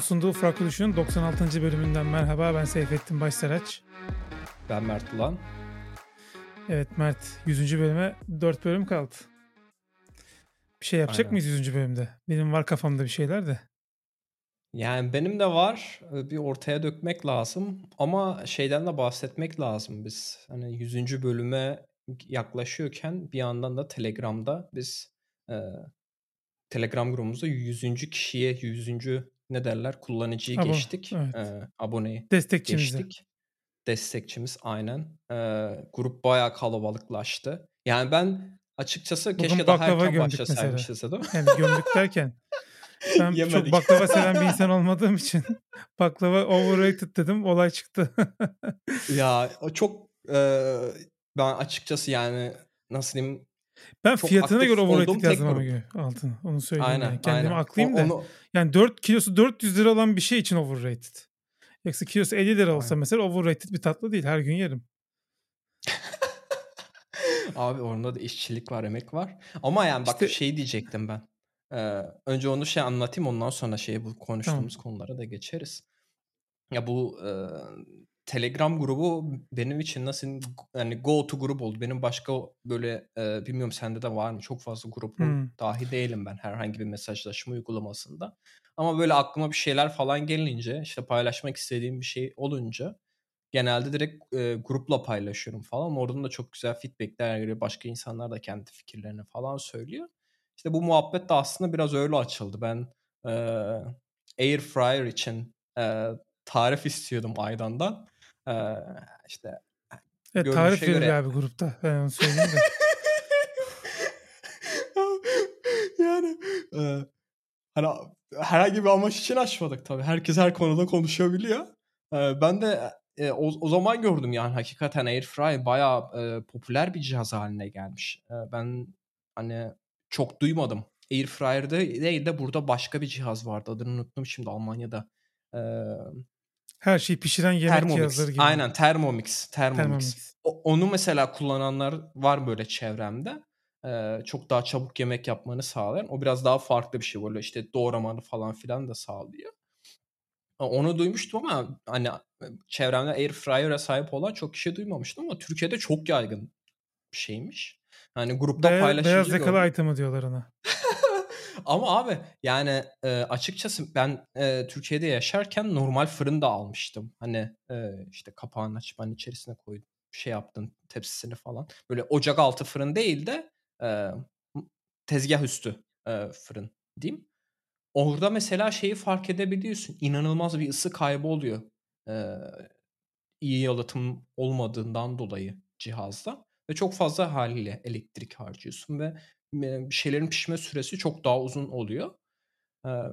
Sunduğu Düşün'ün 96. bölümünden merhaba. Ben Seyfettin Başsaraç. Ben Mert Ulan. Evet Mert 100. bölüme 4 bölüm kaldı. Bir şey yapacak Aynen. mıyız 100. bölümde? Benim var kafamda bir şeyler de. Yani benim de var. Bir ortaya dökmek lazım. Ama şeyden de bahsetmek lazım biz. Hani 100. bölüme yaklaşıyorken bir yandan da Telegram'da biz e, Telegram grubumuzda 100. kişiye 100. ne derler kullanıcıyı Abone, geçtik. Evet. E, aboneyi Destekçimizi. geçtik. Destekçimiz aynen. E, grup bayağı kalabalıklaştı. Yani ben açıkçası Bugün keşke daha erken başlasaymışız? Yani gömdük derken ben çok baklava seven bir insan olmadığım için baklava overrated dedim olay çıktı. ya çok e, ben açıkçası yani nasıl diyeyim ben çok fiyatına göre overrated yazdım ama göre altını. Onu söyleyeyim. Aynen, yani. Kendimi aynen. aklıyım da. Onu... Yani 4 kilosu 400 lira olan bir şey için overrated. Yoksa kilosu 50 lira olsa aynen. mesela overrated bir tatlı değil. Her gün yerim. Abi orada da işçilik var, emek var. Ama yani bak işte... şey diyecektim ben. Ee, önce onu şey anlatayım ondan sonra şey bu konuştuğumuz tamam. konulara da geçeriz. Ya bu e, Telegram grubu benim için nasıl yani go to grup oldu. Benim başka böyle e, bilmiyorum sende de var mı? Çok fazla grubun hmm. dahi değilim ben herhangi bir mesajlaşma uygulamasında. Ama böyle aklıma bir şeyler falan gelince işte paylaşmak istediğim bir şey olunca genelde direkt e, grupla paylaşıyorum falan. Oradan da çok güzel feedbackler geliyor. Başka insanlar da kendi fikirlerini falan söylüyor. İşte bu muhabbet de aslında biraz öyle açıldı. Ben e, air fryer için e, tarif istiyordum Aydan'dan. Ee, işte Evet, tarif verir göre... abi grupta. Ben onu söyleyeyim de. yani e, hani herhangi bir amaç için açmadık tabii. Herkes her konuda konuşabiliyor. E, ben de e, o, o zaman gördüm yani hakikaten Airfryer bayağı e, popüler bir cihaz haline gelmiş. E, ben hani çok duymadım. Airfryer'da değil de burada başka bir cihaz vardı. Adını unuttum şimdi Almanya'da. E, her şeyi pişiren yemek Thermomix. cihazları gibi. Aynen Thermomix. Thermomix. Thermomix. O, onu mesela kullananlar var böyle çevremde. Ee, çok daha çabuk yemek yapmanı sağlayan. O biraz daha farklı bir şey böyle işte doğramanı falan filan da sağlıyor. Onu duymuştum ama hani çevremde air fryer'a sahip olan çok kişi duymamıştım ama Türkiye'de çok yaygın bir şeymiş. Hani grupta Be- paylaşınca Beyaz yakalı item'ı diyorlar ona. Ama abi yani e, açıkçası ben e, Türkiye'de yaşarken normal fırın da almıştım. Hani e, işte kapağını açıp hani içerisine koydum şey yaptın tepsisini falan. Böyle ocak altı fırın değil de e, tezgah üstü e, fırın diyeyim. Orada mesela şeyi fark edebiliyorsun. İnanılmaz bir ısı kaybı oluyor. E, iyi yalıtım olmadığından dolayı cihazda. Ve çok fazla haliyle elektrik harcıyorsun ve bir şeylerin pişme süresi çok daha uzun oluyor.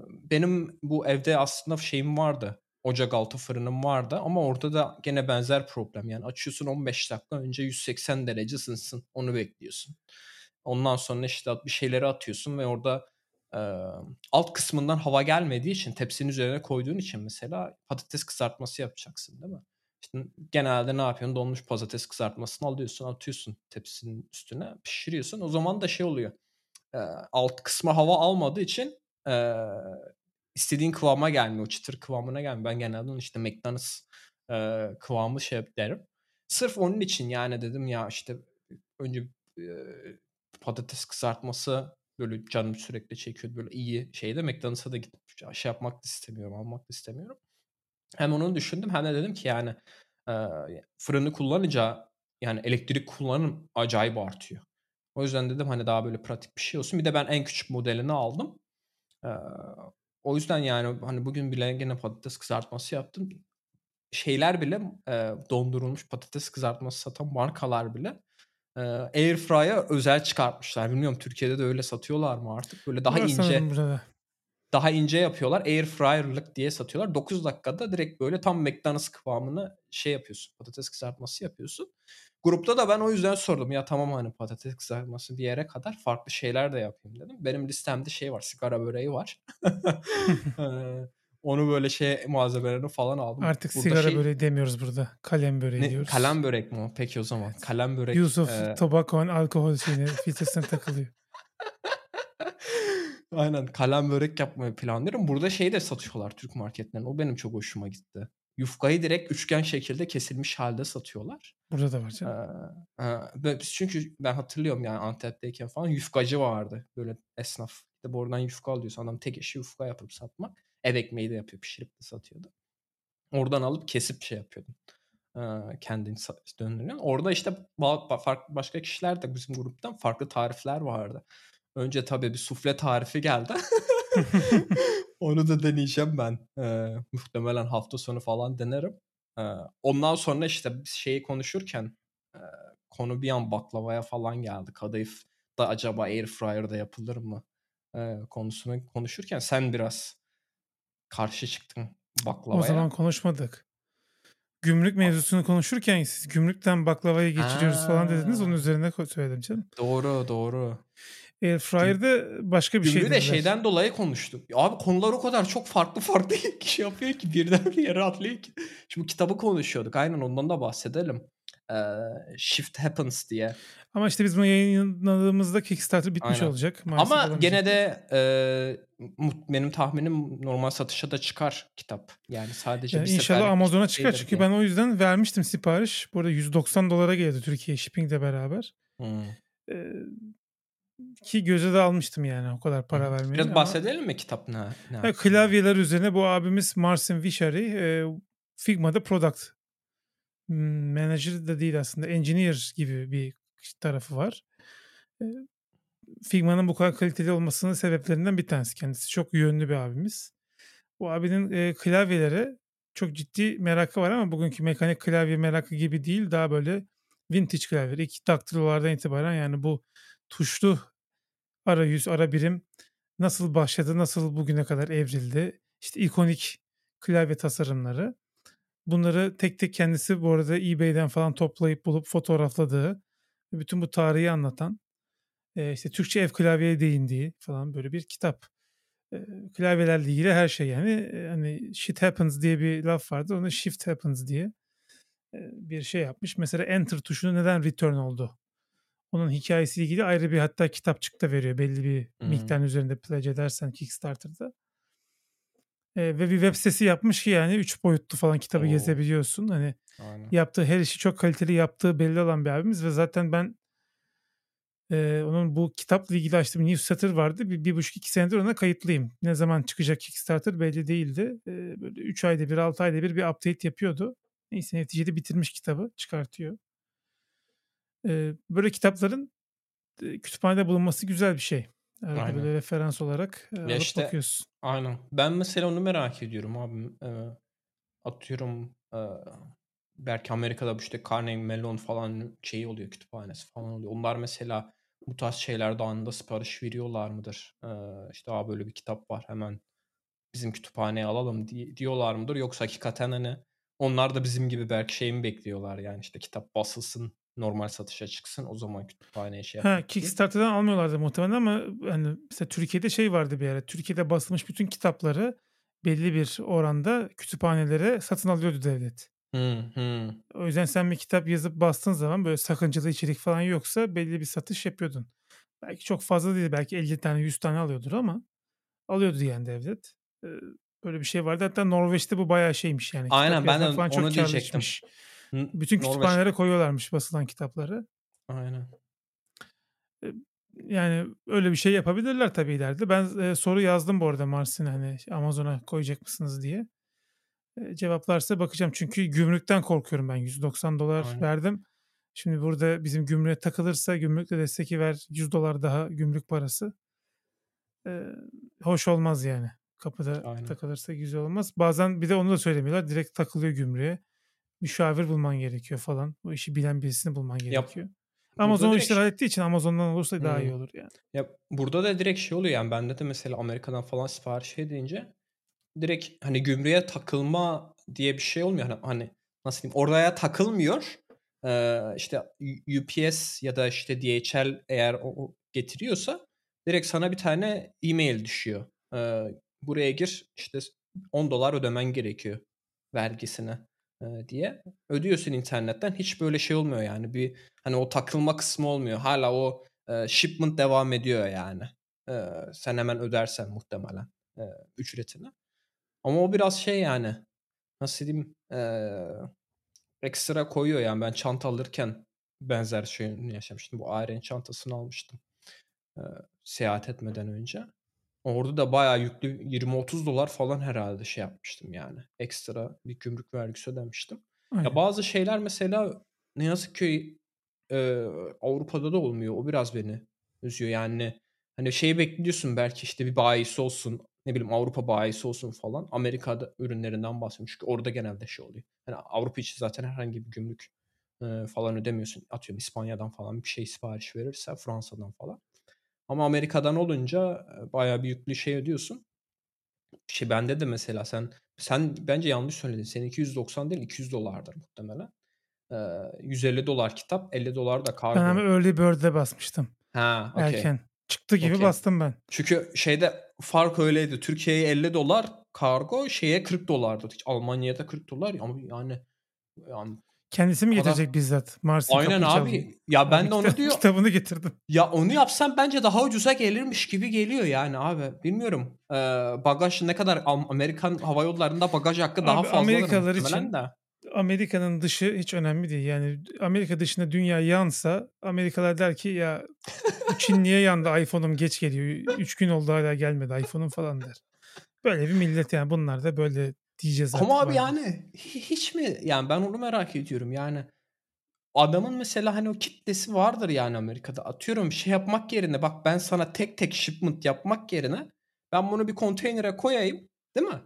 Benim bu evde aslında şeyim vardı. Ocak altı fırınım vardı ama orada da gene benzer problem. Yani açıyorsun 15 dakika önce 180 derece ısınsın. Onu bekliyorsun. Ondan sonra işte bir şeyleri atıyorsun ve orada e, alt kısmından hava gelmediği için tepsinin üzerine koyduğun için mesela patates kızartması yapacaksın değil mi? İşte genelde ne yapıyorsun? Donmuş patates kızartmasını alıyorsun, atıyorsun tepsinin üstüne, pişiriyorsun. O zaman da şey oluyor. E, alt kısmı hava almadığı için e, istediğin kıvama gelmiyor. O çıtır kıvamına gelmiyor. Ben genelde işte McDonald's e, kıvamı şey derim. Sırf onun için yani dedim ya işte önce e, patates kızartması böyle canım sürekli çekiyor böyle iyi şeyde McDonald's'a da gidip şey yapmak da istemiyorum, almak da istemiyorum. Hem onu düşündüm hem de dedim ki yani e, fırını kullanınca yani elektrik kullanım acayip artıyor. O yüzden dedim hani daha böyle pratik bir şey olsun. Bir de ben en küçük modelini aldım. E, o yüzden yani hani bugün bile gene patates kızartması yaptım. Şeyler bile e, dondurulmuş patates kızartması satan markalar bile e, Airfryer'a özel çıkartmışlar. Bilmiyorum Türkiye'de de öyle satıyorlar mı artık? Böyle daha ince daha ince yapıyorlar. Air fryer'lık diye satıyorlar. 9 dakikada direkt böyle tam McDonald's kıvamını şey yapıyorsun. Patates kızartması yapıyorsun. Grupta da ben o yüzden sordum. Ya tamam hani patates kızartması bir yere kadar farklı şeyler de yapayım dedim. Benim listemde şey var. Sigara böreği var. Onu böyle şey malzemelerini falan aldım. Artık burada sigara şey... böreği demiyoruz burada. Kalem böreği ne, diyoruz. Kalem börek mi? Peki o zaman. Kalem börek. Yusuf e... tobacco alkol şeyine filtresine takılıyor. Aynen kalem börek yapmayı planlıyorum. Burada şey de satıyorlar Türk marketlerinde. O benim çok hoşuma gitti. Yufkayı direkt üçgen şekilde kesilmiş halde satıyorlar. Burada da var canım. Ee, e, çünkü ben hatırlıyorum yani Antep'teyken falan yufkacı vardı. Böyle esnaf. İşte buradan yufka alıyorsa adam tek işi yufka yapıp satmak. Ev ekmeği de yapıyor pişirip de satıyordu. Oradan alıp kesip şey yapıyordum. Ee, kendini döndürüyorsun. Orada işte farklı başka kişiler de bizim gruptan farklı tarifler vardı. Önce tabii bir sufle tarifi geldi. Onu da deneyeceğim ben. Ee, muhtemelen hafta sonu falan denerim. Ee, ondan sonra işte şeyi konuşurken e, konu bir an baklavaya falan geldi. Kadayıf da acaba air fryer'da yapılır mı? E, konusunu konuşurken sen biraz karşı çıktın baklavaya. O zaman konuşmadık. Gümrük mevzusunu konuşurken siz gümrükten baklavaya geçiriyoruz Aa. falan dediniz. Onun üzerine söyledim canım. Doğru doğru. Airfryer'da başka bir şey Gümrüğü de şeyden dolayı konuştuk. Abi konular o kadar çok farklı farklı şey yapıyor ki birden bir yere atlıyor ki. Şimdi kitabı konuşuyorduk. Aynen ondan da bahsedelim. Ee, Shift Happens diye. Ama işte biz bunu yayınladığımızda Kickstarter bitmiş Aynen. olacak. Maalesef Ama gene de e, benim tahminim normal satışa da çıkar kitap. Yani sadece yani bir İnşallah Amazon'a çıkar çünkü diye. ben o yüzden vermiştim sipariş. Burada 190 dolara geldi Türkiye shipping'le beraber. Hmm. Ee, ki göze de almıştım yani o kadar para vermeyi. Biraz bahsedelim mi kitap ne? ne klavyeler üzerine bu abimiz Marcin Vishari e, Figma'da product manager de değil aslında engineer gibi bir tarafı var. E, Figma'nın bu kadar kaliteli olmasının sebeplerinden bir tanesi. Kendisi çok yönlü bir abimiz. Bu abinin e, klavyelere çok ciddi merakı var ama bugünkü mekanik klavye merakı gibi değil. Daha böyle vintage klavyeler. İlk daktilolardan itibaren yani bu tuşlu arayüz, ara birim nasıl başladı, nasıl bugüne kadar evrildi. İşte ikonik klavye tasarımları. Bunları tek tek kendisi bu arada eBay'den falan toplayıp bulup fotoğrafladığı, bütün bu tarihi anlatan, işte Türkçe ev klavyeye değindiği falan böyle bir kitap. klavyelerle ilgili her şey yani hani shit happens diye bir laf vardı. Onu shift happens diye bir şey yapmış. Mesela enter tuşunu neden return oldu? Onun hikayesiyle ilgili ayrı bir hatta kitapçık da veriyor belli bir hmm. miktarın üzerinde pledge edersen Kickstarter'da. Ee, ve bir web sitesi yapmış ki yani üç boyutlu falan kitabı Oo. gezebiliyorsun. Hani Aynen. yaptığı her işi çok kaliteli yaptığı belli olan bir abimiz ve zaten ben e, onun bu kitapla ilgili açtığım newsletter vardı. Bir, bir buçuk iki senedir ona kayıtlıyım. Ne zaman çıkacak Kickstarter belli değildi. E, böyle üç ayda bir altı ayda bir bir update yapıyordu. Neyse neticede bitirmiş kitabı çıkartıyor böyle kitapların kütüphanede bulunması güzel bir şey. Arada aynen. böyle referans olarak e, alıp işte, bakıyorsun. Aynen. Ben mesela onu merak ediyorum abi. E, atıyorum e, belki Amerika'da bu işte Carnegie Mellon falan şeyi oluyor kütüphanesi falan oluyor. Onlar mesela bu tarz şeylerde anında sipariş veriyorlar mıdır? E, işte abi böyle bir kitap var hemen bizim kütüphaneye alalım di- diyorlar mıdır? Yoksa hakikaten hani onlar da bizim gibi belki şey mi bekliyorlar yani işte kitap basılsın normal satışa çıksın o zaman kütüphaneye şey Ha, Kickstarter'dan almıyorlardı muhtemelen ama hani mesela Türkiye'de şey vardı bir ara. Türkiye'de basılmış bütün kitapları belli bir oranda kütüphanelere satın alıyordu devlet. Hı, hı. O yüzden sen bir kitap yazıp bastığın zaman böyle sakıncalı içerik falan yoksa belli bir satış yapıyordun. Belki çok fazla değil belki 50 tane 100 tane alıyordur ama alıyordu yani devlet. Böyle bir şey vardı. Hatta Norveç'te bu bayağı şeymiş yani. Aynen ben de onu diyecektim. Bütün kütüphanelere Norveç. koyuyorlarmış basılan kitapları. Aynen. Yani öyle bir şey yapabilirler tabii ileride. Ben e, soru yazdım bu arada Mars'ın hani Amazon'a koyacak mısınız diye. E, cevaplarsa bakacağım. Çünkü gümrükten korkuyorum ben. 190 dolar Aynen. verdim. Şimdi burada bizim gümrüğe takılırsa gümrükle desteki ver 100 dolar daha gümrük parası. E, hoş olmaz yani. Kapıda Aynen. takılırsa güzel olmaz. Bazen bir de onu da söylemiyorlar. Direkt takılıyor gümrüğe müşavir bulman gerekiyor falan. Bu işi bilen birisini bulman gerekiyor. Yap. Amazon direkt... işleri hallettiği için Amazon'dan olursa daha hmm. iyi olur yani. Ya burada da direkt şey oluyor yani bende de mesela Amerika'dan falan sipariş edince direkt hani gümrüğe takılma diye bir şey olmuyor. Hani, hani nasıl diyeyim oraya takılmıyor. Ee, işte UPS ya da işte DHL eğer o getiriyorsa direkt sana bir tane e-mail düşüyor. Ee, buraya gir işte 10 dolar ödemen gerekiyor vergisine diye ödüyorsun internetten. Hiç böyle şey olmuyor yani. Bir hani o takılma kısmı olmuyor. Hala o e, shipment devam ediyor yani. Eee, sen hemen ödersen muhtemelen, eee, ücretini. Ama o biraz şey yani, nasıl diyeyim, eee, ekstra koyuyor yani. Ben çanta alırken benzer şeyini yaşamıştım. Bu Aeren çantasını almıştım, eee, seyahat etmeden önce. Orada da bayağı yüklü $20-30 falan herhalde şey yapmıştım yani. Ekstra bir gümrük vergisi ödemiştim. Ya, bazı şeyler mesela ne yazık ki, eee, Avrupa'da da olmuyor. O biraz beni üzüyor. Yani, hani, şeyi bekliyorsun belki, işte, bir bayisi olsun, ne bileyim, Avrupa bayisi olsun falan. Amerika'da ürünlerinden bahsediyorum çünkü orada genelde şey oluyor. Hani, Avrupa için zaten herhangi bir gümrük, eee, falan ödemiyorsun. Atıyorum İspanya'dan falan bir şey sipariş verirsen, Fransa'dan falan. Ama Amerika'dan olunca, bayağı bir yüklü şey ödüyorsun. Şey, bende de mesela sen sen bence yanlış söyledin. Seninki $190 değil $200'dır muhtemelen. Eee, $150 kitap, $50 da kargo. Ben Early Bird'e basmıştım. Ha, okay. Erken. Çıktı gibi okay. bastım ben. Çünkü şeyde fark öyleydi. Türkiye'ye $50 kargo, şeye $40'dı. Almanya'da $40 ama yani yani Kendisi mi getirecek kadar... bizzat? Mars'ın Aynen abi. Çaldı. Ya ben abi de onu kitap, diyor. Kitabını getirdim. Ya onu yapsam bence daha ucuza gelirmiş gibi geliyor yani abi. Bilmiyorum. Ee, bagaj ne kadar Amerikan hava yollarında bagaj hakkı daha fazla. Amerikalılar için de. Amerika'nın dışı hiç önemli değil. Yani Amerika dışında dünya yansa Amerikalılar der ki ya Çin niye yandı iPhone'um geç geliyor. Üç gün oldu hala gelmedi iPhone'um falan der. Böyle bir millet yani bunlar da böyle diyeceğiz. Ama abi yani hiç mi yani ben onu merak ediyorum yani adamın mesela hani o kitlesi vardır yani Amerika'da. Atıyorum şey yapmak yerine bak ben sana tek tek shipment yapmak yerine ben bunu bir konteynere koyayım değil mi?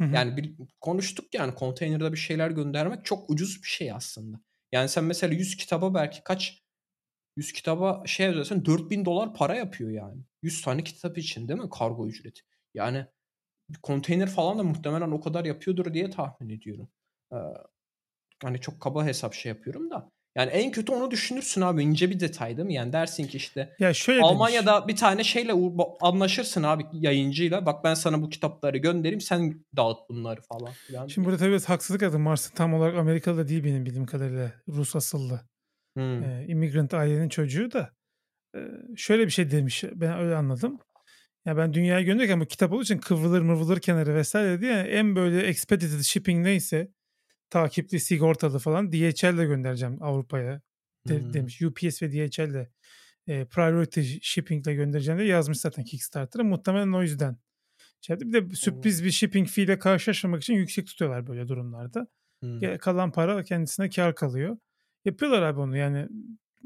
Hı hı. Yani bir, konuştuk yani konteynerde bir şeyler göndermek çok ucuz bir şey aslında. Yani sen mesela 100 kitaba belki kaç 100 kitaba şey ödersen 4000 dolar para yapıyor yani. 100 tane kitap için değil mi kargo ücreti? Yani konteyner falan da muhtemelen o kadar yapıyordur diye tahmin ediyorum. Ee, hani çok kaba hesap şey yapıyorum da. Yani en kötü onu düşünürsün abi ince bir detay değil mi? Yani dersin ki işte ya şöyle Almanya'da demiş. bir tane şeyle anlaşırsın abi yayıncıyla. Bak ben sana bu kitapları göndereyim sen dağıt bunları falan. Yani Şimdi burada tabii biraz haksızlık adım. Mars'ın tam olarak Amerikalı değil benim bildiğim kadarıyla. Rus asıllı. Hmm. Ee, immigrant ailenin çocuğu da. Ee, şöyle bir şey demiş. Ben öyle anladım. Ya ben dünyaya gönderirken bu kitap olduğu için kıvrılır mıvrılır kenarı vesaire diye en böyle expedited shipping neyse takipli sigortalı falan DHL ile göndereceğim Avrupa'ya de, hmm. demiş. UPS ve DHL ile e, priority shipping ile göndereceğim diye yazmış zaten Kickstarter'a. Muhtemelen o yüzden. Şey bir de sürpriz bir shipping fee ile karşılaşmamak için yüksek tutuyorlar böyle durumlarda. Hmm. Kalan para kendisine kar kalıyor. Yapıyorlar abi onu yani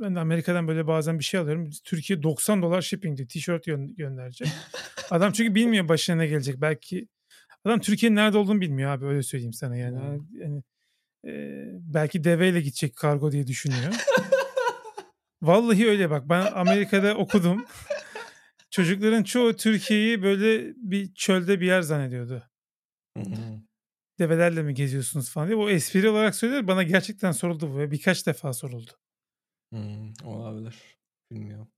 ben de Amerika'dan böyle bazen bir şey alıyorum. Türkiye 90 dolar shipping'de tişört gö- gönderecek. Adam çünkü bilmiyor başına ne gelecek. Belki adam Türkiye'nin nerede olduğunu bilmiyor abi öyle söyleyeyim sana yani. Hmm. yani e, belki deveyle gidecek kargo diye düşünüyor. Vallahi öyle bak ben Amerika'da okudum. Çocukların çoğu Türkiye'yi böyle bir çölde bir yer zannediyordu. Develerle mi geziyorsunuz falan diye. O espri olarak söylüyor. Bana gerçekten soruldu bu ve birkaç defa soruldu. Hımm, olabilir. Bilmiyorum.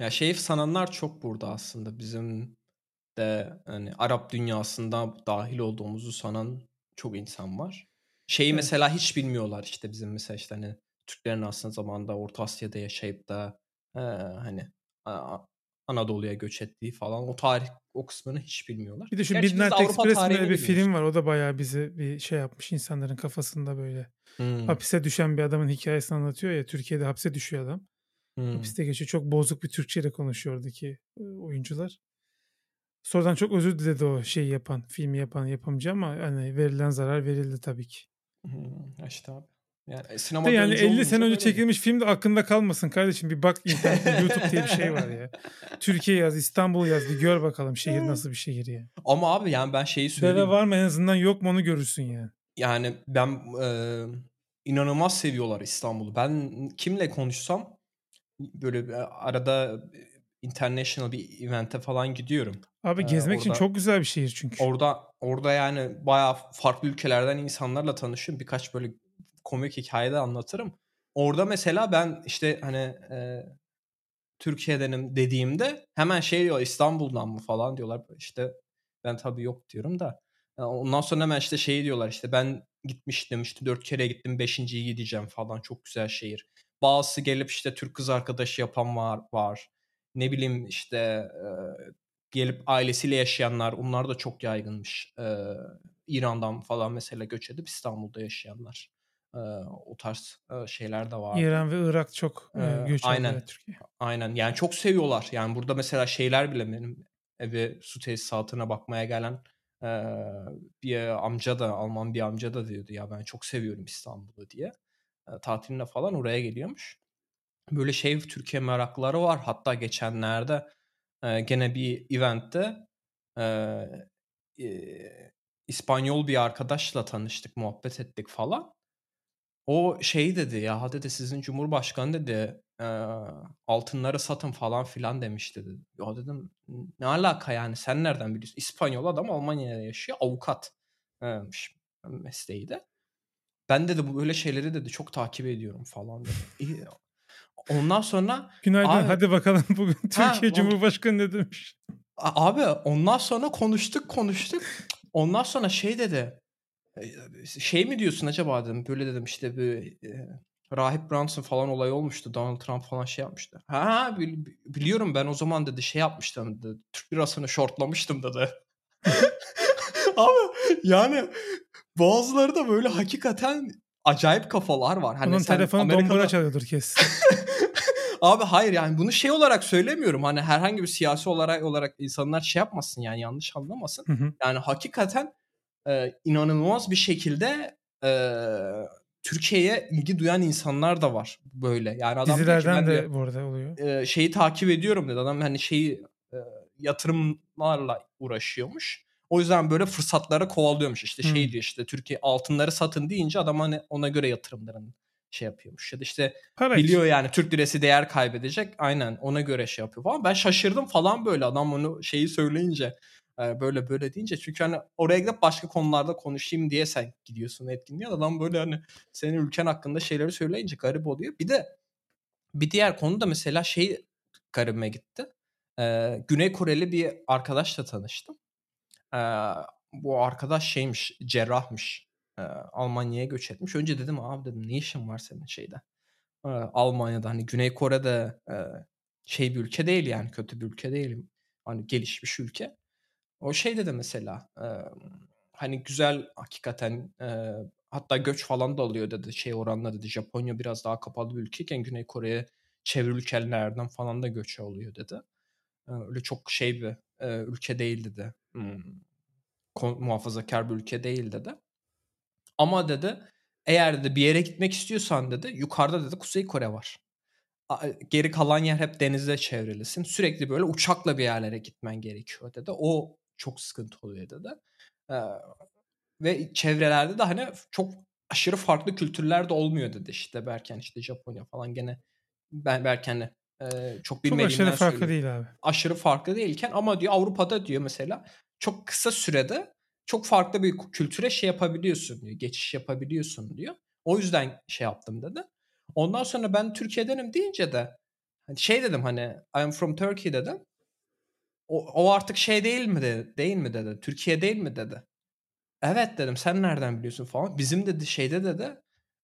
Ya, şey sananlar çok burada aslında. Bizim de, hani, Arap dünyasında dahil olduğumuzu sanan çok insan var. Şeyi Evet. mesela hiç bilmiyorlar, işte, bizim mesela, işte, hani, Türklerin aslında zamanında Orta Asya'da yaşayıp da, eee, hani, Anadolu'ya göç ettiği falan o tarih o kısmını hiç bilmiyorlar. Bir de şu Gerçi Midnight Express diye bir film var. O da bayağı bizi bir şey yapmış insanların kafasında böyle. Hımm. Hapise düşen bir adamın hikayesini anlatıyor ya. Türkiye'de hapse düşüyor adam. Hımm. Hapiste geçiyor. Çok bozuk bir Türkçeyle konuşuyor oradaki oyuncular. Sonradan çok özür diledi o şeyi yapan, filmi yapan yapımcı ama hani verilen zarar verildi tabii ki. Hımm. İşte abi. Yani e, sinemada yani 50 sene önce çekilmiş mi? film de aklında kalmasın kardeşim. Bir bak internette YouTube diye bir şey var ya. Türkiye yaz, İstanbul yaz bir gör bakalım şehir nasıl bir şehir ya. Ama abi yani ben şeyi söyleyeyim. Deve var mı en azından yok mu onu görürsün yani. Yani ben e, inanılmaz seviyorlar İstanbul'u. Ben kimle konuşsam böyle arada international bir event'e falan gidiyorum. Abi gezmek ee, orada, için çok güzel bir şehir çünkü. Orada orada yani bayağı farklı ülkelerden insanlarla tanışıyorum. Birkaç böyle komik hikayede anlatırım. Orada mesela ben işte hani e, Türkiye'denim dediğimde hemen şey diyor İstanbul'dan mı falan diyorlar. İşte ben tabii yok diyorum da. Ondan sonra hemen işte şey diyorlar işte ben gitmiştim işte dört kere gittim beşinciyi gideceğim falan çok güzel şehir. Bazısı gelip işte Türk kız arkadaşı yapan var. var. ne bileyim işte e, gelip ailesiyle yaşayanlar onlar da çok yaygınmış. E, İran'dan falan mesela göç edip İstanbul'da yaşayanlar. E, o tarz e, şeyler de var. İran ve Irak çok e, göç aynen, Türkiye. Aynen yani çok seviyorlar. Yani burada mesela şeyler bile benim evi su tesisatına bakmaya gelen e, bir amca da Alman bir amca da diyordu ya ben çok seviyorum İstanbul'u diye. E, tatiline falan oraya geliyormuş. Böyle şey Türkiye merakları var. Hatta geçenlerde e, gene bir eventte e, e, İspanyol bir arkadaşla tanıştık, muhabbet ettik falan. O şey dedi ya dedi sizin cumhurbaşkanı dedi e, altınları satın falan filan demiş dedi. Ya dedim ne alaka yani sen nereden biliyorsun? İspanyol adam Almanya'da yaşıyor avukat e, mesleği de. Ben dedi bu böyle şeyleri dedi çok takip ediyorum falan dedi. Ondan sonra Günaydın abi, hadi bakalım bugün Türkiye ha, Cumhurbaşkanı ne demiş? Abi ondan sonra konuştuk konuştuk. Ondan sonra şey dedi. Şey mi diyorsun acaba dedim. Böyle dedim işte bir e, Rahip Brunson falan olay olmuştu. Donald Trump falan şey yapmıştı. Ha biliyorum ben o zaman dedi şey yapmıştım dedi. Türk lirasını shortlamıştım dedi. Abi yani bazıları da böyle hakikaten acayip kafalar var. Hani Bunun telefonu Amerika'da... dombura çalıyordur kesin. Abi hayır yani bunu şey olarak söylemiyorum. Hani herhangi bir siyasi olarak olarak insanlar şey yapmasın yani yanlış anlamasın. Hı hı. Yani hakikaten e, inanılmaz bir şekilde e, Türkiye'ye ilgi duyan insanlar da var böyle. Yani adam Dizilerden de, de bu arada oluyor. E, şeyi takip ediyorum dedi. Adam hani şeyi e, yatırımlarla uğraşıyormuş. O yüzden böyle fırsatlara kovalıyormuş. İşte şey hmm. diyor işte Türkiye altınları satın deyince adam hani ona göre yatırımların şey yapıyormuş. Ya da işte Para biliyor yani Türk lirası değer kaybedecek. Aynen ona göre şey yapıyor falan. Ben şaşırdım falan böyle adam onu şeyi söyleyince böyle böyle deyince çünkü hani oraya gidip başka konularda konuşayım diye sen gidiyorsun etkinliğe adam böyle hani senin ülken hakkında şeyleri söyleyince garip oluyor. Bir de bir diğer konu da mesela şey garibime gitti. Ee, Güney Koreli bir arkadaşla tanıştım. Ee, bu arkadaş şeymiş, cerrahmış. Ee, Almanya'ya göç etmiş. Önce dedim abi dedim ne işin var senin şeyde? Ee, Almanya'da hani Güney Kore'de e, şey bir ülke değil yani kötü bir ülke değil. Hani gelişmiş ülke. O şey dedi mesela e, hani güzel hakikaten e, hatta göç falan da alıyor dedi şey oranla dedi. Japonya biraz daha kapalı bir ülkeyken Güney Kore'ye çevre ülkelerden falan da göç alıyor dedi. E, öyle çok şey bir e, ülke değil dedi. Hmm, muhafazakar bir ülke değil dedi. Ama dedi eğer dedi bir yere gitmek istiyorsan dedi yukarıda dedi Kuzey Kore var. Geri kalan yer hep denizle çevrilisin. Sürekli böyle uçakla bir yerlere gitmen gerekiyor dedi. O çok sıkıntı oluyor dedi. Ee, ve çevrelerde de hani çok aşırı farklı kültürler de olmuyor dedi işte Berken işte Japonya falan gene ben Berken'le e, çok bilmediğimden Çok aşırı farklı değil abi. Aşırı farklı değilken ama diyor Avrupa'da diyor mesela çok kısa sürede çok farklı bir kültüre şey yapabiliyorsun diyor. Geçiş yapabiliyorsun diyor. O yüzden şey yaptım dedi. Ondan sonra ben Türkiye'denim deyince de hani şey dedim hani I am from Turkey dedim. O, o artık şey değil mi dedi, değil mi dedi. Türkiye değil mi dedi. Evet dedim sen nereden biliyorsun falan. Bizim dedi şeyde dedi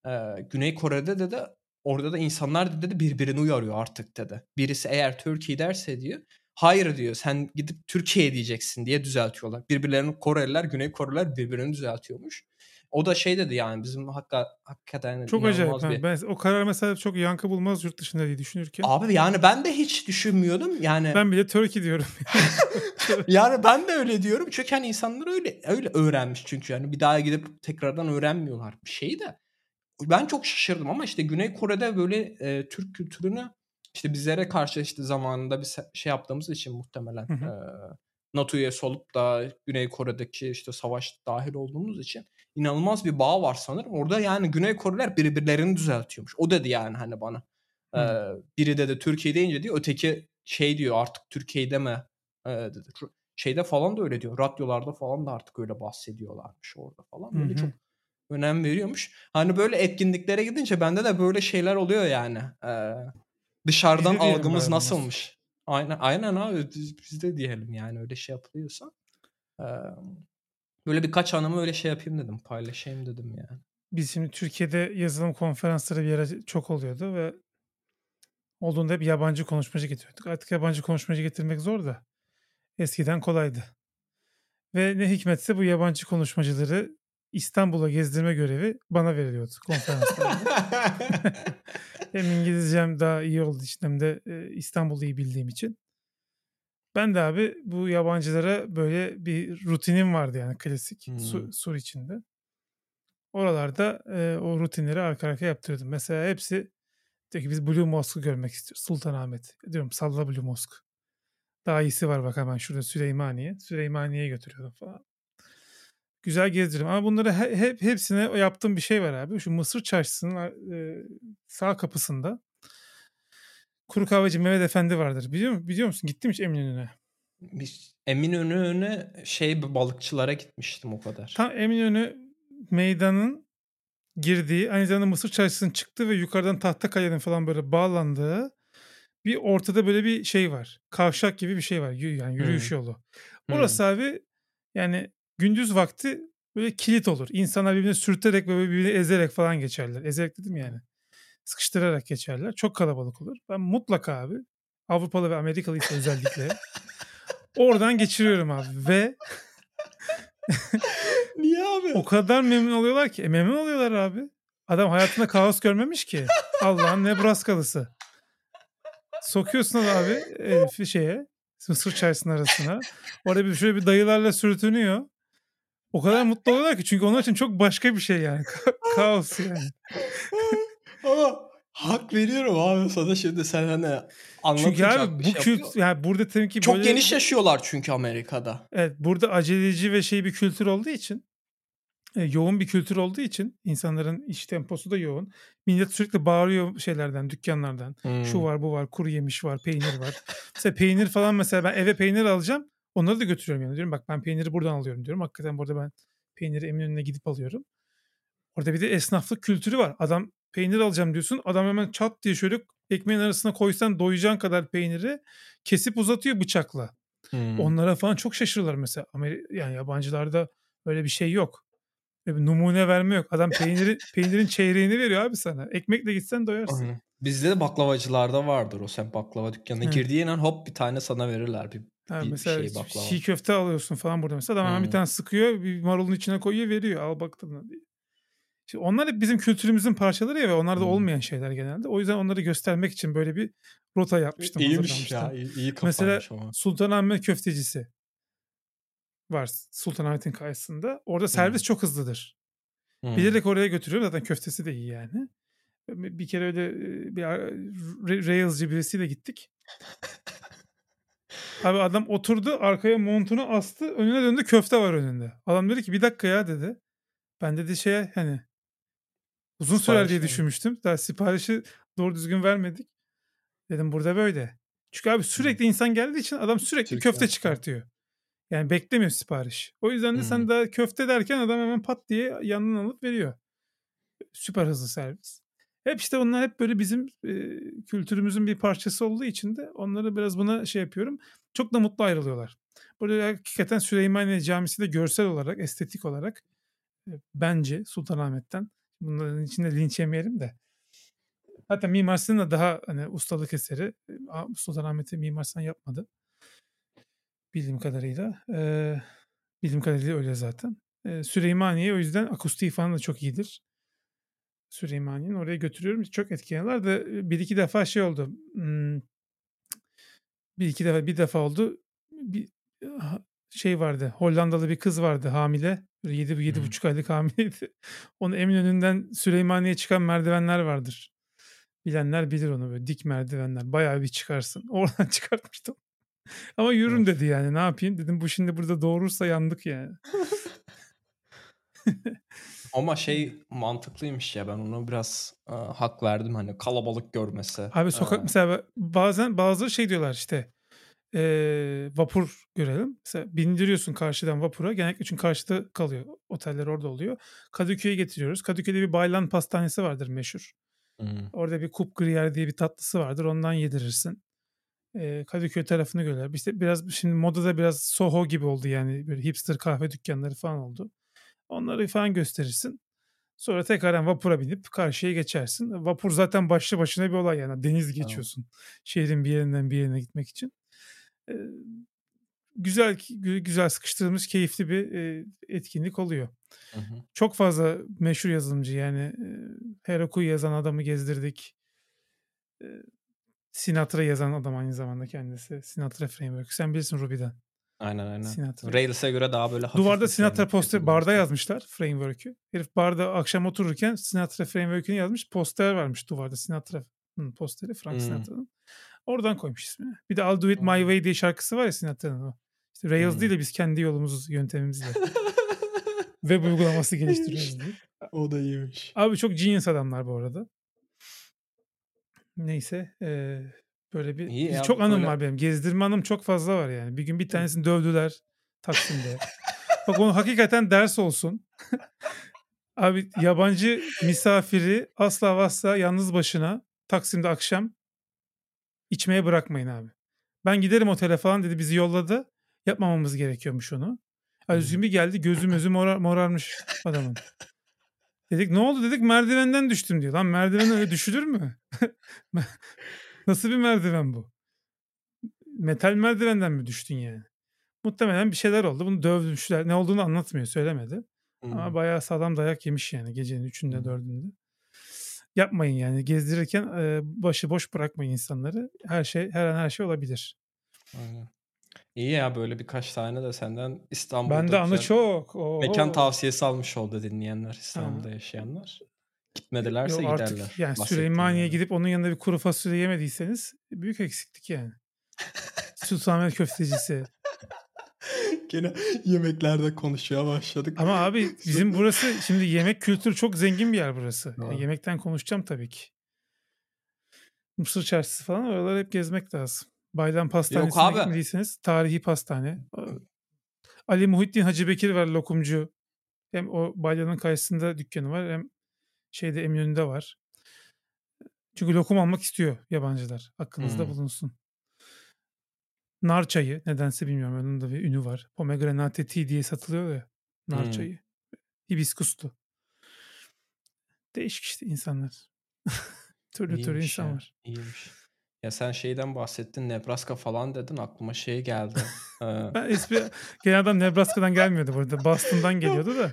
e, Güney Kore'de dedi orada da insanlar dedi birbirini uyarıyor artık dedi. Birisi eğer Türkiye derse diyor hayır diyor sen gidip Türkiye diyeceksin diye düzeltiyorlar. Birbirlerini Koreliler, Güney Koreliler birbirini düzeltiyormuş. O da şey dedi yani bizim hakka, hakikaten Çok acayip. Bir... Ben o karar mesela çok yankı bulmaz yurt dışında diye düşünürken. Abi yani ben de hiç düşünmüyordum. Yani Ben bile Turkey diyorum. yani ben de öyle diyorum. Çünkü hani insanlar öyle öyle öğrenmiş çünkü yani bir daha gidip tekrardan öğrenmiyorlar bir şeyi de. Ben çok şaşırdım ama işte Güney Kore'de böyle e, Türk kültürünü işte bizlere karşı işte zamanında bir şey yaptığımız için muhtemelen e, NATO üyesi olup da Güney Kore'deki işte savaş dahil olduğumuz için inanılmaz bir bağ var sanırım. Orada yani Güney Koreliler birbirlerini düzeltiyormuş. O dedi yani hani bana. Ee, biri dedi Türkiye deyince diyor öteki şey diyor artık Türkiye'de mi ee, dedi. Şeyde falan da öyle diyor. Radyolarda falan da artık öyle bahsediyorlarmış orada falan. Böyle Hı-hı. çok önem veriyormuş. Hani böyle etkinliklere gidince bende de böyle şeyler oluyor yani. Ee, dışarıdan algımız nasılmış? Aynen aynen abi biz de diyelim yani öyle şey yapılıyorsa. Ee, Böyle birkaç anımı öyle şey yapayım dedim. Paylaşayım dedim yani. Biz şimdi Türkiye'de yazılım konferansları bir ara çok oluyordu ve Olduğunda hep yabancı konuşmacı getiriyorduk. Artık yabancı konuşmacı getirmek zor da eskiden kolaydı. Ve ne hikmetse bu yabancı konuşmacıları İstanbul'a gezdirme görevi bana veriliyordu konferanslarda. hem İngilizcem daha iyi olduğu için hem de İstanbul'u iyi bildiğim için. Ben de abi bu yabancılara böyle bir rutinim vardı yani klasik hmm. su, sur içinde. Oralarda e, o rutinleri arka arkaya yaptırıyordum. Mesela hepsi diyor ki biz Blue Mosque'u görmek istiyoruz. Sultanahmet. Diyorum salla Blue Mosque. Daha iyisi var bak hemen şurada Süleymaniye. Süleymaniye'ye götürüyordum falan. Güzel gezdiririm. Ama bunları hep hepsine yaptığım bir şey var abi. Şu Mısır Çarşısı'nın e, sağ kapısında kuru kahveci Mehmet Efendi vardır. Biliyor musun? Biliyor musun? Gittim hiç Eminönü'ne. Eminönü'ne şey balıkçılara gitmiştim o kadar. Tam Eminönü meydanın girdiği, aynı zamanda Mısır Çarşısı'nın çıktığı ve yukarıdan Tahtakale'nin falan böyle bağlandığı bir ortada böyle bir şey var. Kavşak gibi bir şey var. Yani yürüyüş hmm. yolu. Orası hmm. abi yani gündüz vakti böyle kilit olur. İnsanlar birbirini sürterek ve birbirini ezerek falan geçerler. Ezerek dedim yani. Sıkıştırarak geçerler. Çok kalabalık olur. Ben mutlaka abi Avrupalı ve Amerikalı ise özellikle oradan geçiriyorum abi ve Niye abi? O kadar memnun oluyorlar ki. E, memnun oluyorlar abi. Adam hayatında kaos görmemiş ki. Allah'ın Nebraskalısı. Sokuyorsun abi Elif'i şeye. Mısır çarşısının arasına. Orada bir şöyle bir dayılarla sürtünüyor. O kadar mutlu oluyorlar ki çünkü onlar için çok başka bir şey yani. Kaos yani. Ama hak veriyorum abi sana şimdi sen hani çünkü abi bu şey kült yani burada tabii ki çok böyle... geniş yaşıyorlar çünkü Amerika'da. Evet burada aceleci ve şey bir kültür olduğu için e, yoğun bir kültür olduğu için insanların iş temposu da yoğun. Millet sürekli bağırıyor şeylerden, dükkanlardan. Hmm. Şu var, bu var, kuru yemiş var, peynir var. mesela peynir falan mesela ben eve peynir alacağım. Onları da götürüyorum yani. Diyorum bak ben peyniri buradan alıyorum diyorum. Hakikaten burada ben peyniri Eminönü'ne gidip alıyorum. Orada bir de esnaflık kültürü var. Adam peynir alacağım diyorsun. Adam hemen çat diye şöyle ekmeğin arasına koysan doyacağın kadar peyniri kesip uzatıyor bıçakla. Hmm. Onlara falan çok şaşırırlar mesela. Ameri yani yabancılarda öyle bir şey yok. Böyle numune verme yok. Adam peyniri, peynirin çeyreğini veriyor abi sana. Ekmekle gitsen doyarsın. Aynen. Bizde de baklavacılarda vardır o sen baklava dükkanına. Hı. Girdiğin an hop bir tane sana verirler bir, ha, bir mesela şey baklava. Çiğ köfte alıyorsun falan burada mesela. Adam hmm. bir tane sıkıyor bir marulun içine koyuyor veriyor. Al bak tadına diye. Şimdi onlar da bizim kültürümüzün parçaları ya ve onlar da olmayan şeyler genelde. O yüzden onları göstermek için böyle bir rota yapmıştım. İyiymiş ya. İyi, iyi Mesela ama. Sultanahmet köftecisi var Sultanahmet'in karşısında. Orada servis hmm. çok hızlıdır. Hmm. Bilerek oraya götürüyorum. Zaten köftesi de iyi yani. Bir kere öyle bir Rails'ci birisiyle gittik. Abi adam oturdu arkaya montunu astı önüne döndü köfte var önünde. Adam dedi ki bir dakika ya dedi. Ben dedi şeye hani Uzun sürer diye düşünmüştüm. Daha siparişi doğru düzgün vermedik. Dedim burada böyle. Çünkü abi sürekli insan geldiği için adam sürekli Türk köfte çıkartıyor. Yani beklemiyor sipariş. O yüzden de hmm. sen daha köfte derken adam hemen pat diye yanından alıp veriyor. Süper hızlı servis. Hep işte onlar hep böyle bizim e, kültürümüzün bir parçası olduğu için de onları biraz buna şey yapıyorum. Çok da mutlu ayrılıyorlar. Burada hakikaten Süleymaniye Camisi de görsel olarak, estetik olarak e, bence Sultanahmet'ten Bunların içinde linç yemeyelim de. Hatta Mimar Sinan da daha hani ustalık eseri. Sultanahmet'i Mimar Sinan yapmadı. Bildiğim kadarıyla. Ee, bildiğim kadarıyla öyle zaten. Ee, Süleymaniye o yüzden akustiği falan da çok iyidir. Süleymaniye'nin oraya götürüyorum. Çok etkileniyorlar da bir iki defa şey oldu. Hmm, bir iki defa bir defa oldu. Bir şey vardı. Hollandalı bir kız vardı hamile. Böyle 7 yedi buçuk aylık hamileydi. Onu Eminönü'nden Süleymaniye'ye çıkan merdivenler vardır. Bilenler bilir onu böyle dik merdivenler. Bayağı bir çıkarsın. Oradan çıkartmıştım. Ama yürürüm dedi yani ne yapayım dedim bu şimdi burada doğurursa yandık yani. Ama şey mantıklıymış ya ben ona biraz e, hak verdim hani kalabalık görmesi. Abi sokak ee... mesela bazen bazıları şey diyorlar işte e, vapur görelim. Mesela bindiriyorsun karşıdan vapura. Genellikle çünkü karşıda kalıyor. Oteller orada oluyor. Kadıköy'e getiriyoruz. Kadıköy'de bir Baylan pastanesi vardır meşhur. Hmm. Orada bir kup griyer diye bir tatlısı vardır. Ondan yedirirsin. E, Kadıköy tarafını görürler. İşte biraz şimdi modada biraz Soho gibi oldu yani. Böyle hipster kahve dükkanları falan oldu. Onları falan gösterirsin. Sonra tekrardan vapura binip karşıya geçersin. Vapur zaten başlı başına bir olay yani. Deniz geçiyorsun. Tamam. Şehrin bir yerinden bir yerine gitmek için. Güzel güzel sıkıştırılmış keyifli bir e, etkinlik oluyor. Hı hı. Çok fazla meşhur yazılımcı yani e, Heroku'yu yazan adamı gezdirdik. E, Sinatra yazan adam aynı zamanda kendisi. Sinatra Framework. Sen bilirsin Ruby'den. Aynen aynen. Sinatra. Rails'e göre daha böyle hafif Duvarda Sinatra poster barda yazmışlar framework'ü. Herif barda akşam otururken Sinatra framework'ünü yazmış. Poster varmış duvarda Sinatra'nın posteri Frank hmm. Sinatra'nın. Oradan koymuş ismini. Bir de I'll Do It My Way diye şarkısı var ya Sinatra'nın o. İşte Rails hmm. değil de biz kendi yolumuz, yöntemimizle. Web uygulaması geliştiriyoruz diye. O da iyiymiş. Abi çok genius adamlar bu arada. Neyse. Ee, Böyle bir İyi ya, çok anım böyle... var benim. Gezdirme anım çok fazla var yani. Bir gün bir tanesini dövdüler Taksim'de. Bak onu hakikaten ders olsun. Abi yabancı misafiri asla asla yalnız başına Taksim'de akşam içmeye bırakmayın abi. Ben giderim otele falan dedi bizi yolladı. Yapmamamız gerekiyormuş onu. Özgün bir geldi gözüm özüm morar, morarmış adamın. Dedik ne oldu dedik merdivenden düştüm diyor. Lan merdivenden öyle düşülür mü? Nasıl bir merdiven bu? Metal merdivenden mi düştün yani? Muhtemelen bir şeyler oldu. Bunu dövmüşler. Ne olduğunu anlatmıyor, söylemedi. Hmm. Ama bayağı sağlam dayak yemiş yani gecenin üçünde, hmm. dördünde. Yapmayın yani. Gezdirirken e, başı boş bırakmayın insanları. Her şey, her an her şey olabilir. Aynen. İyi ya böyle birkaç tane de senden İstanbul'da Ben de anı çok. Oho. Mekan tavsiyesi almış oldu dinleyenler İstanbul'da ha. yaşayanlar. Gitmedilerse Yok artık giderler. Yani Süleymaniye'ye gidip onun yanında bir kuru fasulye yemediyseniz büyük eksiklik yani. Sultanahmet köftecisi. Gene yemeklerde konuşmaya başladık. Ama abi bizim burası şimdi yemek kültürü çok zengin bir yer burası. Yani yemekten konuşacağım tabii ki. Mısır çarşısı falan oraları hep gezmek lazım. Baylan Pastanesi'ne gitmediyseniz tarihi pastane. Ali Muhittin Hacı Bekir var lokumcu. Hem o Baylan'ın karşısında dükkanı var hem şeyde Eminönü'nde var. Çünkü lokum almak istiyor yabancılar. Aklınızda hmm. bulunsun. Nar çayı nedense bilmiyorum. Onun da bir ünü var. Pomegranate tea diye satılıyor ya. Nar hmm. çayı. Hibiskuslu. Değişik işte insanlar. türlü türlü insan ya. var. İyiymiş. Ya sen şeyden bahsettin Nebraska falan dedin aklıma şey geldi. ben espri genel adam Nebraska'dan gelmiyordu burada. Boston'dan geliyordu da.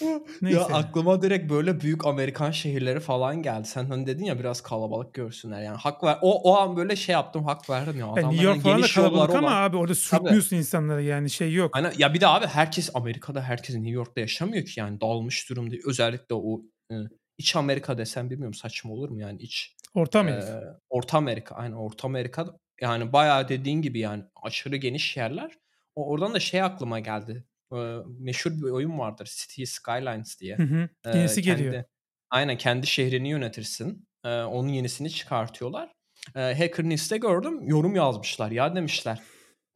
Neyse. Ya aklıma direkt böyle büyük Amerikan şehirleri falan geldi. Sen hani dedin ya biraz kalabalık görsünler yani. Hak ver. O o an böyle şey yaptım hak verdim ya. Yani New York falan da kalabalık ama olan... abi orada sürtmüyorsun insanlara yani şey yok. Aynen. Ya bir de abi herkes Amerika'da herkes New York'ta yaşamıyor ki yani dağılmış durumda. Özellikle o iç Amerika desem bilmiyorum saçma olur mu yani iç Orta Amerika. E, Orta Amerika aynen Orta Amerika yani bayağı dediğin gibi yani aşırı geniş yerler. O, oradan da şey aklıma geldi. E, meşhur bir oyun vardır City Skylines diye. Hı hı. Yenisi e, kendi, geliyor. Aynen kendi şehrini yönetirsin. E, onun yenisini çıkartıyorlar. E, Hacker News'te gördüm yorum yazmışlar. Ya demişler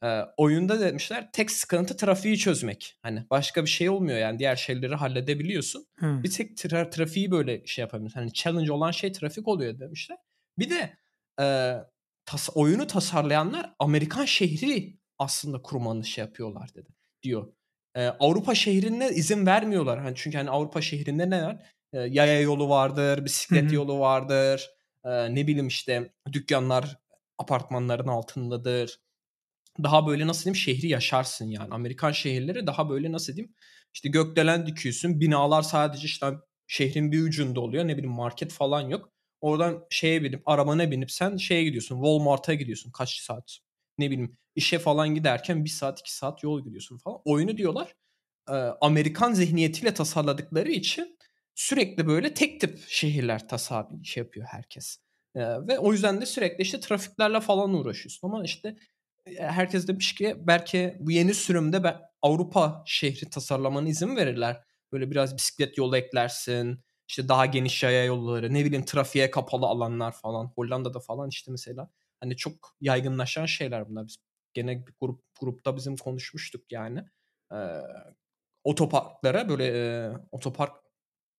e, oyunda demişler tek sıkıntı trafiği çözmek. Hani başka bir şey olmuyor yani diğer şeyleri halledebiliyorsun. Hmm. Bir tek tra- trafiği böyle şey yapabiliyorsun. Hani challenge olan şey trafik oluyor demişler. Bir de e, tas- oyunu tasarlayanlar Amerikan şehri aslında kurmanı şey yapıyorlar dedi diyor. E, Avrupa şehrine izin vermiyorlar. Hani çünkü hani Avrupa şehrinde ne var? E, yaya yolu vardır, bisiklet hı yolu vardır. E, ne bileyim işte dükkanlar apartmanların altındadır daha böyle nasıl diyeyim şehri yaşarsın yani. Amerikan şehirleri daha böyle nasıl diyeyim işte gökdelen dikiyorsun. Binalar sadece işte şehrin bir ucunda oluyor. Ne bileyim market falan yok. Oradan şeye binip arabana binip sen şeye gidiyorsun. Walmart'a gidiyorsun kaç saat. Ne bileyim işe falan giderken bir saat iki saat yol gidiyorsun falan. Oyunu diyorlar Amerikan zihniyetiyle tasarladıkları için sürekli böyle tek tip şehirler tasarlı şey yapıyor herkes. ve o yüzden de sürekli işte trafiklerle falan uğraşıyorsun. Ama işte herkes demiş ki belki bu yeni sürümde ben Avrupa şehri tasarlamanı izin verirler. Böyle biraz bisiklet yolu eklersin. İşte daha geniş yaya yolları, ne bileyim trafiğe kapalı alanlar falan. Hollanda'da falan işte mesela hani çok yaygınlaşan şeyler bunlar. Biz gene bir grup grupta bizim konuşmuştuk yani. Ee, otoparklara böyle e, otopark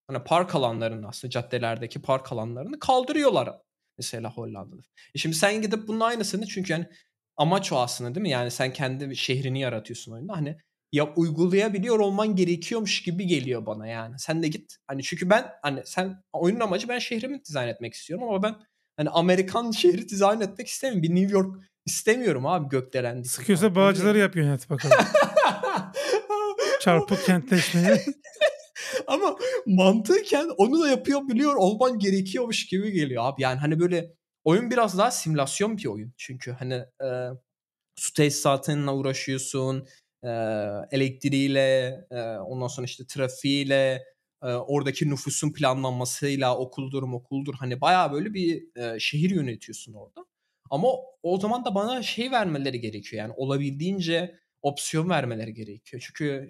hani park alanlarını aslında caddelerdeki park alanlarını kaldırıyorlar mesela Hollanda'da. E şimdi sen gidip bunun aynısını çünkü yani amaç o aslında değil mi? Yani sen kendi şehrini yaratıyorsun oyunda. Hani ya uygulayabiliyor olman gerekiyormuş gibi geliyor bana yani. Sen de git hani çünkü ben hani sen oyunun amacı ben şehrimi dizayn etmek istiyorum ama ben hani Amerikan şehri dizayn etmek istemiyorum. Bir New York istemiyorum abi gökdelen. Sıkıyorsa bağcıları yap yönet bakalım. Çarpık kentleşmeyi. Ama mantıken onu da yapıyor biliyor olman gerekiyormuş gibi geliyor abi. Yani hani böyle oyun biraz daha simülasyon bir oyun. Çünkü hani e, su tesisatınla uğraşıyorsun. E, elektriğiyle, e, ondan sonra işte trafiğiyle, e, oradaki nüfusun planlanmasıyla okuldur okuldur. Hani baya böyle bir e, şehir yönetiyorsun orada. Ama o zaman da bana şey vermeleri gerekiyor. Yani olabildiğince opsiyon vermeleri gerekiyor. Çünkü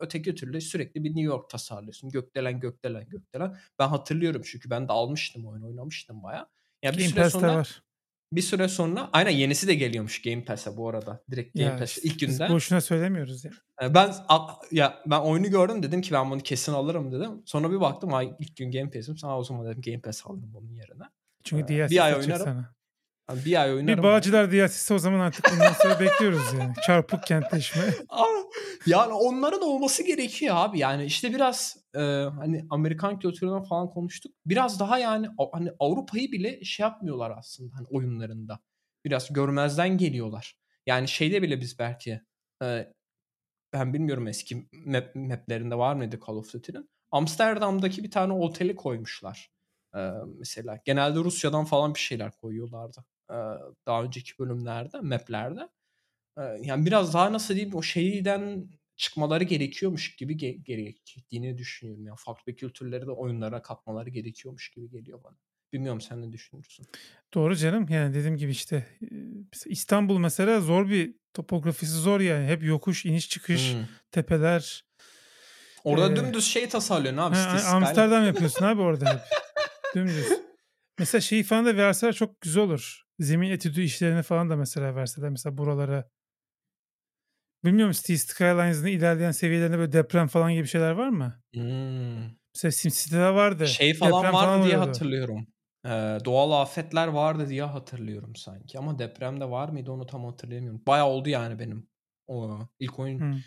öteki türlü sürekli bir New York tasarlıyorsun. Gökdelen gökdelen gökdelen. Ben hatırlıyorum çünkü ben de almıştım oyunu oynamıştım baya. Yani bir Game süre Pass'te sonra var. bir süre sonra aynen yenisi de geliyormuş Game Pass'e bu arada. Direkt Game ya, Pass ilk günden. boşuna söylemiyoruz ya. Ben ya ben oyunu gördüm dedim ki ben bunu kesin alırım dedim. Sonra bir baktım ay ilk gün Game Pass'im. Sana o zaman dedim Game Pass alırım bunun yerine. Çünkü ee, bir ay oynarım. Sana. Abi bir ay oynarım. Bir Bağcılar DLC'si o zaman artık bundan sonra bekliyoruz yani. Çarpık kentleşme. yani onların olması gerekiyor abi. Yani işte biraz e, hani Amerikan kültüründen falan konuştuk. Biraz daha yani hani Avrupa'yı bile şey yapmıyorlar aslında hani oyunlarında. Biraz görmezden geliyorlar. Yani şeyde bile biz belki e, ben bilmiyorum eski map, maplerinde var mıydı Call of Duty'nin. Amsterdam'daki bir tane oteli koymuşlar. Ee, mesela genelde Rusya'dan falan bir şeyler koyuyorlardı daha önceki bölümlerde, maplerde. Yani biraz daha nasıl diyeyim o şeyden çıkmaları gerekiyormuş gibi ge- gerektiğini düşünüyorum. Yani farklı kültürleri de oyunlara katmaları gerekiyormuş gibi geliyor bana. Bilmiyorum sen ne düşünürsün? Doğru canım. Yani dediğim gibi işte İstanbul mesela zor bir topografisi zor yani. Hep yokuş, iniş, çıkış, hmm. tepeler. Orada ee, dümdüz şey tasarlıyorsun abi. He, Amsterdam yapıyorsun abi orada hep. Dümdüz. Mesela şeyi falan da verseler çok güzel olur zemin etüdü işlerini falan da mesela verseler mesela buralara bilmiyorum City Skylines'ın ilerleyen seviyelerinde böyle deprem falan gibi şeyler var mı? Hmm. Mesela SimCity'de vardı. Şey falan deprem vardı falan diye hatırlıyorum. Ee, doğal afetler vardı diye hatırlıyorum sanki ama depremde var mıydı onu tam hatırlayamıyorum. Baya oldu yani benim o ilk oyun hmm.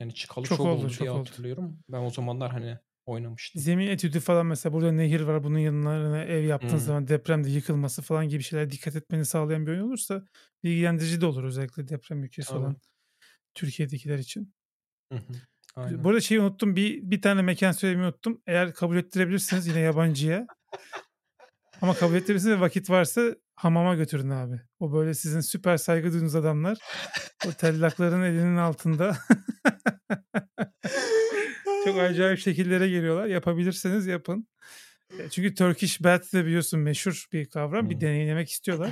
yani çıkalı çok, çok oldu, oldu çok diye oldu. hatırlıyorum. Ben o zamanlar hani oynamıştım. Zemin etüdü falan mesela burada nehir var bunun yanlarına ev yaptığın hmm. zaman depremde yıkılması falan gibi şeyler dikkat etmeni sağlayan bir oyun olursa bilgilendirici de olur özellikle deprem ülkesi Tabii. olan Türkiye'dekiler için. Hı hı. Aynen. Bu arada şeyi unuttum bir, bir tane mekan söylemeyi unuttum. Eğer kabul ettirebilirsiniz yine yabancıya. Ama kabul ettirebilirsiniz ve vakit varsa hamama götürün abi. O böyle sizin süper saygı duyduğunuz adamlar. O tellakların elinin altında. Çok acayip şekillere geliyorlar. Yapabilirseniz yapın. E, çünkü Turkish Bath de biliyorsun meşhur bir kavram. Bir deneyimlemek istiyorlar.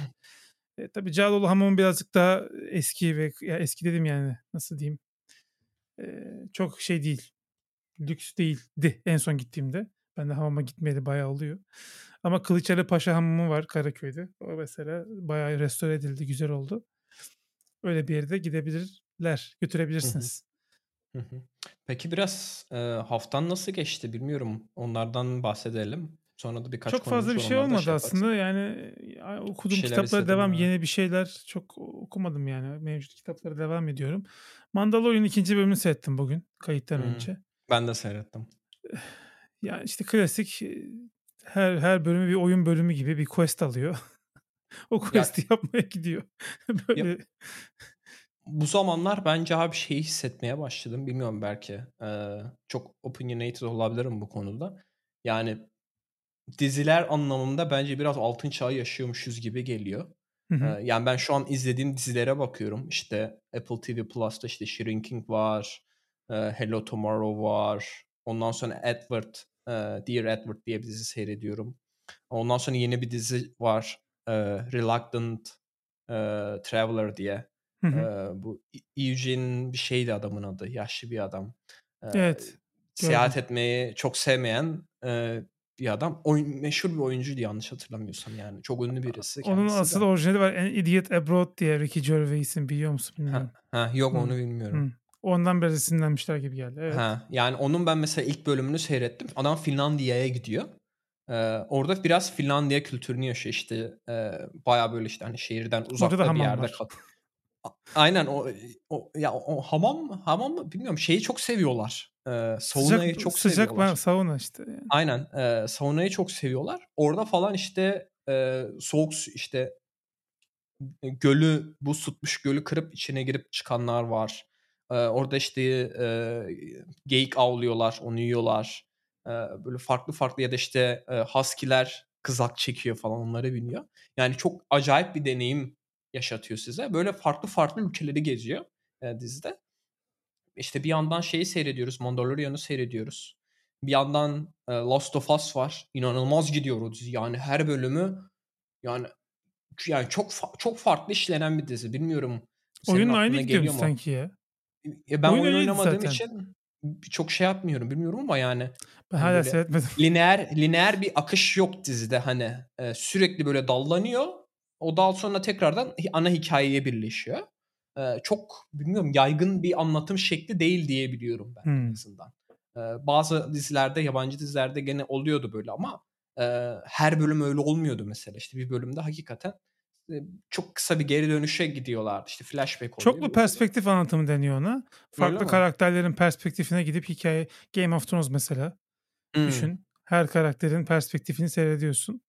E, tabii Cağaloğlu hamamı birazcık daha eski ve ya eski dedim yani nasıl diyeyim. E, çok şey değil. Lüks değildi en son gittiğimde. Ben de hamama gitmeyeli bayağı oluyor. Ama Kılıçhalı Paşa Hamamı var Karaköy'de. O mesela bayağı restore edildi, güzel oldu. Öyle bir yerde gidebilirler, götürebilirsiniz. Hı hı. Peki biraz, eee, haftan nasıl geçti bilmiyorum. Onlardan bahsedelim. Sonra da birkaç Çok fazla bir şey olmadı yaparız. aslında. Yani, ya, okuduğum kitaplara devam, ya. yeni bir şeyler çok okumadım yani. Mevcut kitaplara devam ediyorum. Mandalorian 2. bölümünü seyrettim bugün kayıttan Hımm. önce. Ben de seyrettim. Ya, işte klasik, her her bölümü bir oyun bölümü gibi bir quest alıyor. O Ya quest'i yapmaya gidiyor. Böyle bu zamanlar bence abi şeyi hissetmeye başladım. Bilmiyorum belki eee, çok opinionated olabilirim bu konuda. Yani diziler anlamında bence biraz altın çağı yaşıyormuşuz gibi geliyor. Hı hı. Yani ben şu an izlediğim dizilere bakıyorum. İşte Apple TV Plus'ta işte Shrinking var. Hello Tomorrow var. Ondan sonra Edward, Dear Edward diye bir dizi seyrediyorum. Ondan sonra yeni bir dizi var. Reluctant Traveler diye. Hı hı. bu Eugene bir şeydi adamın adı. Yaşlı bir adam. Evet. Seyahat etmeyi çok sevmeyen bir adam. Oyun, meşhur bir oyuncuydu yanlış hatırlamıyorsam yani. Çok ünlü birisi Onun asıl de. orijinali var. An Idiot Abroad diye Ricky Gervais'in biliyor musun bilmiyorum. Ha, ha, yok Hı. onu bilmiyorum. Hı. Ondan biraz esinlenmişler gibi geldi. Evet. Ha, yani onun ben mesela ilk bölümünü seyrettim. Adam Finlandiya'ya gidiyor. Ee, orada biraz Finlandiya kültürünü yaşıyor işte. E, Baya böyle işte hani şehirden uzakta bir yerde. Kal- aynen o o ya o hamam hamam bilmiyorum şeyi çok seviyorlar. Eee, saunayı Sıcak çok sıcak seviyorlar. sauna işte yani. Aynen, eee, saunayı çok seviyorlar. Orada falan işte, eee, soğuk işte gölü, buz tutmuş gölü kırıp içine girip çıkanlar var. Eee, orada işte, eee, geyik avlıyorlar, onu yiyorlar. Eee, böyle farklı farklı ya da işte, eee, husky'ler kızak çekiyor falan onlara biniyor. Yani çok acayip bir deneyim yaşatıyor size. Böyle farklı farklı ülkeleri geziyor, eee, dizide. İşte bir yandan şeyi seyrediyoruz, Mandalorian'ı seyrediyoruz. Bir yandan, eee, Last of Us var. İnanılmaz gidiyor o dizi. Yani her bölümü yani yani çok fa çok farklı işlenen bir dizi. Bilmiyorum Oyunun aynı gidiyormuş sanki ya. Ya ben oyun, oyun oynamadığım zaten. için çok şey yapmıyorum bilmiyorum ama yani ben hani hala seyretmedim. Lineer lineer bir akış yok dizide hani e, sürekli böyle dallanıyor. O dal sonra tekrardan ana hikayeye birleşiyor. E, çok bilmiyorum yaygın bir anlatım şekli değil diye biliyorum ben hmm. en azından. E, bazı dizilerde yabancı dizilerde gene oluyordu böyle ama e, her bölüm öyle olmuyordu mesela. İşte bir bölümde hakikaten çok kısa bir geri dönüşe gidiyorlardı. İşte flashback oluyor. Çoklu perspektif anlatımı deniyor ona. Farklı karakterlerin perspektifine gidip hikaye Game of Thrones mesela hmm. düşün. Her karakterin perspektifini seyrediyorsun.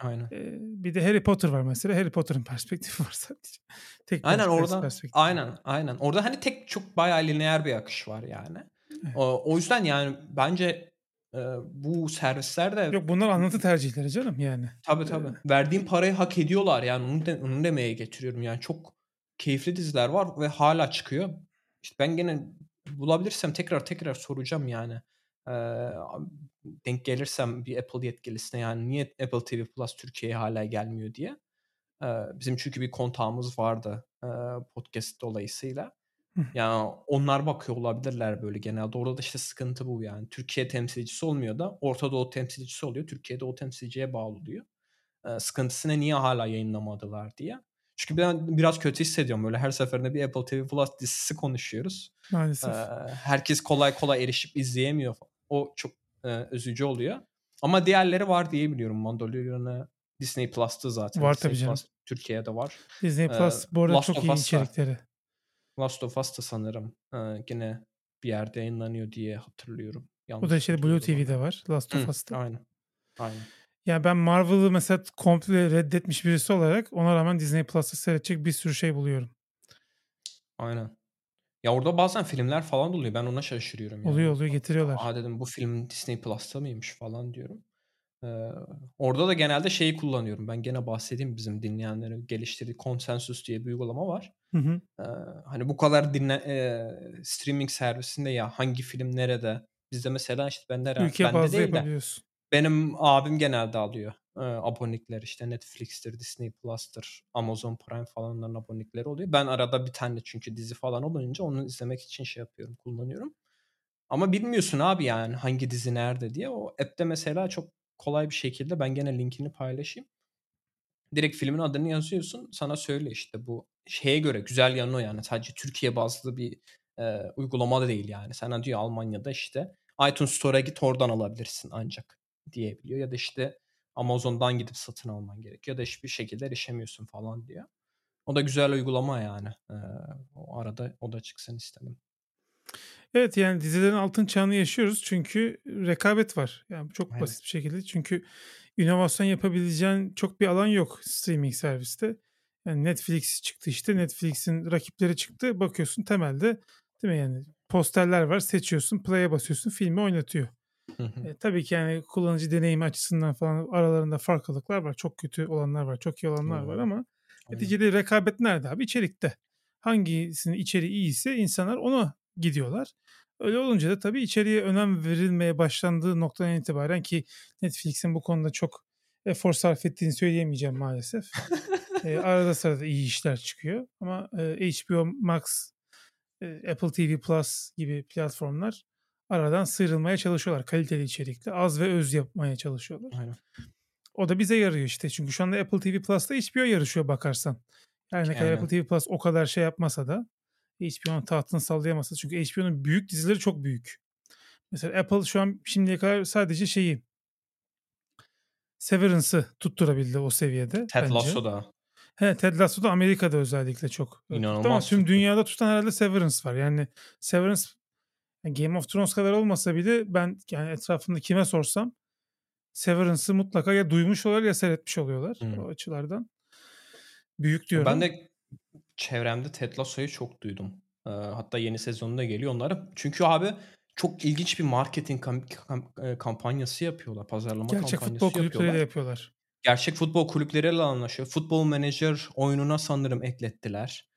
Aynen. Ee, bir de Harry Potter var mesela. Harry Potter'ın perspektifi var sadece. Tek aynen orada. Aynen, aynen. Orada hani tek çok bayağı lineer bir akış var yani. Evet. O, o yüzden yani bence Eee, bu servisler de Yok bunlar anlatı tercihleri canım yani. Tabii tabii. Eee Verdiğim parayı hak ediyorlar yani onu de onu demeye getiriyorum. Yani çok keyifli diziler var ve hala çıkıyor. İşte ben gene bulabilirsem tekrar tekrar soracağım yani. Eee, denk gelirsem bir Apple yetkilisine yani niye Apple TV Plus Türkiye'ye hala gelmiyor diye. Bizim çünkü bir kontağımız vardı, podcast dolayısıyla. Yani onlar bakıyor olabilirler böyle genelde. Orada da işte sıkıntı bu yani. Türkiye temsilcisi olmuyor da Orta Doğu temsilcisi oluyor. Türkiye'de o temsilciye bağlı diyor. Ee, sıkıntısını niye hala yayınlamadılar diye. Çünkü ben biraz kötü hissediyorum. Böyle her seferinde bir Apple TV Plus dizisi konuşuyoruz. Maalesef. Ee, herkes kolay kolay erişip izleyemiyor. O çok e, üzücü oluyor. Ama diğerleri var diye biliyorum. Mandalorian'ı Disney Plus'ta zaten. Var Disney tabii canım. Plus, Türkiye'de var. Disney Plus ee, bu arada Last çok iyi içerikleri. Last of Us da sanırım e, gene bir yerde yayınlanıyor diye hatırlıyorum. Yanlış o da işte Blue TV'de var. Last of Us'ta. Aynen. Aynen. Yani ben Marvel'ı mesela komple reddetmiş birisi olarak ona rağmen Disney Plus'ta seyredecek bir sürü şey buluyorum. Aynen. Ya orada bazen filmler falan oluyor. Ben ona şaşırıyorum. Yani. Oluyor oluyor getiriyorlar. Aa dedim bu film Disney Plus'ta mıymış falan diyorum. Ee, orada da genelde şeyi kullanıyorum. Ben gene bahsedeyim bizim dinleyenlerin geliştirdiği Consensus diye bir uygulama var. Hı hı. Ee, hani bu kadar dinle e, streaming servisinde ya hangi film nerede? Bizde mesela işte ben de Ülke bende bazlı değil de benim abim genelde alıyor. Ee, abonelikler işte Netflix'tir, Disney Plus'tır, Amazon Prime falanların abonelikleri oluyor. Ben arada bir tane çünkü dizi falan olunca onu izlemek için şey yapıyorum, kullanıyorum. Ama bilmiyorsun abi yani hangi dizi nerede diye. O app'te mesela çok kolay bir şekilde ben gene linkini paylaşayım. Direkt filmin adını yazıyorsun. Sana söyle işte bu şeye göre güzel yanı o yani. Sadece Türkiye bazlı bir e, uygulama da değil yani. Sana diyor Almanya'da işte iTunes Store'a git oradan alabilirsin ancak diyebiliyor. Ya da işte Amazon'dan gidip satın alman gerekiyor. Ya da hiçbir şekilde erişemiyorsun falan diyor. O da güzel uygulama yani. Ee, o arada o da çıksın istedim. Evet yani dizilerin altın çağını yaşıyoruz çünkü rekabet var. Yani çok Aynen. basit bir şekilde. Çünkü inovasyon yapabileceğin çok bir alan yok streaming serviste. Yani Netflix çıktı işte Netflix'in rakipleri çıktı. Bakıyorsun temelde değil mi yani posterler var seçiyorsun play'e basıyorsun filmi oynatıyor. E, tabii ki yani kullanıcı deneyimi açısından falan aralarında farklılıklar var. Çok kötü olanlar var, çok iyi olanlar var ama neticede rekabet nerede abi? İçerikte. Hangisinin içeriği iyiyse insanlar ona gidiyorlar. Öyle olunca da tabii içeriye önem verilmeye başlandığı noktadan itibaren ki Netflix'in bu konuda çok efor sarf ettiğini söyleyemeyeceğim maalesef. e, arada sırada iyi işler çıkıyor ama e, HBO Max, e, Apple TV Plus gibi platformlar aradan sıyrılmaya çalışıyorlar kaliteli içerikle. Az ve öz yapmaya çalışıyorlar. Aynen. O da bize yarıyor işte. Çünkü şu anda Apple TV Plus'ta HBO yarışıyor bakarsan. Her ne kadar Apple TV Plus o kadar şey yapmasa da HBO'nun tahtını sallayamasa. Çünkü HBO'nun büyük dizileri çok büyük. Mesela Apple şu an şimdiye kadar sadece şeyi Severance'ı tutturabildi o seviyede. Ted Lasso da. He Ted Lasso da Amerika'da özellikle çok. İnanılmaz. Ama tüm dünyada tutan herhalde Severance var. Yani Severance Game of Thrones kadar olmasa bile ben yani etrafında kime sorsam Severance'ı mutlaka ya duymuş oluyorlar ya seyretmiş oluyorlar hmm. o açılardan. Büyük diyorum. Ben de çevremde Ted Lasso'yu çok duydum. hatta yeni sezonunda geliyor onlara. Çünkü abi çok ilginç bir marketing kam- kam- kampanyası yapıyorlar. Pazarlama Gerçek kampanyası futbol kulüpleriyle yapıyorlar. Gerçek futbol kulüpleriyle anlaşıyor. Futbol Manager oyununa sanırım eklettiler.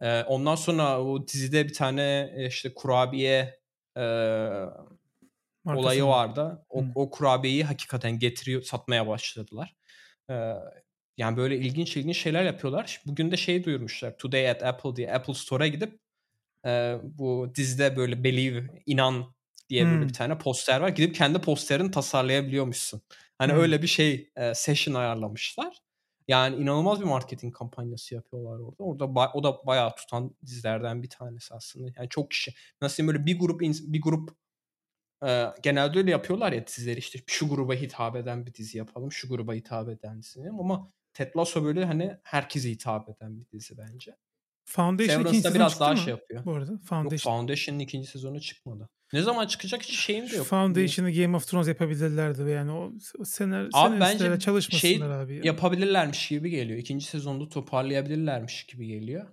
Ee, ondan sonra o dizide bir tane işte kurabiye e, olayı vardı. O, o kurabiyeyi hakikaten getiriyor, satmaya başladılar. Ee, yani böyle ilginç ilginç şeyler yapıyorlar. Bugün de şey duyurmuşlar. Today at Apple diye Apple Store'a gidip e, bu dizide böyle believe, inan diye böyle hmm. bir tane poster var. Gidip kendi posterini tasarlayabiliyormuşsun. Hani hmm. öyle bir şey e, session ayarlamışlar. Yani inanılmaz bir marketing kampanyası yapıyorlar orada. Orada o da bayağı tutan dizilerden bir tanesi aslında. Yani çok kişi nasıl böyle bir grup bir grup e, genelde öyle yapıyorlar ya dizileri işte şu gruba hitap eden bir dizi yapalım, şu gruba hitap eden dizi ama Ted Lasso böyle hani herkese hitap eden bir dizi bence. Foundation ikinci sezon biraz daha mı? şey yapıyor. Bu arada Foundation. Yok, Foundation'ın ikinci sezonu çıkmadı. Ne zaman çıkacak hiç şeyim de yok. Foundation'ı Game of Thrones yapabilirlerdi yani o senar abi bence çalışmasınlar şey abi. Ya. yapabilirlermiş gibi geliyor. İkinci sezonda toparlayabilirlermiş gibi geliyor.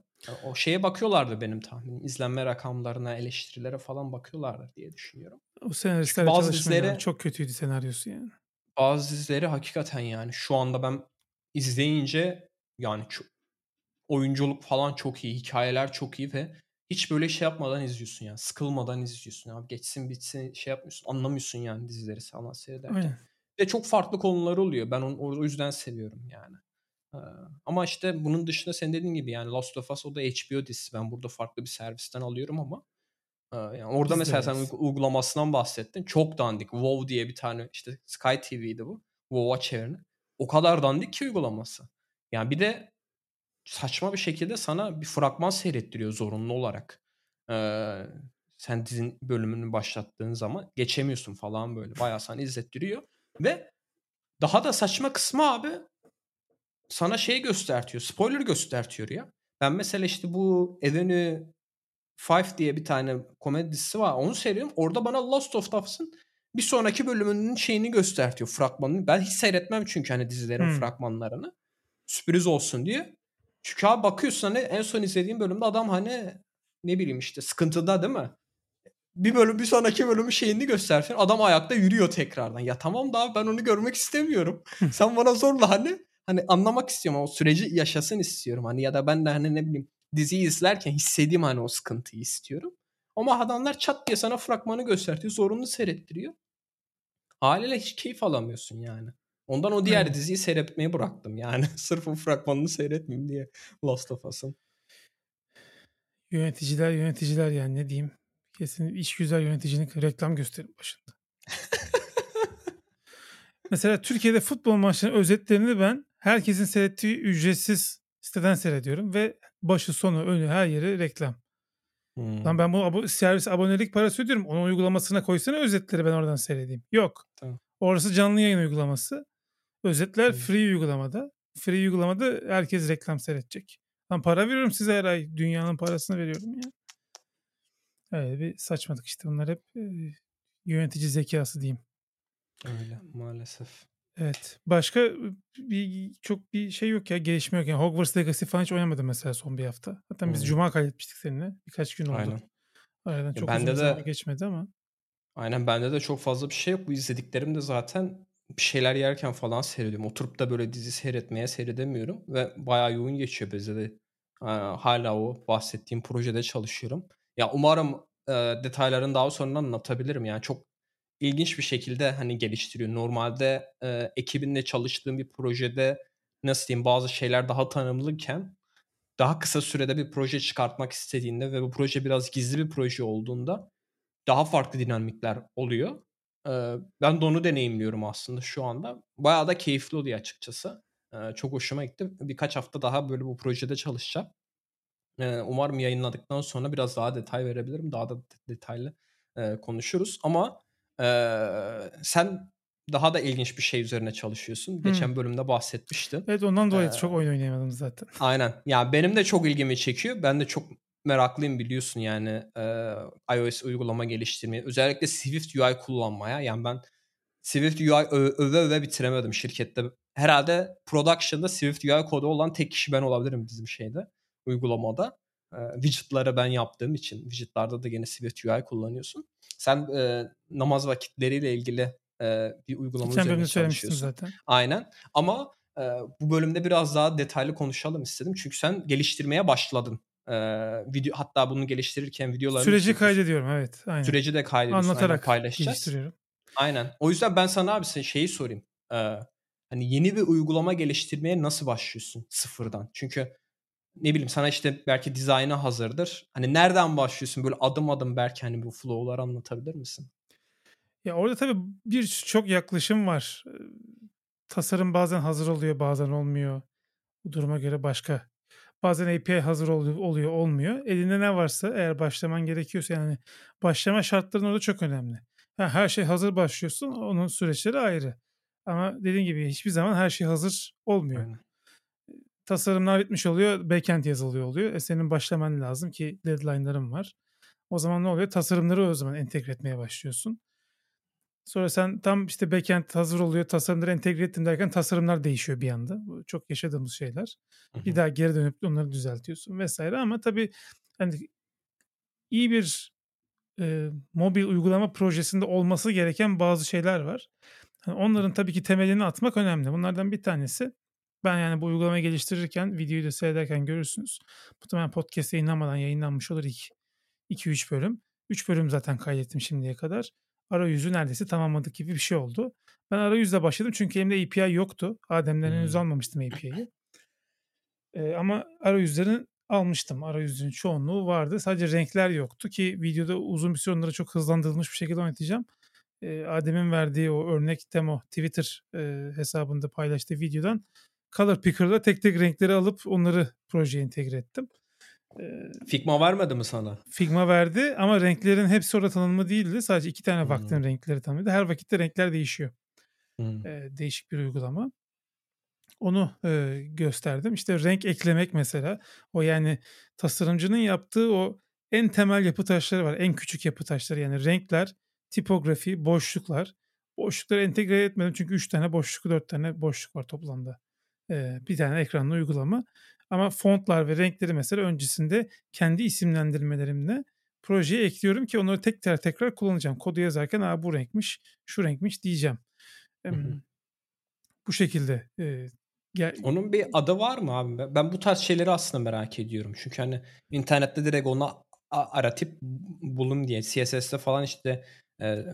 o şeye bakıyorlardı benim tahminim. İzlenme rakamlarına, eleştirilere falan bakıyorlardı diye düşünüyorum. O senaristlerle çalışmaları çok kötüydü senaryosu yani. Bazı dizileri hakikaten yani şu anda ben izleyince yani çok, oyunculuk falan çok iyi, hikayeler çok iyi ve hiç böyle şey yapmadan izliyorsun yani. Sıkılmadan izliyorsun abi. Geçsin bitsin şey yapmıyorsun. Anlamıyorsun yani dizileri falan seyrederken. Ve çok farklı konular oluyor. Ben onu o yüzden seviyorum yani. Ee, ama işte bunun dışında sen dediğin gibi yani Last of Us o da HBO dizisi. Ben burada farklı bir servisten alıyorum ama e, yani orada Biz mesela sen uygulamasından bahsettin. Çok dandik. WoW diye bir tane işte Sky TV'ydi bu. WoW'a çevirini. O kadar dandik ki uygulaması. Yani bir de saçma bir şekilde sana bir fragman seyrettiriyor zorunlu olarak. Ee, sen dizin bölümünü başlattığın zaman geçemiyorsun falan böyle. Bayağı sana izlettiriyor. Ve daha da saçma kısmı abi sana şey göstertiyor. Spoiler göstertiyor ya. Ben mesela işte bu Avenue Five diye bir tane komedi dizisi var. Onu seyrediyorum. Orada bana Lost of Us'ın bir sonraki bölümünün şeyini göstertiyor fragmanını. Ben hiç seyretmem çünkü hani dizilerin hmm. fragmanlarını. Sürpriz olsun diye. Çünkü abi bakıyorsun hani en son izlediğim bölümde adam hani ne bileyim işte sıkıntıda değil mi? Bir bölüm bir sonraki bölümü şeyini göstersin. Adam ayakta yürüyor tekrardan. Ya tamam da abi ben onu görmek istemiyorum. Sen bana zorla hani hani anlamak istiyorum o süreci yaşasın istiyorum. Hani ya da ben de hani ne bileyim diziyi izlerken hissedeyim hani o sıkıntıyı istiyorum. Ama adamlar çat diye sana fragmanı göstertiyor. Zorunlu seyrettiriyor. Haliyle hiç keyif alamıyorsun yani. Ondan o diğer evet. diziyi seyretmeyi bıraktım. Yani sırf o fragmanını seyretmeyeyim diye Last of Us'ın. Yöneticiler yöneticiler yani ne diyeyim. Kesin iş güzel yöneticinin reklam gösterim başında. Mesela Türkiye'de futbol maçlarının özetlerini ben herkesin seyrettiği ücretsiz siteden seyrediyorum ve başı sonu önü her yeri reklam. Hmm. Lan ben bu abo- servis abonelik parası ödüyorum. Onun uygulamasına koysana özetleri ben oradan seyredeyim. Yok. Tamam. Orası canlı yayın uygulaması. Özetler free uygulamada. Free uygulamada herkes reklam seyredecek. Ben para veriyorum size her ay. Dünyanın parasını veriyorum ya. Öyle bir saçmalık işte. Bunlar hep e, yönetici zekası diyeyim. Öyle maalesef. Evet. Başka bir çok bir şey yok ya. Gelişme yok. Yani Hogwarts Legacy falan hiç oynamadım mesela son bir hafta. Hatta hmm. biz Cuma kaydetmiştik seninle. Birkaç gün oldu. Aynen. Aradan çok ya uzun de, geçmedi ama. Aynen bende de çok fazla bir şey yok. Bu izlediklerim de zaten bir şeyler yerken falan seyrediyorum. Oturup da böyle dizi seyretmeye seyredemiyorum. Ve bayağı yoğun geçiyor bizde de. Hala o bahsettiğim projede çalışıyorum. Ya umarım e, detaylarını daha sonra anlatabilirim. Yani çok ilginç bir şekilde hani geliştiriyor. Normalde e, ekibinle çalıştığım bir projede nasıl diyeyim bazı şeyler daha tanımlıyken daha kısa sürede bir proje çıkartmak istediğinde ve bu proje biraz gizli bir proje olduğunda daha farklı dinamikler oluyor. Ee, ben de onu deneyimliyorum aslında şu anda. Bayağı da keyifli oluyor açıkçası. Ee, çok hoşuma gitti. Birkaç hafta daha böyle bu projede çalışacağım. Ee, umarım yayınladıktan sonra biraz daha detay verebilirim. Daha da detaylı e, konuşuruz. Ama e, sen daha da ilginç bir şey üzerine çalışıyorsun. Hmm. Geçen bölümde bahsetmiştin. Evet ondan dolayı ee, çok oyun oynayamadım zaten. Aynen. Ya benim de çok ilgimi çekiyor. Ben de çok meraklıyım biliyorsun yani e, iOS uygulama geliştirmeye. Özellikle Swift UI kullanmaya. Yani ben Swift UI öve öve bitiremedim şirkette. Herhalde production'da Swift UI kodu olan tek kişi ben olabilirim bizim şeyde uygulamada. E, widget'ları ben yaptığım için widget'larda da gene Swift UI kullanıyorsun. Sen e, namaz vakitleriyle ilgili e, bir uygulama Geçen üzerine çalışıyorsun. zaten. Aynen. Ama e, bu bölümde biraz daha detaylı konuşalım istedim. Çünkü sen geliştirmeye başladın. E, video hatta bunu geliştirirken videolarını süreci kaydediyorum evet. Aynen. Süreci de kaydediyorsun. Anlatarak aynen, paylaşacağız. geliştiriyorum. Aynen. O yüzden ben sana abi şeyi sorayım. Ee, hani yeni bir uygulama geliştirmeye nasıl başlıyorsun sıfırdan? Çünkü ne bileyim sana işte belki dizaynı hazırdır. Hani nereden başlıyorsun? Böyle adım adım belki hani bu flow'ları anlatabilir misin? Ya orada tabii bir çok yaklaşım var. Tasarım bazen hazır oluyor, bazen olmuyor. Bu duruma göre başka. Bazen API hazır oluyor, oluyor olmuyor. Elinde ne varsa eğer başlaman gerekiyorsa yani başlama şartların orada çok önemli. Ha, her şey hazır başlıyorsun. Onun süreçleri ayrı. Ama dediğim gibi hiçbir zaman her şey hazır olmuyor. Aynen. Tasarımlar bitmiş oluyor. Backend yazılıyor oluyor. E senin başlaman lazım ki deadline'ların var. O zaman ne oluyor? Tasarımları o zaman entegre etmeye başlıyorsun. Sonra sen tam işte backend hazır oluyor, tasarımları entegre ettim derken tasarımlar değişiyor bir anda. Bu çok yaşadığımız şeyler. Hı hı. Bir daha geri dönüp onları düzeltiyorsun vesaire ama tabii hani iyi bir e, mobil uygulama projesinde olması gereken bazı şeyler var. Yani onların tabii ki temelini atmak önemli. Bunlardan bir tanesi ben yani bu uygulamayı geliştirirken, videoyu da seyrederken görürsünüz. Muhtemelen podcast yayınlanmadan yayınlanmış olur ilk 2-3 bölüm. 3 bölüm zaten kaydettim şimdiye kadar. Arayüzü neredeyse tamamladık gibi bir şey oldu. Ben arayüzle başladım çünkü elimde API yoktu. Adem'den henüz hmm. almamıştım API'yi. Ee, ama arayüzlerin almıştım. Arayüzün çoğunluğu vardı. Sadece renkler yoktu ki videoda uzun bir süre onları çok hızlandırılmış bir şekilde oynatacağım. Ee, Adem'in verdiği o örnek demo Twitter e, hesabında paylaştığı videodan Color Picker'da tek tek renkleri alıp onları projeye entegre ettim. Ee, Figma vermedi mi sana? Figma verdi ama renklerin hepsi orada tanımlı değildi. Sadece iki tane hmm. vaktin renkleri tanımlıydı. Her vakitte renkler değişiyor. Hmm. Ee, değişik bir uygulama. Onu e, gösterdim. İşte renk eklemek mesela. O yani tasarımcının yaptığı o en temel yapı taşları var. En küçük yapı taşları yani renkler, tipografi, boşluklar. Boşlukları entegre etmedim çünkü 3 tane boşluk, 4 tane boşluk var toplamda. Ee, bir tane ekranlı uygulama. Ama fontlar ve renkleri mesela öncesinde kendi isimlendirmelerimle projeye ekliyorum ki onları tekrar tekrar kullanacağım. Kodu yazarken Aa, bu renkmiş, şu renkmiş diyeceğim. Hı hı. Bu şekilde e, Gel... Onun bir adı var mı abi? Ben bu tarz şeyleri aslında merak ediyorum. Çünkü hani internette direkt onu aratıp bulun diye CSS'te falan işte e,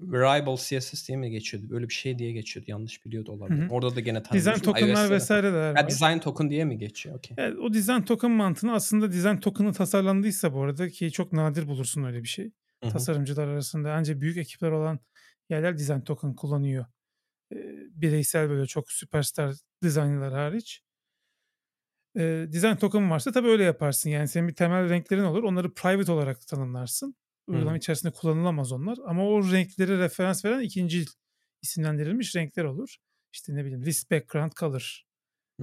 variable CSS diye mi geçiyordu? Böyle bir şey diye geçiyordu. Yanlış biliyordu olabilir. Hı hı. Orada da gene tanımlıyorsun. Design tokenlar vesaire de var. design token diye mi geçiyor? Okay. Yani o design token mantığını aslında design token'ı tasarlandıysa bu arada ki çok nadir bulursun öyle bir şey. Hı hı. Tasarımcılar arasında ancak büyük ekipler olan yerler design token kullanıyor bireysel böyle çok süperstar dizaynlar hariç. E, design token varsa tabii öyle yaparsın. Yani senin bir temel renklerin olur. Onları private olarak tanımlarsın. Uygulama hmm. içerisinde kullanılamaz onlar. Ama o renkleri referans veren ikinci isimlendirilmiş renkler olur. İşte ne bileyim list background color,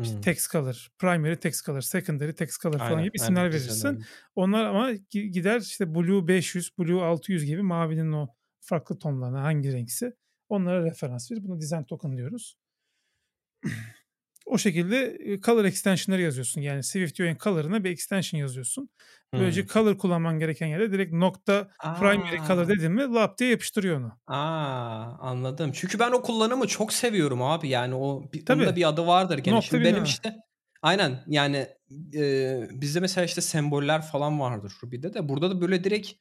işte text color, primary text color, secondary text color falan aynen, gibi isimler aynen, verirsin. Onlar ama gider işte blue 500, blue 600 gibi mavinin o farklı tonlarına hangi renkse Onlara referans verir. Buna design token diyoruz. O şekilde color extension'ları yazıyorsun. Yani SwiftUI'nin color'ına bir extension yazıyorsun. Böylece hmm. color kullanman gereken yere direkt nokta Aa. primary color dedim mi lap diye yapıştırıyor onu. Aa, anladım. Çünkü ben o kullanımı çok seviyorum abi. Yani o Tabii. bir adı vardır gene. Nokta Şimdi benim işte aynen yani e, bizde mesela işte semboller falan vardır Ruby'de de. Burada da böyle direkt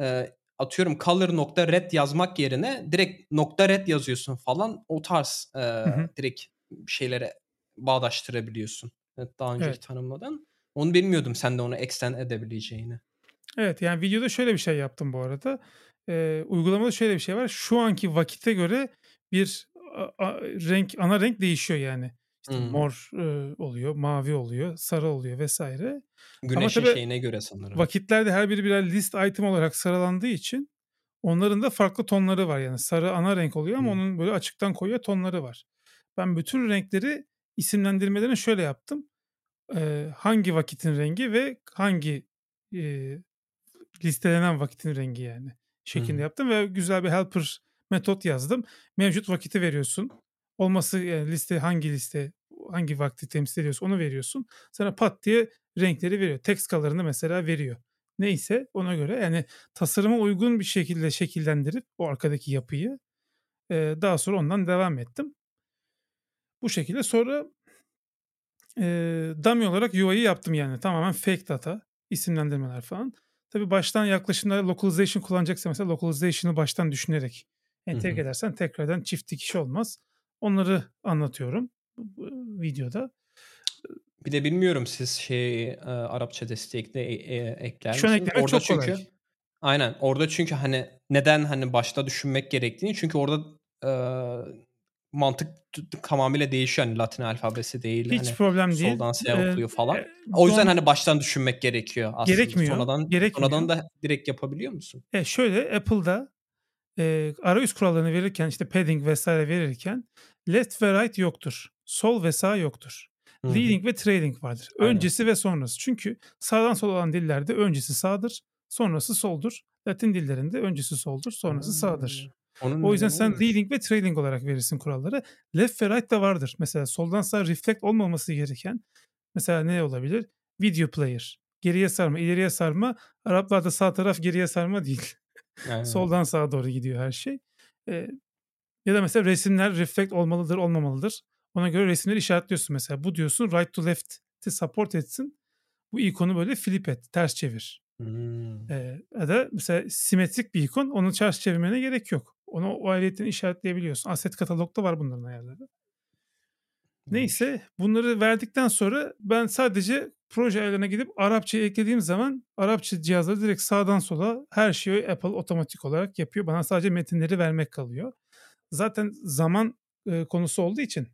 e, atıyorum color nokta red yazmak yerine direkt nokta red yazıyorsun falan o tarz e, hı hı. direkt şeylere bağdaştırabiliyorsun. Evet, daha önceki evet. tanımladan. Onu bilmiyordum sen de onu extend edebileceğini. Evet yani videoda şöyle bir şey yaptım bu arada. Ee, uygulamada şöyle bir şey var. Şu anki vakite göre bir a, a, renk ana renk değişiyor yani. İşte hmm. mor e, oluyor, mavi oluyor, sarı oluyor vesaire. Güneşin Ama şeyine göre sanırım. Vakitlerde her biri birer list item olarak sıralandığı için Onların da farklı tonları var yani sarı ana renk oluyor ama Hı. onun böyle açıktan koyuya tonları var. Ben bütün renkleri isimlendirmelerini şöyle yaptım. Ee, hangi vakitin rengi ve hangi e, listelenen vakitin rengi yani şeklinde Hı. yaptım ve güzel bir helper metot yazdım. Mevcut vakiti veriyorsun. Olması yani liste hangi liste hangi vakti temsil ediyorsa onu veriyorsun. Sana pat diye renkleri veriyor. Text color'ını mesela veriyor. Neyse ona göre yani tasarıma uygun bir şekilde şekillendirip o arkadaki yapıyı e, daha sonra ondan devam ettim. Bu şekilde sonra e, dummy olarak UI'yi yaptım yani tamamen fake data isimlendirmeler falan. Tabii baştan yaklaşımda localization kullanacaksa mesela localization'ı baştan düşünerek entegre edersen tekrardan çift dikiş olmaz. Onları anlatıyorum videoda. Bir de bilmiyorum siz şey Arapça destekli e, e, ekler Şu an eklemek orada çok çünkü, kolay. Aynen. Orada çünkü hani neden hani başta düşünmek gerektiğini çünkü orada e, mantık tamamıyla değişiyor. Hani Latin alfabesi değil. Hiç hani problem değil. Soldan siyah okuyor falan. E, o yüzden hani baştan düşünmek gerekiyor aslında. Gerekmiyor. Sonradan, gerekmiyor. sonradan da direkt yapabiliyor musun? E şöyle Apple'da e, arayüz kurallarını verirken işte padding vesaire verirken left ve right yoktur. Sol ve sağ yoktur. Hı-hı. Leading ve trailing vardır. Aynen. Öncesi ve sonrası. Çünkü sağdan sola olan dillerde öncesi sağdır, sonrası soldur. Latin dillerinde öncesi soldur, sonrası hmm. sağdır. Onun o yüzden sen olmuş. leading ve trailing olarak verirsin kuralları. Left ve right de vardır. Mesela soldan sağa reflect olmaması gereken mesela ne olabilir? Video player. Geriye sarma, ileriye sarma. Araplarda sağ taraf geriye sarma değil. Soldan sağa doğru gidiyor her şey. Ee, ya da mesela resimler reflect olmalıdır, olmamalıdır. Ona göre resimleri işaretliyorsun mesela. Bu diyorsun right to left'i support etsin. Bu ikonu böyle flip et, ters çevir. Hmm. Ee, ya da mesela simetrik bir ikon, onu ters çevirmene gerek yok. Onu o ayrıyetten işaretleyebiliyorsun. Asset katalogda var bunların ayarları. Neyse bunları verdikten sonra ben sadece proje ayarlarına gidip Arapçayı eklediğim zaman Arapça cihazları direkt sağdan sola her şeyi Apple otomatik olarak yapıyor. Bana sadece metinleri vermek kalıyor. Zaten zaman e, konusu olduğu için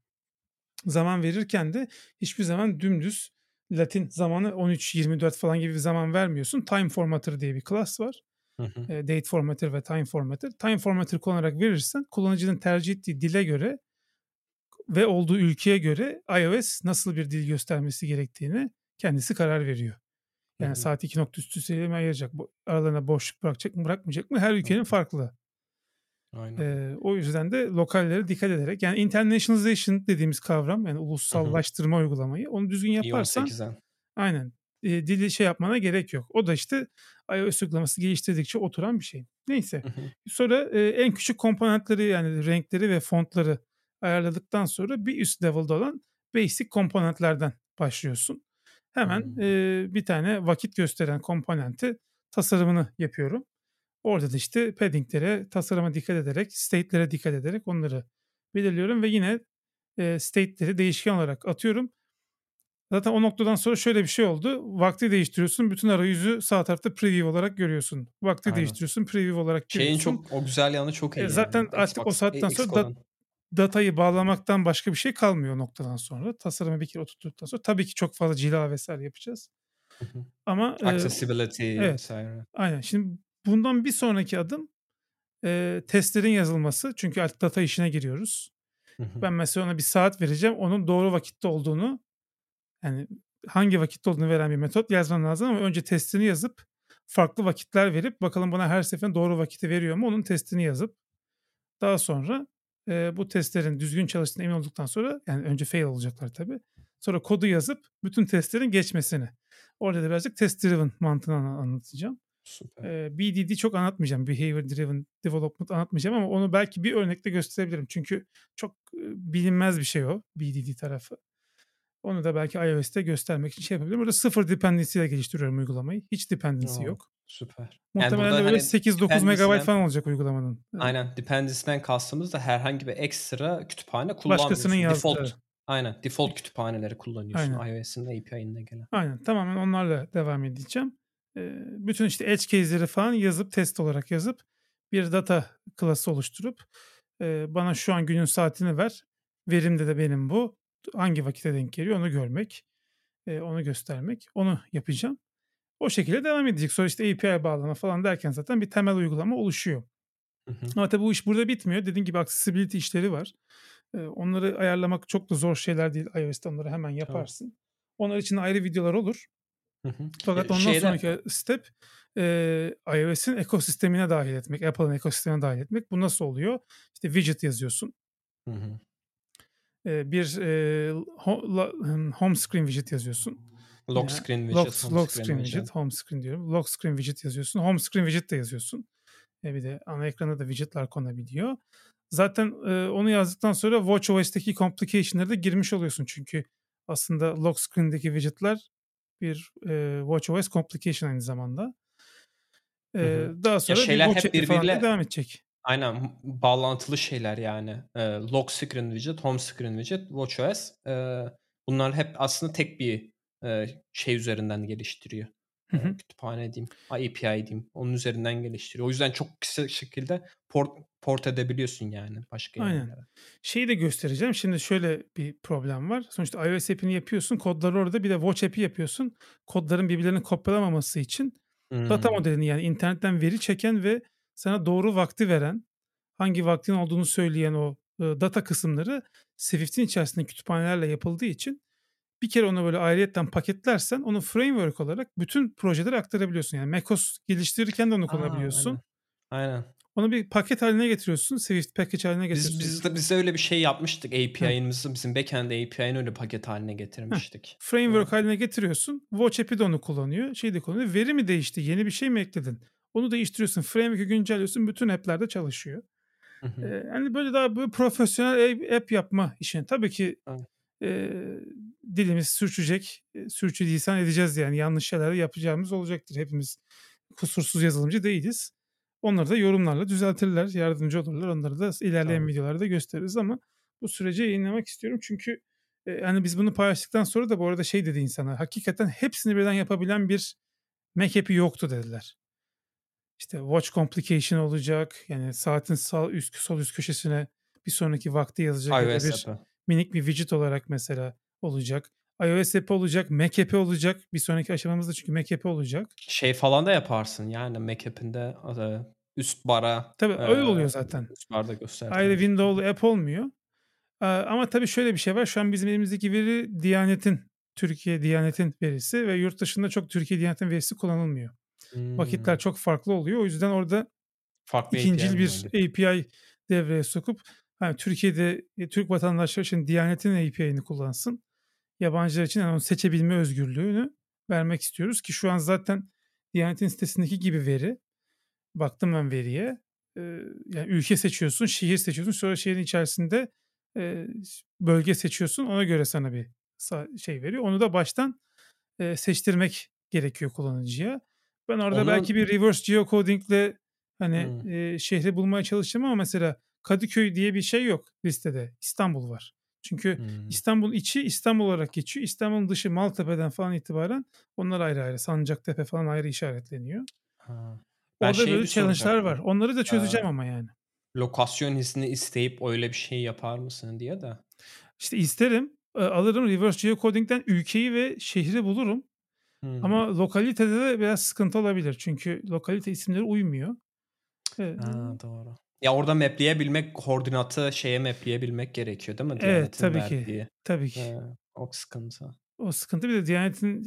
zaman verirken de hiçbir zaman dümdüz Latin zamanı 13-24 falan gibi bir zaman vermiyorsun. Time Formatter diye bir class var. Hı hı. E, date Formatter ve Time Formatter. Time Formatter kullanarak verirsen kullanıcının tercih ettiği dile göre ve olduğu ülkeye göre iOS nasıl bir dil göstermesi gerektiğini kendisi karar veriyor. Yani hı hı. saat 2 nokta üstü sayılı ayıracak. Aralarına boşluk bırakacak mı bırakmayacak mı her ülkenin farklı. Aynen. Ee, o yüzden de lokallere dikkat ederek yani internationalization dediğimiz kavram yani ulusallaştırma Hı-hı. uygulamayı onu düzgün yaparsan aynen e, dili şey yapmana gerek yok. O da işte iOS uygulaması geliştirdikçe oturan bir şey. Neyse. Hı-hı. Sonra e, en küçük komponentleri yani renkleri ve fontları ayarladıktan sonra bir üst level'da olan basic komponentlerden başlıyorsun. Hemen e, bir tane vakit gösteren komponenti tasarımını yapıyorum. Orada da işte paddinglere, tasarıma dikkat ederek, state'lere dikkat ederek onları belirliyorum ve yine e, state'leri değişken olarak atıyorum. Zaten o noktadan sonra şöyle bir şey oldu. Vakti değiştiriyorsun. Bütün arayüzü sağ tarafta preview olarak görüyorsun. Vakti Aynen. değiştiriyorsun. Preview olarak görüyorsun. Şeyin çok o güzel yanı çok iyi. E, zaten yani. artık Xbox, o saatten sonra da, datayı bağlamaktan başka bir şey kalmıyor o noktadan sonra. Tasarımı bir kere oturttuktan sonra. Tabii ki çok fazla cila vesaire yapacağız. Ama accessibility e, evet, vesaire. Aynen. Şimdi Bundan bir sonraki adım e, testlerin yazılması. Çünkü artık data işine giriyoruz. Hı. Ben mesela ona bir saat vereceğim. Onun doğru vakitte olduğunu yani hangi vakitte olduğunu veren bir metot yazman lazım ama önce testini yazıp farklı vakitler verip bakalım bana her seferinde doğru vakiti veriyor mu onun testini yazıp daha sonra e, bu testlerin düzgün çalıştığına emin olduktan sonra yani önce fail olacaklar tabii. Sonra kodu yazıp bütün testlerin geçmesini. Orada da birazcık test driven mantığını anlatacağım. Süper. Ee, BDD çok anlatmayacağım. Behavior Driven Development anlatmayacağım ama onu belki bir örnekle gösterebilirim. Çünkü çok bilinmez bir şey o BDD tarafı. Onu da belki iOS'te göstermek için şey yapabilirim. Burada sıfır dependency ile geliştiriyorum uygulamayı. Hiç dependency Oo, yok. Süper. Muhtemelen yani de böyle hani 8-9 megabayt falan olacak uygulamanın. Aynen. Dependency'den kastımız da herhangi bir ekstra kütüphane kullanmıyorsun. Başkasının yazdığı. Default, aynen. Default kütüphaneleri kullanıyorsun. iOS'in API'inde gelen. Aynen. Tamamen onlarla devam edeceğim bütün işte edge case'leri falan yazıp test olarak yazıp bir data klası oluşturup bana şu an günün saatini ver. Verimde de benim bu. Hangi vakite denk geliyor onu görmek. Onu göstermek. Onu yapacağım. O şekilde devam edecek. Sonra işte API bağlama falan derken zaten bir temel uygulama oluşuyor. Hı hı. Ama tabii bu iş burada bitmiyor. Dediğim gibi accessibility işleri var. Ee, onları ayarlamak çok da zor şeyler değil. iOS'ta onları hemen yaparsın. Tamam. Onlar için ayrı videolar olur. Hı hı. Fakat ondan Şeyden... sonraki step e, iOS'in ekosistemine dahil etmek, Apple'ın ekosistemine dahil etmek. Bu nasıl oluyor? İşte widget yazıyorsun. Hı hı. E, bir e, home screen widget yazıyorsun. Lock screen widget, lock, home lock screen, screen widget, widget, home screen diyorum. Lock screen widget yazıyorsun. Home screen widget de yazıyorsun. E bir de ana ekrana da widgetler konabiliyor. Zaten e, onu yazdıktan sonra WatchOS'teki complication'lara da girmiş oluyorsun. Çünkü aslında lock screen'deki widgetler bir e, WatchOS complication aynı zamanda. E, daha sonra ya şeyler bir hep birbiriyle devam edecek. Aynen bağlantılı şeyler yani. E, lock screen widget, home screen widget, WatchOS. E, bunlar hep aslında tek bir e, şey üzerinden geliştiriyor. Hı hı. kütüphane diyeyim, API diyeyim. Onun üzerinden geliştiriyor. O yüzden çok kısa şekilde port, port edebiliyorsun yani başka Aynen. yerlere. Şeyi de göstereceğim. Şimdi şöyle bir problem var. Sonuçta iOS app'ini yapıyorsun. Kodları orada. Bir de Watch app'i yapıyorsun. Kodların birbirlerini kopyalamaması için hmm. data modelini yani internetten veri çeken ve sana doğru vakti veren, hangi vaktin olduğunu söyleyen o data kısımları Swift'in içerisinde kütüphanelerle yapıldığı için bir kere onu böyle ayrıyetten paketlersen onu framework olarak bütün projelere aktarabiliyorsun. Yani macOS geliştirirken de onu kullanabiliyorsun. Aynen. aynen. Onu bir paket haline getiriyorsun. Swift package haline getiriyorsun. Biz, biz, biz öyle bir şey yapmıştık. API'mizi bizim backend API'ni öyle paket haline getirmiştik. Heh. Framework evet. haline getiriyorsun. Watch app'i de onu kullanıyor. Şey de kullanıyor. Veri mi değişti? Yeni bir şey mi ekledin? Onu değiştiriyorsun. Framework'ü güncelliyorsun. Bütün app'lerde çalışıyor. Hı hı. Ee, yani böyle daha böyle profesyonel app yapma işini. Tabii ki evet e, dilimiz sürçecek. E, sürçüdüysen edeceğiz yani. Yanlış şeyler yapacağımız olacaktır. Hepimiz kusursuz yazılımcı değiliz. Onları da yorumlarla düzeltirler, yardımcı olurlar. Onları da ilerleyen tamam. videolarda gösteririz ama bu sürece yayınlamak istiyorum. Çünkü e, yani biz bunu paylaştıktan sonra da bu arada şey dedi insanlar. Hakikaten hepsini birden yapabilen bir Mac app'i yoktu dediler. İşte watch complication olacak. Yani saatin sağ üst sol üst köşesine bir sonraki vakti yazacak. iOS bir app'i minik bir widget olarak mesela olacak. iOS app'i olacak, Mac app'i olacak. Bir sonraki aşamamızda çünkü Mac app'i olacak. Şey falan da yaparsın yani Mac app'inde üst bara. Tabii e, öyle oluyor zaten. Üst barda göster. Ayrı Windows'lu app olmuyor. Ama tabii şöyle bir şey var. Şu an bizim elimizdeki veri Diyanet'in, Türkiye Diyanet'in verisi ve yurt dışında çok Türkiye Diyanet'in verisi kullanılmıyor. Hmm. Vakitler çok farklı oluyor. O yüzden orada Farklı ikincil API bir API devreye sokup hani Türkiye'de e, Türk vatandaşları için Diyanet'in API'ini kullansın. Yabancılar için yani seçebilme özgürlüğünü vermek istiyoruz ki şu an zaten Diyanet'in sitesindeki gibi veri. Baktım ben veriye. Ee, yani ülke seçiyorsun, şehir seçiyorsun. Sonra şehrin içerisinde e, bölge seçiyorsun. Ona göre sana bir şey veriyor. Onu da baştan e, seçtirmek gerekiyor kullanıcıya. Ben orada Onun... belki bir reverse geocoding'le hani hmm. e, şehri bulmaya çalıştım ama mesela Kadıköy diye bir şey yok listede. İstanbul var. Çünkü hmm. İstanbul içi İstanbul olarak geçiyor. İstanbul'un dışı Maltepe'den falan itibaren onlar ayrı ayrı. Sancaktepe falan ayrı işaretleniyor. Ha. Ben Orada böyle challenge'lar var. Onları da çözeceğim ee, ama yani. Lokasyon izni isteyip öyle bir şey yapar mısın diye de. İşte isterim. Alırım reverse geocoding'den ülkeyi ve şehri bulurum. Hmm. Ama lokalitede de biraz sıkıntı olabilir. Çünkü lokalite isimleri uymuyor. Evet. Ha, doğru. Ya orada mapleyebilmek, koordinatı şeye mapleyebilmek gerekiyor değil mi? Evet tabii verdiği. ki. Tabii ki. Ee, o sıkıntı. O sıkıntı bir de Diyanet'in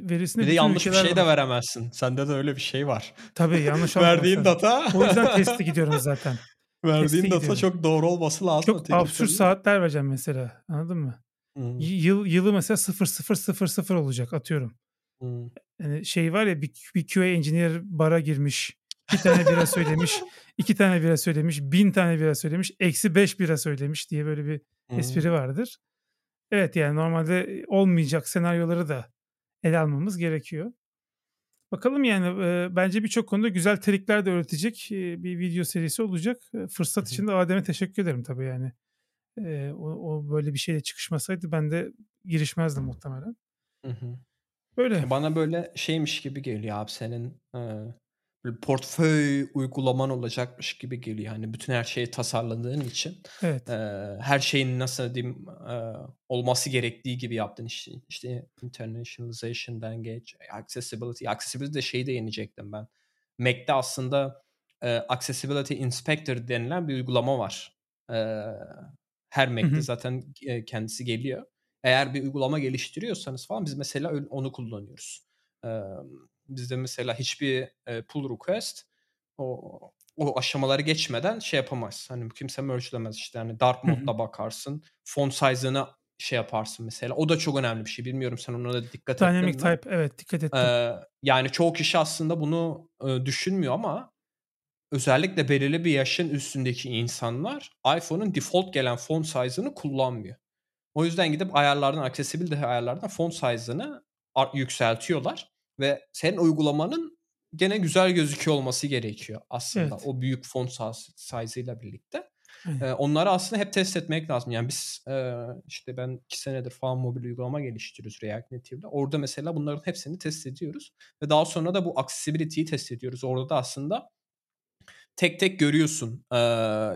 verisini bir de yanlış bir şey de veremezsin. Sende de öyle bir şey var. Tabii yanlış Verdiğin data. o yüzden testi gidiyorum zaten. Verdiğin testi data gidiyorum. çok doğru olması lazım. Çok absürt saatler vereceğim mesela. Anladın mı? Hmm. Yıl, yılı mesela 0000 olacak atıyorum. Hmm. Yani şey var ya bir, bir QA engineer bara girmiş. Bir tane bira söylemiş. iki tane bira söylemiş, bin tane bira söylemiş, eksi beş bira söylemiş diye böyle bir espri vardır. Evet yani normalde olmayacak senaryoları da ele almamız gerekiyor. Bakalım yani e, bence birçok konuda güzel trikler de öğretecek e, bir video serisi olacak. E, fırsat için de Adem'e teşekkür ederim tabii yani. E, o, o böyle bir şeyle çıkışmasaydı ben de girişmezdim muhtemelen. Hı hı. Böyle. Bana böyle şeymiş gibi geliyor abi senin e, Böyle portföy uygulaman olacakmış gibi geliyor. Yani bütün her şeyi tasarladığın için Evet. eee, her şeyin nasıl diyeyim eee, olması gerektiği gibi yaptın işte. İşte internationalization'dan geç, accessibility. Accessibility de şeyi de yenecektim ben. Mac'te aslında e, Accessibility Inspector denilen bir uygulama var. E, her Mac'te zaten e, kendisi geliyor. Eğer bir uygulama geliştiriyorsanız falan biz mesela onu kullanıyoruz. Bizde mesela hiçbir e, pull request o o aşamaları geçmeden şey yapamaz. Hani kimse merge'lemez işte. Yani dark modda bakarsın. Font size'ını şey yaparsın mesela. O da çok önemli bir şey. Bilmiyorum sen ona da dikkat ettin Dynamic type evet dikkat ettim. Ee, yani çoğu kişi aslında bunu e, düşünmüyor ama özellikle belirli bir yaşın üstündeki insanlar iPhone'un default gelen font size'ını kullanmıyor. O yüzden gidip ayarlardan, accessibility ayarlardan font size'ını yükseltiyorlar ve senin uygulamanın gene güzel gözüküyor olması gerekiyor aslında evet. o büyük font size'ıyla birlikte. Evet. onları aslında hep test etmek lazım. Yani biz işte ben iki senedir falan mobil uygulama geliştiriyoruz React Native'de. Orada mesela bunların hepsini test ediyoruz. Ve daha sonra da bu accessibility'yi test ediyoruz. Orada da aslında tek tek görüyorsun.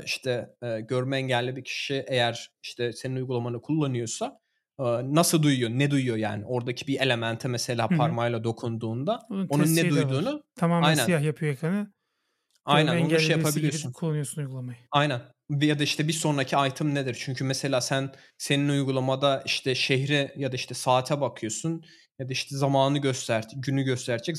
işte görme engelli bir kişi eğer işte senin uygulamanı kullanıyorsa nasıl duyuyor, ne duyuyor yani oradaki bir elemente mesela Hı-hı. parmağıyla dokunduğunda onun, onun ne duyduğunu tamamen aynen. siyah yapıyor ekranı. Aynen onu şey yapabiliyorsun. Kullanıyorsun uygulamayı. Aynen. Ya da işte bir sonraki item nedir? Çünkü mesela sen senin uygulamada işte şehre ya da işte saate bakıyorsun ya da işte zamanı göster, günü gösterecek,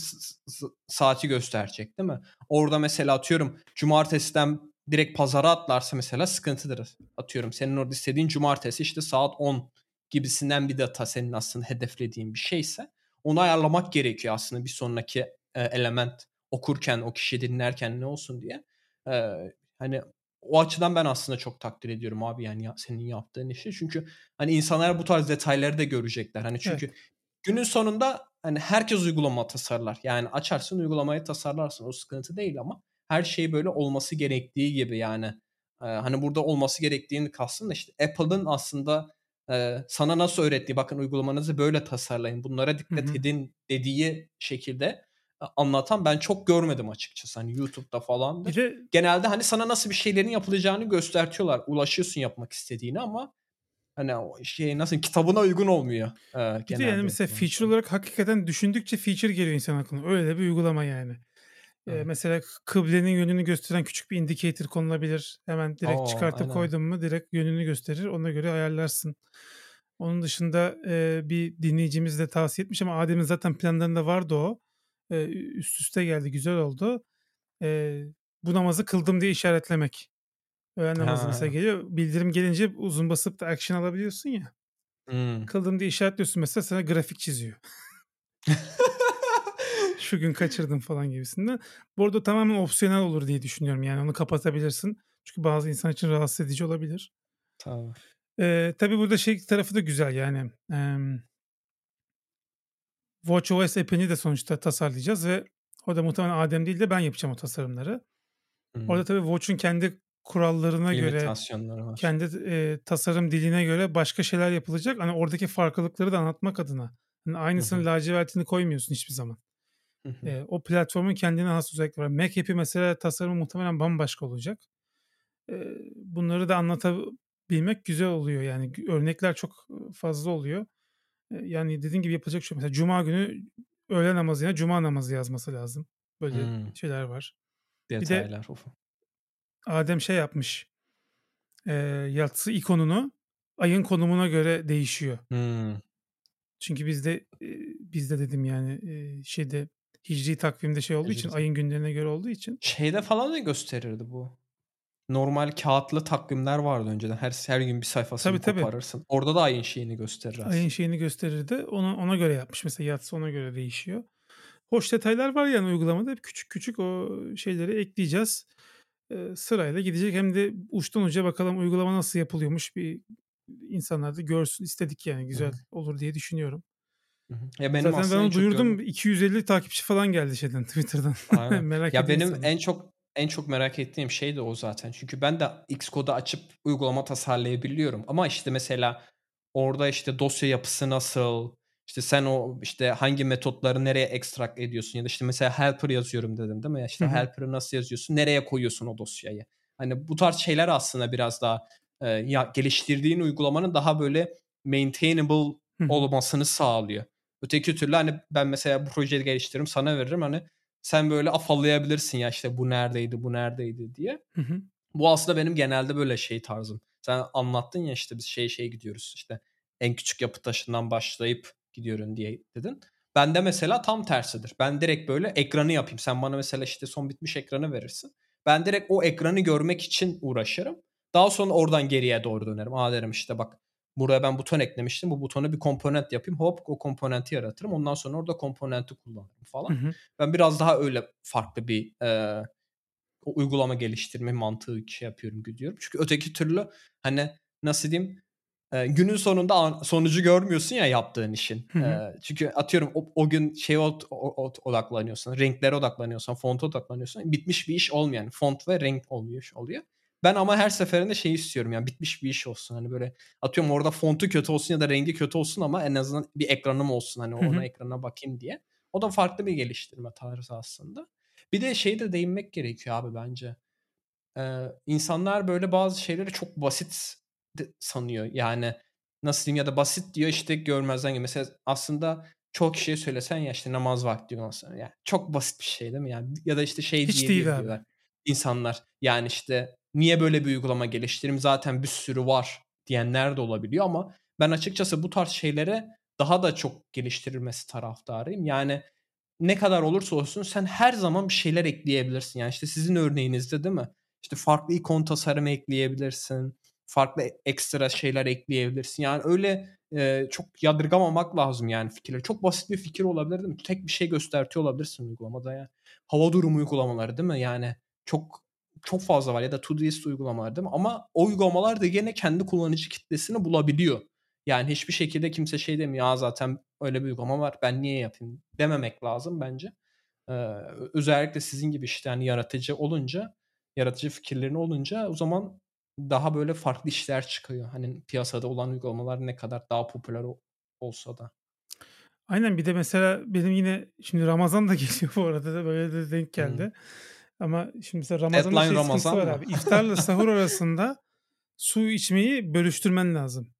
saati gösterecek değil mi? Orada mesela atıyorum cumartesiden direkt pazara atlarsa mesela sıkıntıdır. Atıyorum senin orada istediğin cumartesi işte saat 10 gibisinden bir data senin aslında hedeflediğin bir şeyse onu ayarlamak gerekiyor aslında bir sonraki e, element okurken o kişi dinlerken ne olsun diye. E, hani o açıdan ben aslında çok takdir ediyorum abi yani ya, senin yaptığın işi. Çünkü hani insanlar bu tarz detayları da görecekler. Hani çünkü evet. Günün sonunda hani herkes uygulama tasarlar. Yani açarsın uygulamayı tasarlarsın o sıkıntı değil ama her şey böyle olması gerektiği gibi yani. Ee, hani burada olması gerektiğini kastım da işte Apple'ın aslında e, sana nasıl öğrettiği bakın uygulamanızı böyle tasarlayın bunlara dikkat Hı-hı. edin dediği şekilde anlatan ben çok görmedim açıkçası hani YouTube'da falan. Bir de, Genelde hani sana nasıl bir şeylerin yapılacağını göstertiyorlar. Ulaşıyorsun yapmak istediğini ama hani o şey nasıl kitabına uygun olmuyor. E, bir de yani mesela feature olarak hakikaten düşündükçe feature geliyor insan aklına. Öyle bir uygulama yani. Ee, mesela kıblenin yönünü gösteren küçük bir indicator konulabilir. Hemen direkt Oo, çıkartıp aynen. koydun mu direkt yönünü gösterir. Ona göre ayarlarsın. Onun dışında e, bir dinleyicimiz de tavsiye etmiş ama Adem'in zaten planlarında vardı o. E, üst üste geldi güzel oldu. E, bu namazı kıldım diye işaretlemek. Öğlen namazı mesela geliyor. Bildirim gelince uzun basıp da action alabiliyorsun ya. Hmm. Kıldım diye işaretliyorsun mesela sana grafik çiziyor. şu gün kaçırdım falan gibisinden. Bu arada tamamen opsiyonel olur diye düşünüyorum. Yani onu kapatabilirsin. Çünkü bazı insan için rahatsız edici olabilir. Tamam. Ee, tabii burada şey tarafı da güzel yani. E, WatchOS app'ini de sonuçta tasarlayacağız ve o da muhtemelen Adem değil de ben yapacağım o tasarımları. Hmm. Orada tabii Watch'un kendi kurallarına göre, var. kendi e, tasarım diline göre başka şeyler yapılacak. Hani oradaki farklılıkları da anlatmak adına. Yani aynısını Hı-hı. lacivertini koymuyorsun hiçbir zaman. E, o platformun kendine has özellikleri var. Mac app'i mesela tasarımı muhtemelen bambaşka olacak. E, bunları da anlatabilmek güzel oluyor. Yani örnekler çok fazla oluyor. E, yani dediğin gibi yapacak şey mesela cuma günü öğle namazına cuma namazı yazması lazım. Böyle hmm. şeyler var. Detaylar. Bir de Adem şey yapmış. E, yatsı ikonunu ayın konumuna göre değişiyor. Hmm. Çünkü bizde e, bizde dedim yani e, şeyde hicri takvimde şey olduğu Hicri. için ayın günlerine göre olduğu için. Şeyde falan da gösterirdi bu. Normal kağıtlı takvimler vardı önceden. Her her gün bir sayfasını tabii, koparırsın. Tabii. Orada da ayın şeyini gösterir aslında. Ayın şeyini gösterirdi. Ona ona göre yapmış. Mesela yatsı ona göre değişiyor. Hoş detaylar var yani uygulamada. Küçük küçük o şeyleri ekleyeceğiz. Sırayla gidecek. Hem de uçtan uca bakalım uygulama nasıl yapılıyormuş bir insanlar da görsün istedik yani güzel Hı. olur diye düşünüyorum. Ya benim Zaten ben onu duyurdum. Gördüm. 250 takipçi falan geldi şeyden Twitter'dan. merak Ya benim sanırım. en çok en çok merak ettiğim şey de o zaten. Çünkü ben de Xcode'u açıp uygulama tasarlayabiliyorum. Ama işte mesela orada işte dosya yapısı nasıl, işte sen o işte hangi metotları nereye ekstrak ediyorsun ya da işte mesela helper yazıyorum dedim değil mi? Ya işte helper'ı nasıl yazıyorsun, nereye koyuyorsun o dosyayı? Hani bu tarz şeyler aslında biraz daha e, ya geliştirdiğin uygulamanın daha böyle maintainable olmasını sağlıyor. Öteki türlü hani ben mesela bu projeyi geliştiririm sana veririm hani sen böyle afallayabilirsin ya işte bu neredeydi bu neredeydi diye. Bu aslında benim genelde böyle şey tarzım. Sen anlattın ya işte biz şey şey gidiyoruz işte en küçük yapı taşından başlayıp gidiyorum diye dedin. Ben de mesela tam tersidir. Ben direkt böyle ekranı yapayım. Sen bana mesela işte son bitmiş ekranı verirsin. Ben direkt o ekranı görmek için uğraşırım. Daha sonra oradan geriye doğru dönerim. Aa derim işte bak buraya ben buton eklemiştim. Bu butona bir komponent yapayım. Hop o komponenti yaratırım. Ondan sonra orada komponenti kullanırım falan. Hı hı. Ben biraz daha öyle farklı bir e, uygulama geliştirme mantığı şey yapıyorum gidiyorum. Çünkü öteki türlü hani nasıl diyeyim e, günün sonunda sonucu görmüyorsun ya yaptığın işin. Hı hı. E, çünkü atıyorum o, o gün şey odaklanıyorsun, renklere odaklanıyorsan, fonta odaklanıyorsan bitmiş bir iş olmayan, font ve renk olmuyor oluyor. Ben ama her seferinde şey istiyorum yani bitmiş bir iş olsun. Hani böyle atıyorum orada fontu kötü olsun ya da rengi kötü olsun ama en azından bir ekranım olsun hani ona ekrana bakayım diye. O da farklı bir geliştirme tarzı aslında. Bir de şey de değinmek gerekiyor abi bence. Ee, insanlar böyle bazı şeyleri çok basit sanıyor. Yani nasıl diyeyim ya da basit diyor işte görmezden geliyor. Mesela aslında çok kişiye söylesen ya işte namaz vakti olsa yani çok basit bir şey değil mi? Yani ya da işte şey Hiç diye değil diyorlar. Abi. İnsanlar yani işte niye böyle bir uygulama geliştireyim zaten bir sürü var diyenler de olabiliyor ama ben açıkçası bu tarz şeylere daha da çok geliştirilmesi taraftarıyım. Yani ne kadar olursa olsun sen her zaman bir şeyler ekleyebilirsin. Yani işte sizin örneğinizde değil mi? İşte farklı ikon tasarımı ekleyebilirsin. Farklı ekstra şeyler ekleyebilirsin. Yani öyle e, çok yadırgamamak lazım yani fikirleri. Çok basit bir fikir olabilir değil mi? Tek bir şey göstertiyor olabilirsin uygulamada ya. Hava durumu uygulamaları değil mi? Yani çok çok fazla var ya da Todoist uygulamalar değil mi? Ama o uygulamalar da yine kendi kullanıcı kitlesini bulabiliyor. Yani hiçbir şekilde kimse şey demiyor. Ya zaten öyle bir uygulama var ben niye yapayım dememek lazım bence. Ee, özellikle sizin gibi işte yani yaratıcı olunca yaratıcı fikirlerin olunca o zaman daha böyle farklı işler çıkıyor. Hani piyasada olan uygulamalar ne kadar daha popüler olsa da. Aynen bir de mesela benim yine şimdi Ramazan da geliyor bu arada da böyle de denk geldi. Hmm. Ama şimdi mesela Ramazan'da şey Ramazan var abi. İftarla sahur arasında su içmeyi bölüştürmen lazım.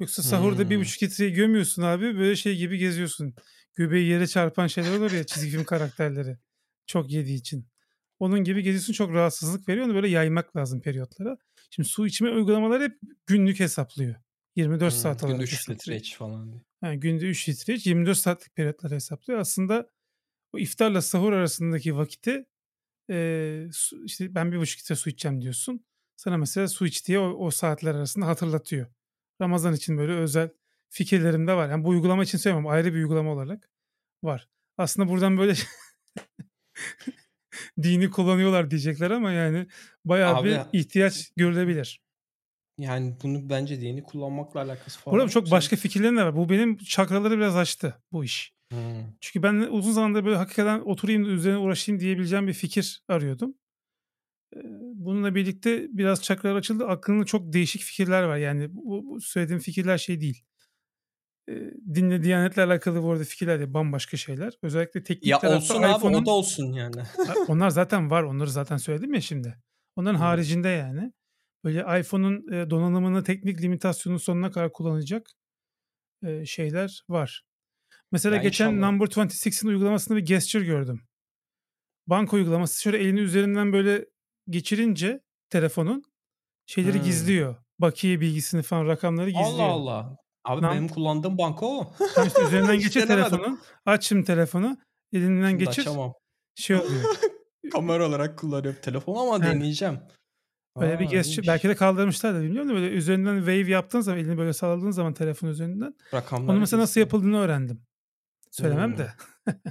Yoksa sahurda bir buçuk litreyi gömüyorsun abi böyle şey gibi geziyorsun. Göbeği yere çarpan şeyler olur ya çizgi film karakterleri. Çok yediği için. Onun gibi geziyorsun çok rahatsızlık veriyor. Onu böyle yaymak lazım periyotlara. Şimdi su içme uygulamaları hep günlük hesaplıyor. 24 hmm, saat olarak. Günde 3 litre iç falan diye. Yani günde 3 litre iç 24 saatlik periyotları hesaplıyor. Aslında o iftarla sahur arasındaki vakiti e, su, işte ben bir buçuk litre su içeceğim diyorsun. Sana mesela su iç diye o, o saatler arasında hatırlatıyor. Ramazan için böyle özel fikirlerim de var. Yani bu uygulama için söylemiyorum. Ayrı bir uygulama olarak var. Aslında buradan böyle dini kullanıyorlar diyecekler ama yani bayağı Abi, bir ihtiyaç görülebilir. Yani bunu bence dini kullanmakla alakası falan. Burada çok başka fikirlerim de var. Bu benim çakraları biraz açtı bu iş. Hmm. Çünkü ben uzun zamandır böyle hakikaten oturayım üzerine uğraşayım diyebileceğim bir fikir arıyordum. Bununla birlikte biraz çakralar açıldı. Aklımda çok değişik fikirler var. Yani bu söylediğim fikirler şey değil. Dinle Diyanet'le alakalı bu arada fikirler de bambaşka şeyler. Özellikle teknik ya tarafta olsun abi o da olsun yani. onlar zaten var. Onları zaten söyledim ya şimdi. Onların hmm. haricinde yani. Böyle iPhone'un donanımını teknik limitasyonun sonuna kadar kullanacak şeyler var. Mesela ya geçen inşallah. Number 26'in uygulamasında bir gesture gördüm. Banka uygulaması şöyle elini üzerinden böyle geçirince telefonun şeyleri hmm. gizliyor. Bakiye bilgisini falan rakamları gizliyor. Allah Allah. Abi Nam- benim kullandığım banka o. İşte üzerinden geçir telefonu. Aç şimdi telefonu. Elinden şimdi geçir. Açamam. Şey oluyor. Kamera olarak kullanıyorum telefonu ama evet. deneyeceğim. Böyle Aa, bir gesture belki de kaldırmışlar da bilmiyorum da böyle üzerinden wave yaptığın zaman elini böyle salladığın zaman telefon üzerinden. Rakamlar onu mesela nasıl yapıldığını öğrendim. Söylemem hmm. de.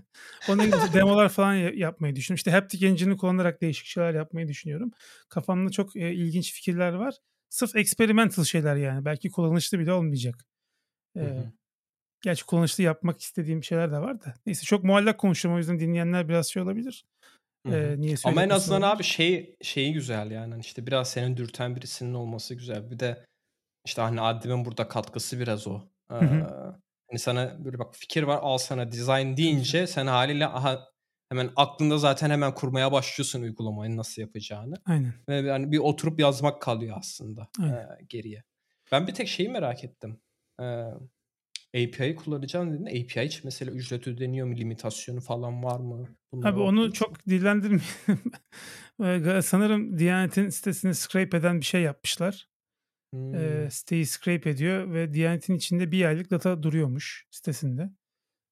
Onun gibi demolar falan yapmayı düşünüyorum. İşte Haptic Engine'i kullanarak değişik şeyler yapmayı düşünüyorum. Kafamda çok e, ilginç fikirler var. Sırf experimental şeyler yani. Belki kullanışlı bile olmayacak. Ee, gerçi kullanışlı yapmak istediğim şeyler de var da. Neyse çok muallak konuşuyorum o yüzden dinleyenler biraz şey olabilir. Ee, niye Ama en azından olabilir. abi şey şeyi güzel yani. Hani işte biraz senin dürten birisinin olması güzel. Bir de işte hani Adem'in burada katkısı biraz o. Ee, Hani sana böyle bak fikir var al sana design deyince sen haliyle aha hemen aklında zaten hemen kurmaya başlıyorsun uygulamayı nasıl yapacağını. Aynen. Ve yani bir oturup yazmak kalıyor aslında e, geriye. Ben bir tek şeyi merak ettim. E, API'yi kullanacağım dediğinde API için mesela ücret ödeniyor mu? Limitasyonu falan var mı? Bunlara Abi onu çok dillendirmeyelim. Sanırım Diyanet'in sitesini scrape eden bir şey yapmışlar. Hmm. E, siteyi scrape ediyor ve Diyanet'in içinde bir aylık data duruyormuş sitesinde.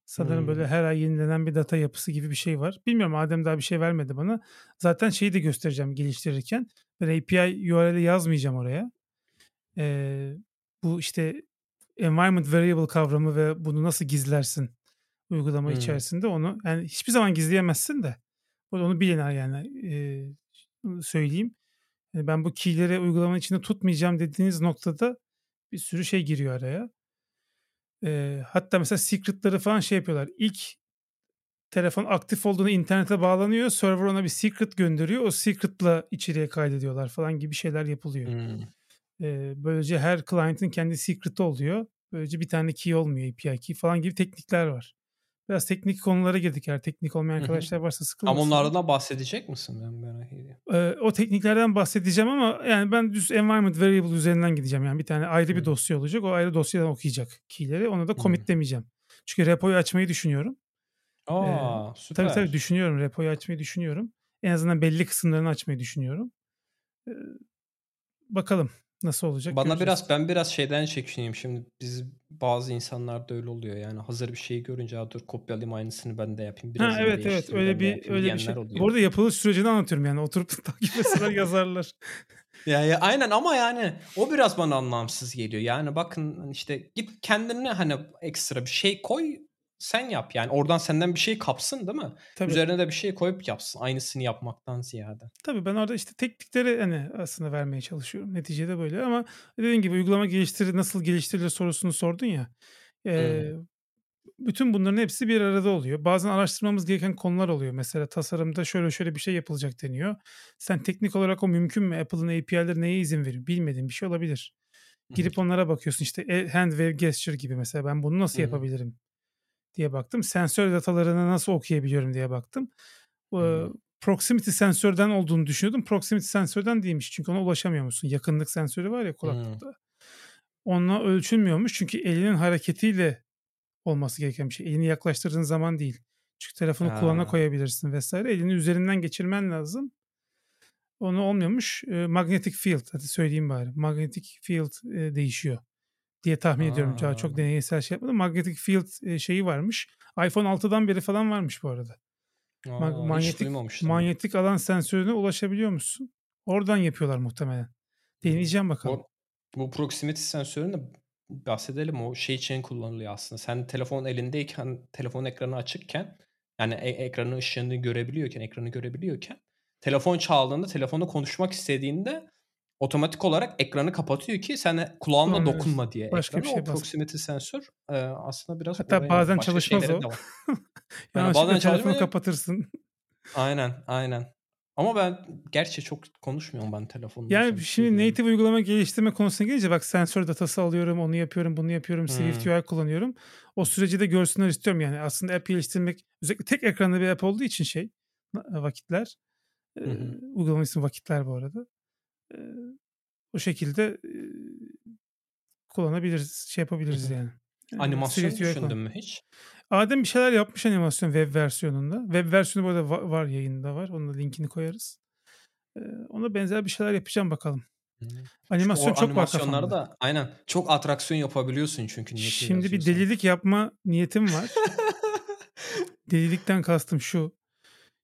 Sanırım hmm. böyle her ay yenilenen bir data yapısı gibi bir şey var. Bilmiyorum Adem daha bir şey vermedi bana. Zaten şeyi de göstereceğim geliştirirken. Ben API URL'i yazmayacağım oraya. Ee, bu işte environment variable kavramı ve bunu nasıl gizlersin uygulama hmm. içerisinde onu yani hiçbir zaman gizleyemezsin de onu bilin yani e, söyleyeyim. Yani ben bu key'leri uygulamanın içinde tutmayacağım dediğiniz noktada bir sürü şey giriyor araya. E, hatta mesela secret'ları falan şey yapıyorlar. İlk telefon aktif olduğunu internete bağlanıyor. Server ona bir secret gönderiyor. O secret'la içeriye kaydediyorlar falan gibi şeyler yapılıyor. Hmm. E, böylece her client'ın kendi secret'ı oluyor. Böylece bir tane key olmuyor API key falan gibi teknikler var. Biraz teknik konulara girdik eğer teknik olmayan arkadaşlar varsa sıkılmasın. Ama onlardan bahsedecek misin ben merak ediyorum. Ee, o tekniklerden bahsedeceğim ama yani ben düz environment variable üzerinden gideceğim. Yani bir tane ayrı bir dosya olacak. O ayrı dosyadan okuyacak keyleri. Onu da commit demeyeceğim. Çünkü repoyu açmayı düşünüyorum. Aa, ee, süper. Tabii tabii düşünüyorum. Repoyu açmayı düşünüyorum. En azından belli kısımlarını açmayı düşünüyorum. Ee, bakalım. Nasıl olacak? Bana göreceğiz. biraz ben biraz şeyden çekineyim şimdi. Biz bazı insanlar da öyle oluyor yani. Hazır bir şeyi görünce dur kopyalayayım aynısını ben de yapayım. Biraz ha, evet evet öyle bir öyle bir şey. Oluyor. Bu arada yapılış sürecini anlatıyorum yani. Oturup takip etseler yazarlar. ya, ya aynen ama yani o biraz bana anlamsız geliyor. Yani bakın hani işte git kendine hani ekstra bir şey koy sen yap yani oradan senden bir şey kapsın değil mi? Tabii. Üzerine de bir şey koyup yapsın aynısını yapmaktan ziyade. Tabii ben orada işte teknikleri hani aslında vermeye çalışıyorum. Neticede böyle ama dediğim gibi uygulama geliştirir nasıl geliştirilir sorusunu sordun ya. E, hmm. Bütün bunların hepsi bir arada oluyor. Bazen araştırmamız gereken konular oluyor. Mesela tasarımda şöyle şöyle bir şey yapılacak deniyor. Sen teknik olarak o mümkün mü? Apple'ın API'leri neye izin veriyor? Bilmediğin bir şey olabilir. Girip onlara bakıyorsun işte e, hand wave gesture gibi mesela ben bunu nasıl yapabilirim diye baktım. Sensör datalarını nasıl okuyabiliyorum diye baktım. Hmm. Proximity sensörden olduğunu düşünüyordum. Proximity sensörden değilmiş. Çünkü ona ulaşamıyor musun? Yakınlık sensörü var ya kulaklıkta. Hmm. Onunla ölçülmüyormuş. Çünkü elinin hareketiyle olması gereken bir şey. Elini yaklaştırdığın zaman değil. Çünkü telefonu ha. kulağına koyabilirsin vesaire. Elini üzerinden geçirmen lazım. Onu olmuyormuş. Magnetic field hadi söyleyeyim bari. Magnetic field değişiyor diye tahmin Aa. ediyorum. Çok, çok deneysel şey yapmadım. Magnetic field şeyi varmış. iPhone 6'dan beri falan varmış bu arada. Aa, manyetik manyetik alan sensörüne ulaşabiliyor musun? Oradan yapıyorlar muhtemelen. Deneyeceğim bakalım. Bu, bu proximity sensörünü bahsedelim. O şey için kullanılıyor aslında. Sen telefon elindeyken, telefon ekranı açıkken yani e- ekranın ışığını görebiliyorken, ekranı görebiliyorken telefon çaldığında, telefonu konuşmak istediğinde otomatik olarak ekranı kapatıyor ki sen kulağınla Aynen. dokunma diye. Başka ekranı. bir şey o proximity sensör e, aslında biraz Hatta bazen çalışmaz o. yani bazen telefonu kapatırsın. Aynen, aynen. Ama ben gerçi çok konuşmuyorum ben telefonda. Yani şimdi native uygulama geliştirme konusuna gelince bak sensör datası alıyorum, onu yapıyorum, bunu yapıyorum, hmm. Swift UI kullanıyorum. O süreci de görsünler istiyorum yani. Aslında app geliştirmek özellikle tek ekranlı bir app olduğu için şey vakitler. Hı hı. uygulama ismi vakitler bu arada o şekilde kullanabiliriz, şey yapabiliriz yani. Animasyon düşündün mü hiç? Adem bir şeyler yapmış animasyon web versiyonunda. Web versiyonu burada var, var yayında var. Onun da linkini koyarız. Ee, ona benzer bir şeyler yapacağım bakalım. Hmm. Animasyon çok animasyonlarda var kafamda. aynen çok atraksiyon yapabiliyorsun çünkü Şimdi bir delilik yapma niyetim var. Delilikten kastım şu.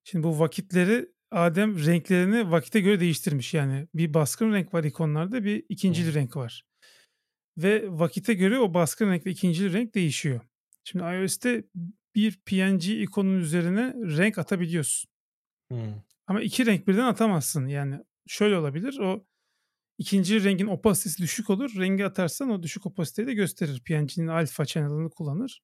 Şimdi bu vakitleri Adem renklerini vakite göre değiştirmiş. Yani bir baskın renk var ikonlarda bir ikincili hmm. renk var. Ve vakite göre o baskın renk ve ikincili renk değişiyor. Şimdi iOS'te bir PNG ikonun üzerine renk atabiliyorsun. Hmm. Ama iki renk birden atamazsın. Yani şöyle olabilir. O ikinci rengin opasitesi düşük olur. Rengi atarsan o düşük opasiteyi de gösterir. PNG'nin alfa channel'ını kullanır.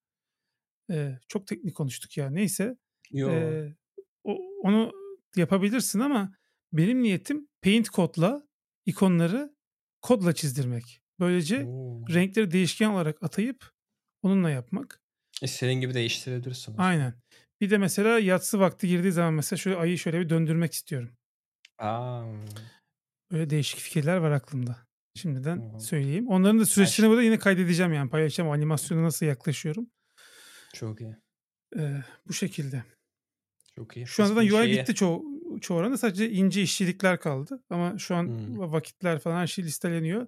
Ee, çok teknik konuştuk ya. Neyse. Yo. Ee, o, onu yapabilirsin ama benim niyetim paint kodla ikonları kodla çizdirmek. Böylece Oo. renkleri değişken olarak atayıp onunla yapmak. İstediğin gibi değiştirebilirsin. Aynen. Bir de mesela yatsı vakti girdiği zaman mesela şöyle ayı şöyle bir döndürmek istiyorum. Aa. Böyle değişik fikirler var aklımda. Şimdiden Hı-hı. söyleyeyim. Onların da süreçlerini burada yine kaydedeceğim yani paylaşacağım animasyona nasıl yaklaşıyorum. Çok iyi. Ee, bu şekilde. Çok iyi. Şu anda da UI şeye... bitti çoğu, çoğu oranda. Sadece ince işçilikler kaldı. Ama şu an hmm. vakitler falan her şey listeleniyor.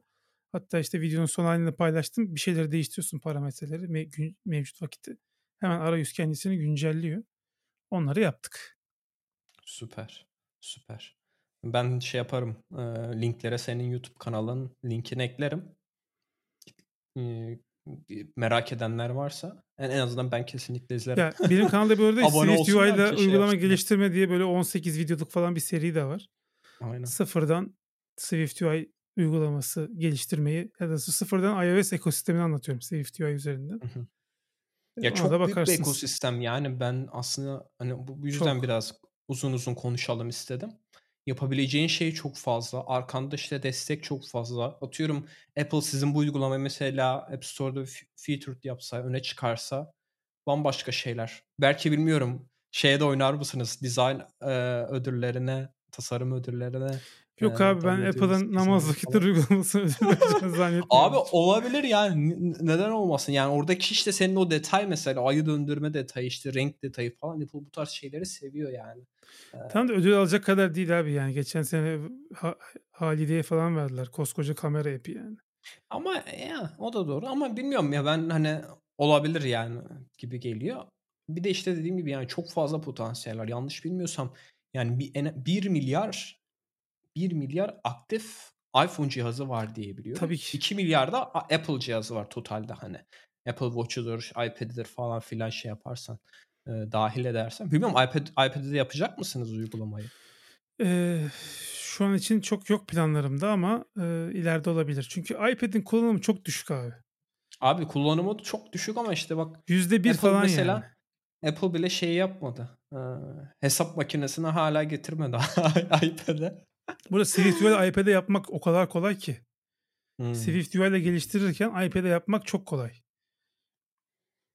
Hatta işte videonun son halini paylaştım. Bir şeyleri değiştiriyorsun parametreleri. Me- mevcut vakiti. Hemen arayüz kendisini güncelliyor. Onları yaptık. Süper. Süper. Ben şey yaparım. E, linklere senin YouTube kanalın linkini eklerim. E, merak edenler varsa en, en azından ben kesinlikle izlerim. Ya, benim kanalda böyle Swift UI'da şey uygulama şey geliştirme diye böyle 18 videoluk falan bir seri de var. Aynen. Sıfırdan Swift UI uygulaması geliştirmeyi ya da sıfırdan iOS ekosistemini anlatıyorum Swift UI üzerinden. Hı hı. Ya Ona çok büyük bir ekosistem yani ben aslında hani bu yüzden çok. biraz uzun uzun konuşalım istedim. Yapabileceğin şey çok fazla. Arkanda işte destek çok fazla. Atıyorum Apple sizin bu uygulamayı mesela App Store'da featured yapsa, öne çıkarsa bambaşka şeyler. Belki bilmiyorum şeye de oynar mısınız? Design e, ödüllerine, tasarım ödüllerine Yok abi ben Apple'ın namaz vakitleri uygulamasını zannetmiyorum. Abi olabilir yani neden olmasın yani oradaki işte senin o detay mesela ayı döndürme detayı işte renk detayı falan Apple bu tarz şeyleri seviyor yani. Tam da ödül alacak kadar değil abi yani geçen sene ha, Halide'ye falan verdiler koskoca kamera epi yani. Ama ya o da doğru ama bilmiyorum ya ben hani olabilir yani gibi geliyor. Bir de işte dediğim gibi yani çok fazla potansiyel var yanlış bilmiyorsam yani bir, 1 milyar 1 milyar aktif iPhone cihazı var diye biliyorum. Tabii ki. 2 milyar da Apple cihazı var totalde hani. Apple Watch'udur, iPad'dir falan filan şey yaparsan e, dahil edersen. Bilmiyorum iPad iPad'de yapacak mısınız uygulamayı? Ee, şu an için çok yok planlarımda ama e, ileride olabilir. Çünkü iPad'in kullanımı çok düşük abi. Abi kullanımı çok düşük ama işte bak. %1 falan mesela, yani. Apple bile şey yapmadı. Ee, hesap makinesini hala getirmedi iPad'e. Burada Swift UI iPad'e yapmak o kadar kolay ki. Hmm. Swift UI ile geliştirirken iPad'e yapmak çok kolay.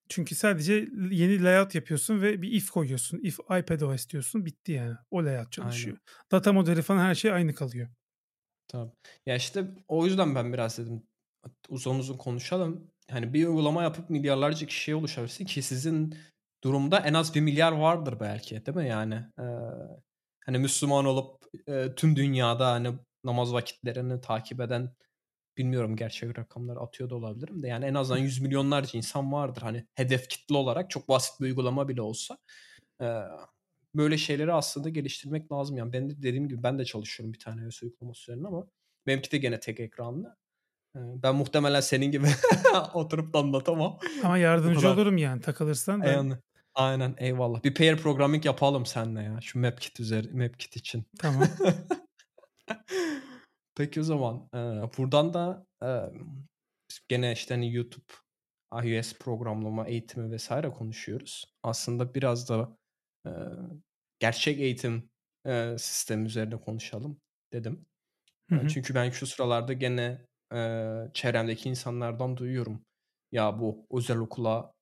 Çünkü sadece yeni layout yapıyorsun ve bir if koyuyorsun. If iPadOS diyorsun bitti yani. O layout çalışıyor. Aynen. Data modeli falan her şey aynı kalıyor. Tamam. Ya işte o yüzden ben biraz dedim uzun uzun konuşalım. Hani bir uygulama yapıp milyarlarca kişiye ulaşabilsin ki sizin durumda en az bir milyar vardır belki değil mi yani? Ee, hani Müslüman olup e, tüm dünyada hani namaz vakitlerini takip eden bilmiyorum gerçek rakamları atıyor da olabilirim de yani en azından yüz milyonlarca insan vardır hani hedef kitle olarak çok basit bir uygulama bile olsa e, böyle şeyleri aslında geliştirmek lazım yani ben de dediğim gibi ben de çalışıyorum bir tane iOS uygulaması üzerine ama benimki de gene tek ekranlı ben muhtemelen senin gibi oturup da anlatamam. Ama yardımcı olurum yani takılırsan. Ben... Yani, aynen eyvallah. Bir pair programming yapalım seninle ya. Şu MapKit üzeri MapKit için. Tamam. Peki o zaman e, buradan da e, gene işte hani YouTube, iOS programlama eğitimi vesaire konuşuyoruz. Aslında biraz da e, gerçek eğitim e, sistemi üzerine konuşalım dedim. Hı hı. Çünkü ben şu sıralarda gene e, çevremdeki insanlardan duyuyorum. Ya bu özel okula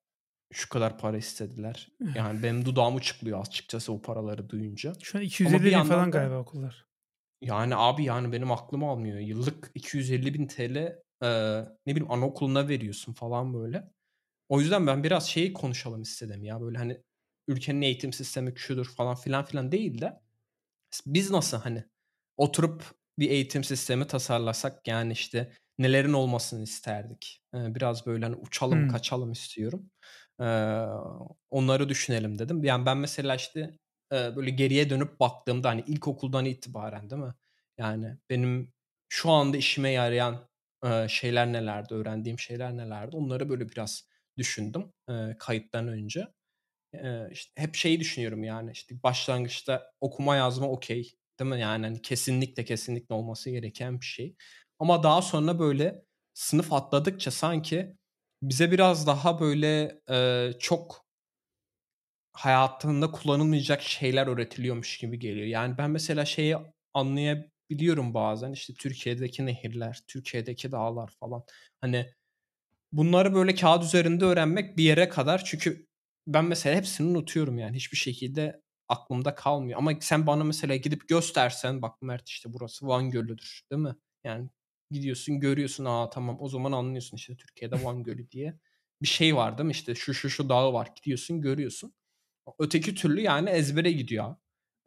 şu kadar para istediler. Yani benim dudağım çıkıyor açıkçası o paraları duyunca. Şu an 250 bin falan da, galiba okullar. Yani abi yani benim aklım almıyor. Yıllık 250 bin TL e, ne bileyim anaokuluna veriyorsun falan böyle. O yüzden ben biraz şeyi konuşalım istedim ya böyle hani ülkenin eğitim sistemi şudur falan filan filan değil de biz nasıl hani oturup bir eğitim sistemi tasarlasak yani işte nelerin olmasını isterdik. Biraz böyle hani uçalım hmm. kaçalım istiyorum. Onları düşünelim dedim. Yani ben mesela işte böyle geriye dönüp baktığımda hani ilkokuldan itibaren değil mi? Yani benim şu anda işime yarayan şeyler nelerdi, öğrendiğim şeyler nelerdi onları böyle biraz düşündüm kayıttan önce. İşte hep şeyi düşünüyorum yani işte başlangıçta okuma yazma okey değil mi? Yani hani kesinlikle kesinlikle olması gereken bir şey. Ama daha sonra böyle sınıf atladıkça sanki bize biraz daha böyle e, çok hayatında kullanılmayacak şeyler öğretiliyormuş gibi geliyor. Yani ben mesela şeyi anlayabiliyorum bazen işte Türkiye'deki nehirler, Türkiye'deki dağlar falan. Hani bunları böyle kağıt üzerinde öğrenmek bir yere kadar çünkü ben mesela hepsini unutuyorum yani hiçbir şekilde aklımda kalmıyor. Ama sen bana mesela gidip göstersen bak Mert işte burası Van Gölü'dür değil mi? Yani gidiyorsun görüyorsun aa tamam o zaman anlıyorsun işte Türkiye'de Van Gölü diye bir şey var değil mi işte şu şu şu dağı var gidiyorsun görüyorsun. Öteki türlü yani ezbere gidiyor.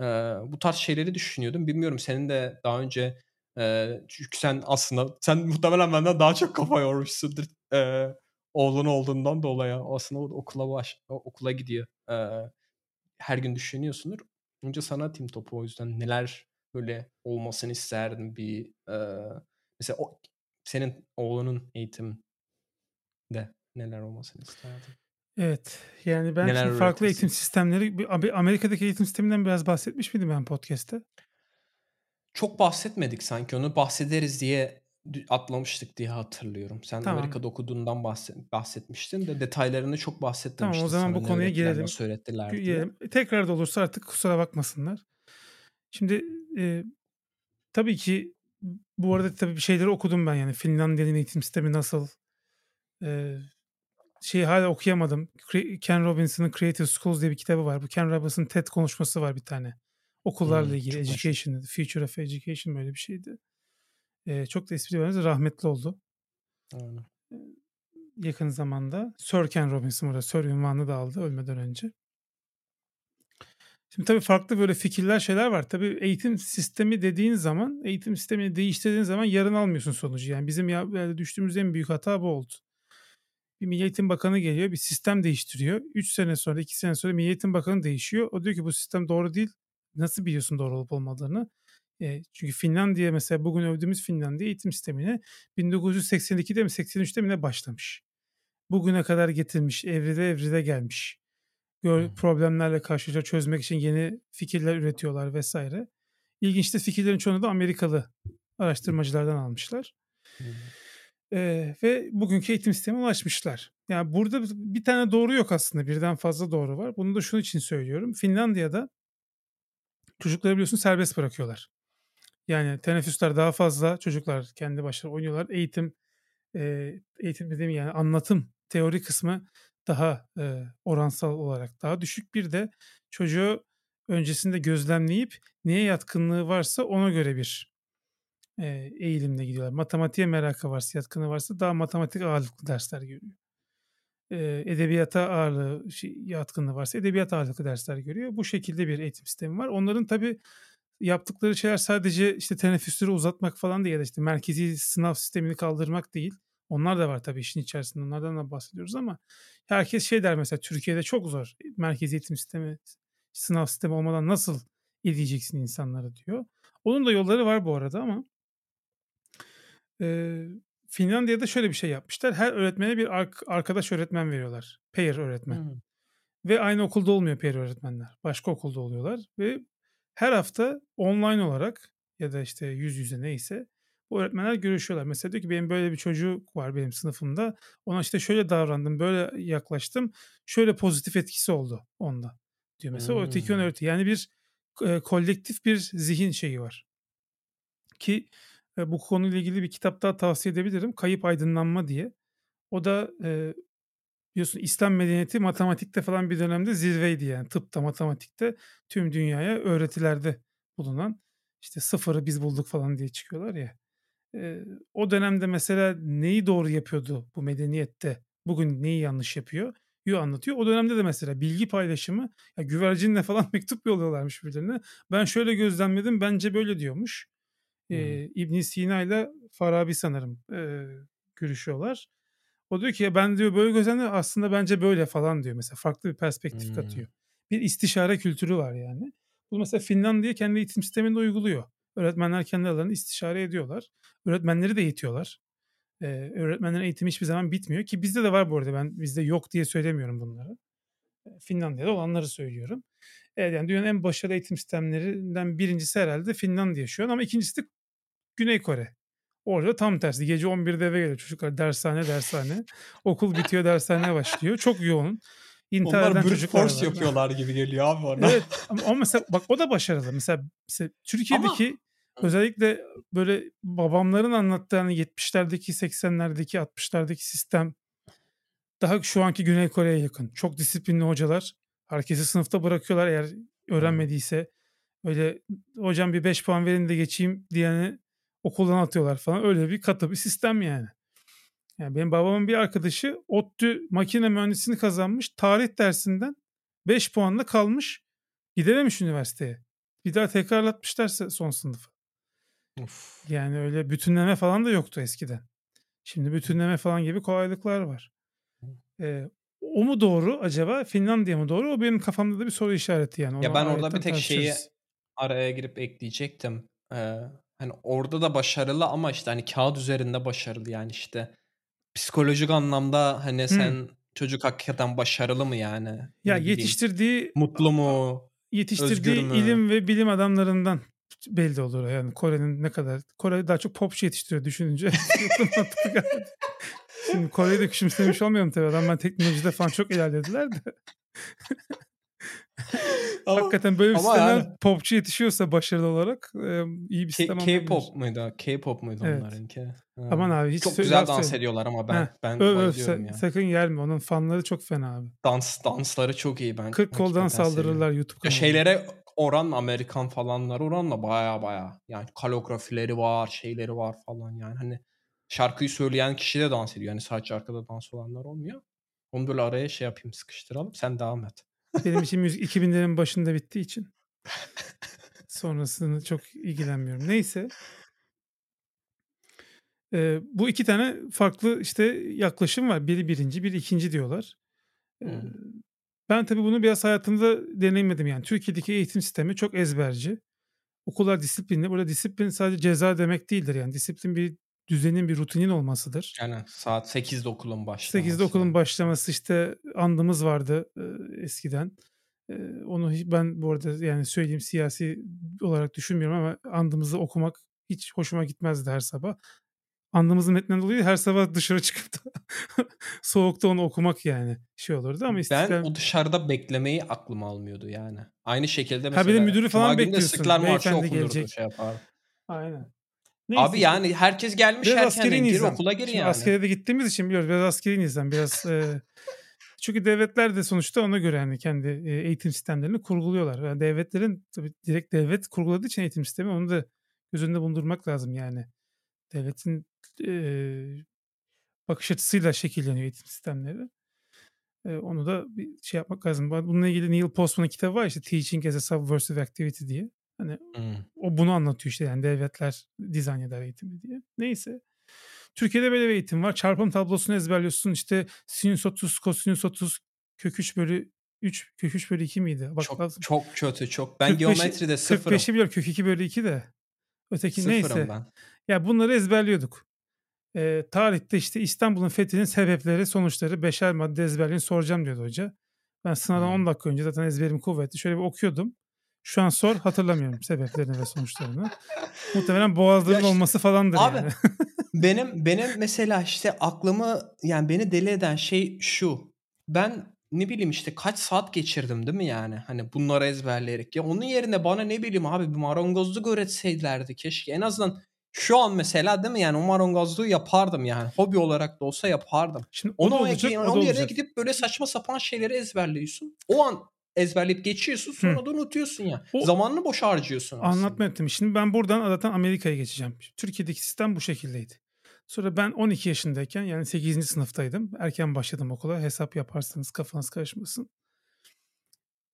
Ee, bu tarz şeyleri düşünüyordum. Bilmiyorum senin de daha önce e, çünkü sen aslında sen muhtemelen benden daha çok kafa yormuşsundur. E, oğlun olduğundan dolayı aslında okula baş, okula gidiyor. E, her gün düşünüyorsundur. Önce sana atayım topu o yüzden neler böyle olmasını isterdim bir e, mesela o, senin oğlunun eğitimde neler olmasını isterdin? Evet. Yani ben Neler farklı eğitim sistemleri Amerika'daki eğitim sisteminden biraz bahsetmiş miydim ben podcast'te? Çok bahsetmedik sanki. Onu bahsederiz diye atlamıştık diye hatırlıyorum. Sen tamam. Amerika'da okuduğundan bahset, bahsetmiştin de detaylarını çok bahsetmemiştin. Tamam o zaman bu konuya girelim. Söylettiler diye. Tekrar da olursa artık kusura bakmasınlar. Şimdi e, tabii ki bu arada tabii bir şeyleri okudum ben yani Finlandiya'nın eğitim sistemi nasıl e, şeyi hala okuyamadım. Ken Robinson'ın Creative Schools diye bir kitabı var. Bu Ken Robinson'ın TED konuşması var bir tane. Okullarla hmm, ilgili. Education, The Future of Education böyle bir şeydi. Ee, çok da espri vermez. Rahmetli oldu. Aynen. yakın zamanda. Sir Ken Robinson burada. Sir ünvanını da aldı ölmeden önce. Şimdi tabii farklı böyle fikirler şeyler var. Tabii eğitim sistemi dediğin zaman, eğitim sistemini değiştirdiğin zaman yarın almıyorsun sonucu. Yani bizim ya, düştüğümüz en büyük hata bu oldu bir Milli Eğitim Bakanı geliyor bir sistem değiştiriyor. 3 sene sonra 2 sene sonra Milli Eğitim Bakanı değişiyor. O diyor ki bu sistem doğru değil. Nasıl biliyorsun doğru olup olmadığını? E, çünkü Finlandiya mesela bugün övdüğümüz Finlandiya eğitim sistemine 1982'de mi 83'te mi ne başlamış. Bugüne kadar getirmiş, evride evride gelmiş. Problemlerle karşılaşa çözmek için yeni fikirler üretiyorlar vesaire. İlginç de fikirlerin çoğunu da Amerikalı araştırmacılardan almışlar. Hmm. Ee, ve bugünkü eğitim sistemine ulaşmışlar. Yani burada bir tane doğru yok aslında. Birden fazla doğru var. Bunu da şunun için söylüyorum. Finlandiya'da çocukları biliyorsun serbest bırakıyorlar. Yani teneffüsler daha fazla. Çocuklar kendi başlarına oynuyorlar. Eğitim e, eğitim dediğim yani anlatım teori kısmı daha e, oransal olarak daha düşük. Bir de çocuğu öncesinde gözlemleyip neye yatkınlığı varsa ona göre bir e, eğilimle gidiyorlar. Matematiğe merakı varsa, yatkını varsa daha matematik ağırlıklı dersler görüyor. E, edebiyata ağırlığı, şey, yatkınlığı varsa edebiyat ağırlıklı dersler görüyor. Bu şekilde bir eğitim sistemi var. Onların tabii yaptıkları şeyler sadece işte teneffüsleri uzatmak falan değil ya da işte merkezi sınav sistemini kaldırmak değil. Onlar da var tabii işin içerisinde. Onlardan da bahsediyoruz ama herkes şey der mesela Türkiye'de çok zor. Merkezi eğitim sistemi, sınav sistemi olmadan nasıl edeceksin insanları diyor. Onun da yolları var bu arada ama Eee, Finlandiya'da şöyle bir şey yapmışlar. Her öğretmene bir ark arkadaş öğretmen veriyorlar. Peer öğretmen. Hımm. Ve aynı okulda olmuyor peer öğretmenler. Başka okulda oluyorlar ve her hafta online olarak ya da işte yüz yüze neyse bu öğretmenler görüşüyorlar. Mesela diyor ki benim böyle bir çocuk var benim sınıfımda. Ona işte şöyle davrandım, böyle yaklaştım. Şöyle pozitif etkisi oldu onda diyor mesela. O öteki ona öğretiyor. Yani bir eee, kolektif bir zihin şeyi var. Ki e, bu konuyla ilgili bir kitap daha tavsiye edebilirim. Kayıp Aydınlanma diye. O da e, biliyorsun İslam medeniyeti matematikte falan bir dönemde zirveydi yani. Tıpta, matematikte tüm dünyaya öğretilerde bulunan işte sıfırı biz bulduk falan diye çıkıyorlar ya. E, o dönemde mesela neyi doğru yapıyordu bu medeniyette? Bugün neyi yanlış yapıyor? Yu anlatıyor. O dönemde de mesela bilgi paylaşımı ya güvercinle falan mektup yolluyorlarmış birbirlerine. Ben şöyle gözlemledim bence böyle diyormuş e, İbn Sina ile Farabi sanırım e, görüşüyorlar. O diyor ki ben diyor böyle gözlemle aslında bence böyle falan diyor mesela farklı bir perspektif hmm. katıyor. Bir istişare kültürü var yani. Bu mesela Finlandiya kendi eğitim sisteminde uyguluyor. Öğretmenler kendi aralarında istişare ediyorlar. Öğretmenleri de eğitiyorlar. Ee, öğretmenlerin eğitimi hiçbir zaman bitmiyor ki bizde de var bu arada ben bizde yok diye söylemiyorum bunları. Finlandiya'da olanları söylüyorum. Evet yani dünyanın en başarılı eğitim sistemlerinden birincisi herhalde Finlandiya şu an ama ikincisi de Güney Kore. Orada tam tersi. Gece 11'de eve geliyor çocuklar. Dershane dershane. Okul bitiyor dershane başlıyor. Çok yoğun. İntihar Onlar brute force var. yapıyorlar gibi geliyor abi orada. Evet ama, ama mesela bak o da başarılı. Mesela, mesela Türkiye'deki ama... özellikle böyle babamların anlattığı hani 70'lerdeki 80'lerdeki 60'lardaki sistem daha şu anki Güney Kore'ye yakın. Çok disiplinli hocalar. Herkesi sınıfta bırakıyorlar eğer öğrenmediyse. Öyle hocam bir 5 puan verin de geçeyim diyeni okuldan atıyorlar falan. Öyle bir katı bir sistem yani. Yani benim babamın bir arkadaşı ODTÜ makine mühendisliğini kazanmış. Tarih dersinden 5 puanla kalmış. Gidememiş üniversiteye. Bir daha tekrarlatmışlarsa son sınıfı. Of. Yani öyle bütünleme falan da yoktu eskiden. Şimdi bütünleme falan gibi kolaylıklar var. Ee, o mu doğru acaba? Finlandiya mı doğru? O benim kafamda da bir soru işareti yani. Onu ya ben orada bir tek şeyi araya girip ekleyecektim. Ee, hani orada da başarılı ama işte hani kağıt üzerinde başarılı yani işte psikolojik anlamda hani sen hmm. çocuk hakikaten başarılı mı yani? Ya yetiştirdiği mutlu mu? Yetiştirdiği ilim ve bilim adamlarından belli olur. Yani Kore'nin ne kadar Kore daha çok popçu yetiştiriyor düşününce. Şimdi Kore'yi de küçümsemiş olmuyorum tabii. Adam ben teknolojide falan çok ilerlediler de. ama, Hakikaten böyle bir sistemden yani, popçu yetişiyorsa başarılı olarak e, iyi bir sistem K-pop muydu? K-pop muydu evet. onlarınki? Ha. Aman abi hiç çok güzel dans ediyorlar ama ben Heh, ben öv, bayılıyorum ya. Sakın gelme. Onun fanları çok fena abi. Dans dansları çok iyi ben. 40 koldan saldırırlar YouTube kanalında. Şeylere oran Amerikan falanlar oranla baya baya yani kalografileri var, şeyleri var falan yani hani şarkıyı söyleyen kişi de dans ediyor. Yani sadece arkada dans olanlar olmuyor. Onu böyle araya şey yapayım sıkıştıralım. Sen devam et. Benim için müzik 2000'lerin başında bittiği için sonrasını çok ilgilenmiyorum. Neyse. Ee, bu iki tane farklı işte yaklaşım var. Biri birinci, biri ikinci diyorlar. Ee, hmm. Ben tabii bunu biraz hayatımda deneyimledim. Yani Türkiye'deki eğitim sistemi çok ezberci. Okullar disiplinli. Burada disiplin sadece ceza demek değildir. Yani disiplin bir düzenin bir rutinin olmasıdır. Yani saat 8'de okulun başlaması. 8'de okulun başlaması işte andımız vardı e, eskiden. E, onu ben bu arada yani söyleyeyim siyasi olarak düşünmüyorum ama andımızı okumak hiç hoşuma gitmezdi her sabah. Andımızın metninden dolayı her sabah dışarı çıkıp da soğukta onu okumak yani şey olurdu ama istiklal... Ben o dışarıda beklemeyi aklıma almıyordu yani. Aynı şekilde mesela. Ha bir de müdürü falan bekliyorsun. Sıklar Marşı okunurdu şey yapar. Aynen. Neyse Abi yani herkes gelmiş biraz erkenden gir okula gir Şimdi yani. Askere de gittiğimiz için biliyoruz biraz askeri nizam biraz e, çünkü devletler de sonuçta ona göre yani kendi eğitim sistemlerini kurguluyorlar. Yani devletlerin tabii direkt devlet kurguladığı için eğitim sistemi onu da göz önünde bulundurmak lazım yani. Devletin e, bakış açısıyla şekilleniyor eğitim sistemleri. E, onu da bir şey yapmak lazım. Bununla ilgili Neil Postman'ın kitabı var işte Teaching as a Subversive Activity diye. Hani hmm. o bunu anlatıyor işte yani devletler dizayn eder eğitimi diye. Neyse. Türkiye'de böyle bir eğitim var. Çarpım tablosunu ezberliyorsun. İşte sinüs 30, kosinüs 30, kök 3 bölü 3, kök 3 bölü 2 miydi? Bak, çok, lazım. çok kötü çok. Ben 45'i, geometride sıfırım. 45'i biliyorum kök 2 bölü 2 de. Öteki sıfırım neyse. ben. Ya bunları ezberliyorduk. Ee, tarihte işte İstanbul'un fethinin sebepleri, sonuçları beşer madde ezberleyin soracağım diyordu hoca. Ben sınavdan hmm. 10 dakika önce zaten ezberim kuvvetli. Şöyle bir okuyordum. Şu an sor hatırlamıyorum sebeplerini ve sonuçlarını. Muhtemelen boğazların ya olması falandır abi, yani. benim benim mesela işte aklımı yani beni deli eden şey şu. Ben ne bileyim işte kaç saat geçirdim değil mi yani? Hani bunları ezberleyerek. Ya onun yerine bana ne bileyim abi bir marangozluk öğretseydilerdi keşke. En azından şu an mesela değil mi yani o marangozluğu yapardım yani. Hobi olarak da olsa yapardım. Şimdi onu olacak, yani, onun yerine gidip böyle saçma sapan şeyleri ezberliyorsun. O an ezberleyip geçiyorsun sonra Hı. da unutuyorsun ya. O, Zamanını boş harcıyorsun aslında. Anlatma ettim. Şimdi ben buradan zaten Amerika'ya geçeceğim. Türkiye'deki sistem bu şekildeydi. Sonra ben 12 yaşındayken yani 8. sınıftaydım. Erken başladım okula. Hesap yaparsanız kafanız karışmasın.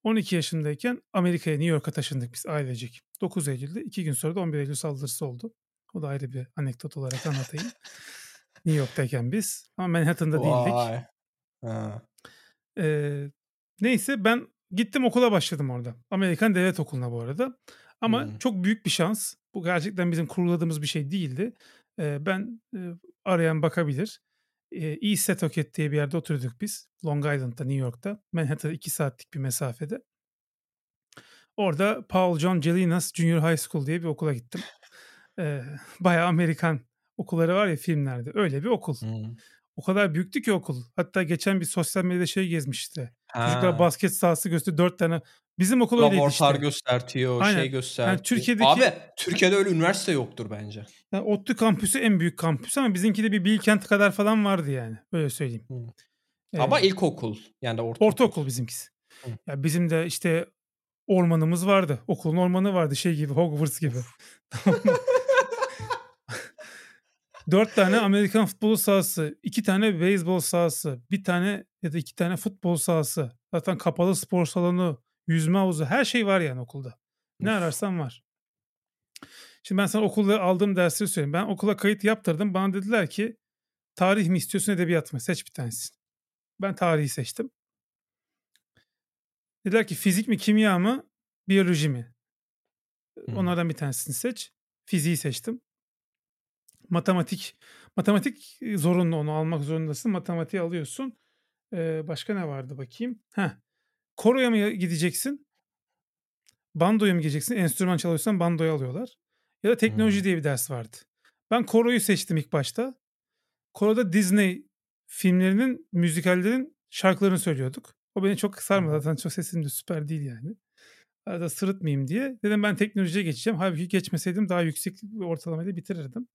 12 yaşındayken Amerika'ya New York'a taşındık biz ailecek. 9 Eylül'de. 2 gün sonra da 11 Eylül saldırısı oldu. O da ayrı bir anekdot olarak anlatayım. New York'tayken biz. Ama Manhattan'da Vay. değildik. Ha. Ee, neyse ben Gittim okula başladım orada. Amerikan Devlet Okulu'na bu arada. Ama hmm. çok büyük bir şans. Bu gerçekten bizim kuruladığımız bir şey değildi. Ee, ben e, arayan bakabilir. E, East Setauket diye bir yerde oturduk biz. Long Island'da, New York'ta. Manhattan 2 saatlik bir mesafede. Orada Paul John Jelinas Junior High School diye bir okula gittim. Ee, bayağı Amerikan okulları var ya filmlerde. Öyle bir okul. Hmm. O kadar büyüktü ki okul. Hatta geçen bir sosyal medyada şey gezmişti. Ha. Çocuklar basket sahası gösterdi. Dört tane. Bizim okul öyleydi işte. Göstertiyor, Aynen. şey göstertiyor. Yani Türkiye'deki... Abi Türkiye'de öyle üniversite yoktur bence. Yani ODTÜ kampüsü en büyük kampüs ama bizimki de bir Bilkent kadar falan vardı yani. Böyle söyleyeyim. Hmm. Ee, ama ilkokul. Yani ortaokul. Ortaokul bizimkisi. Hmm. Ya bizim de işte ormanımız vardı. Okulun ormanı vardı şey gibi Hogwarts gibi. Dört tane Amerikan futbolu sahası, iki tane beyzbol sahası, bir tane ya da iki tane futbol sahası. Zaten kapalı spor salonu, yüzme havuzu her şey var yani okulda. Ne ararsan var. Şimdi ben sana okulda aldığım dersleri söyleyeyim. Ben okula kayıt yaptırdım. Bana dediler ki tarih mi istiyorsun edebiyat mı? Seç bir tanesi. Ben tarihi seçtim. Dediler ki fizik mi kimya mı biyoloji mi? Onlardan bir tanesini seç. Fiziği seçtim. Matematik. Matematik zorunlu onu almak zorundasın. Matematiği alıyorsun. Ee, başka ne vardı bakayım. Heh. Koroya mı gideceksin? Bandoya mı gideceksin? Enstrüman çalıyorsan bandoya alıyorlar. Ya da teknoloji hmm. diye bir ders vardı. Ben koroyu seçtim ilk başta. Koroda Disney filmlerinin, müzikallerin şarkılarını söylüyorduk. O beni çok sarmadı. Zaten çok sesim de süper değil yani. Arada sırıtmayayım diye. Dedim ben teknolojiye geçeceğim. Halbuki geçmeseydim daha yüksek bir ortalamayla bitirirdim.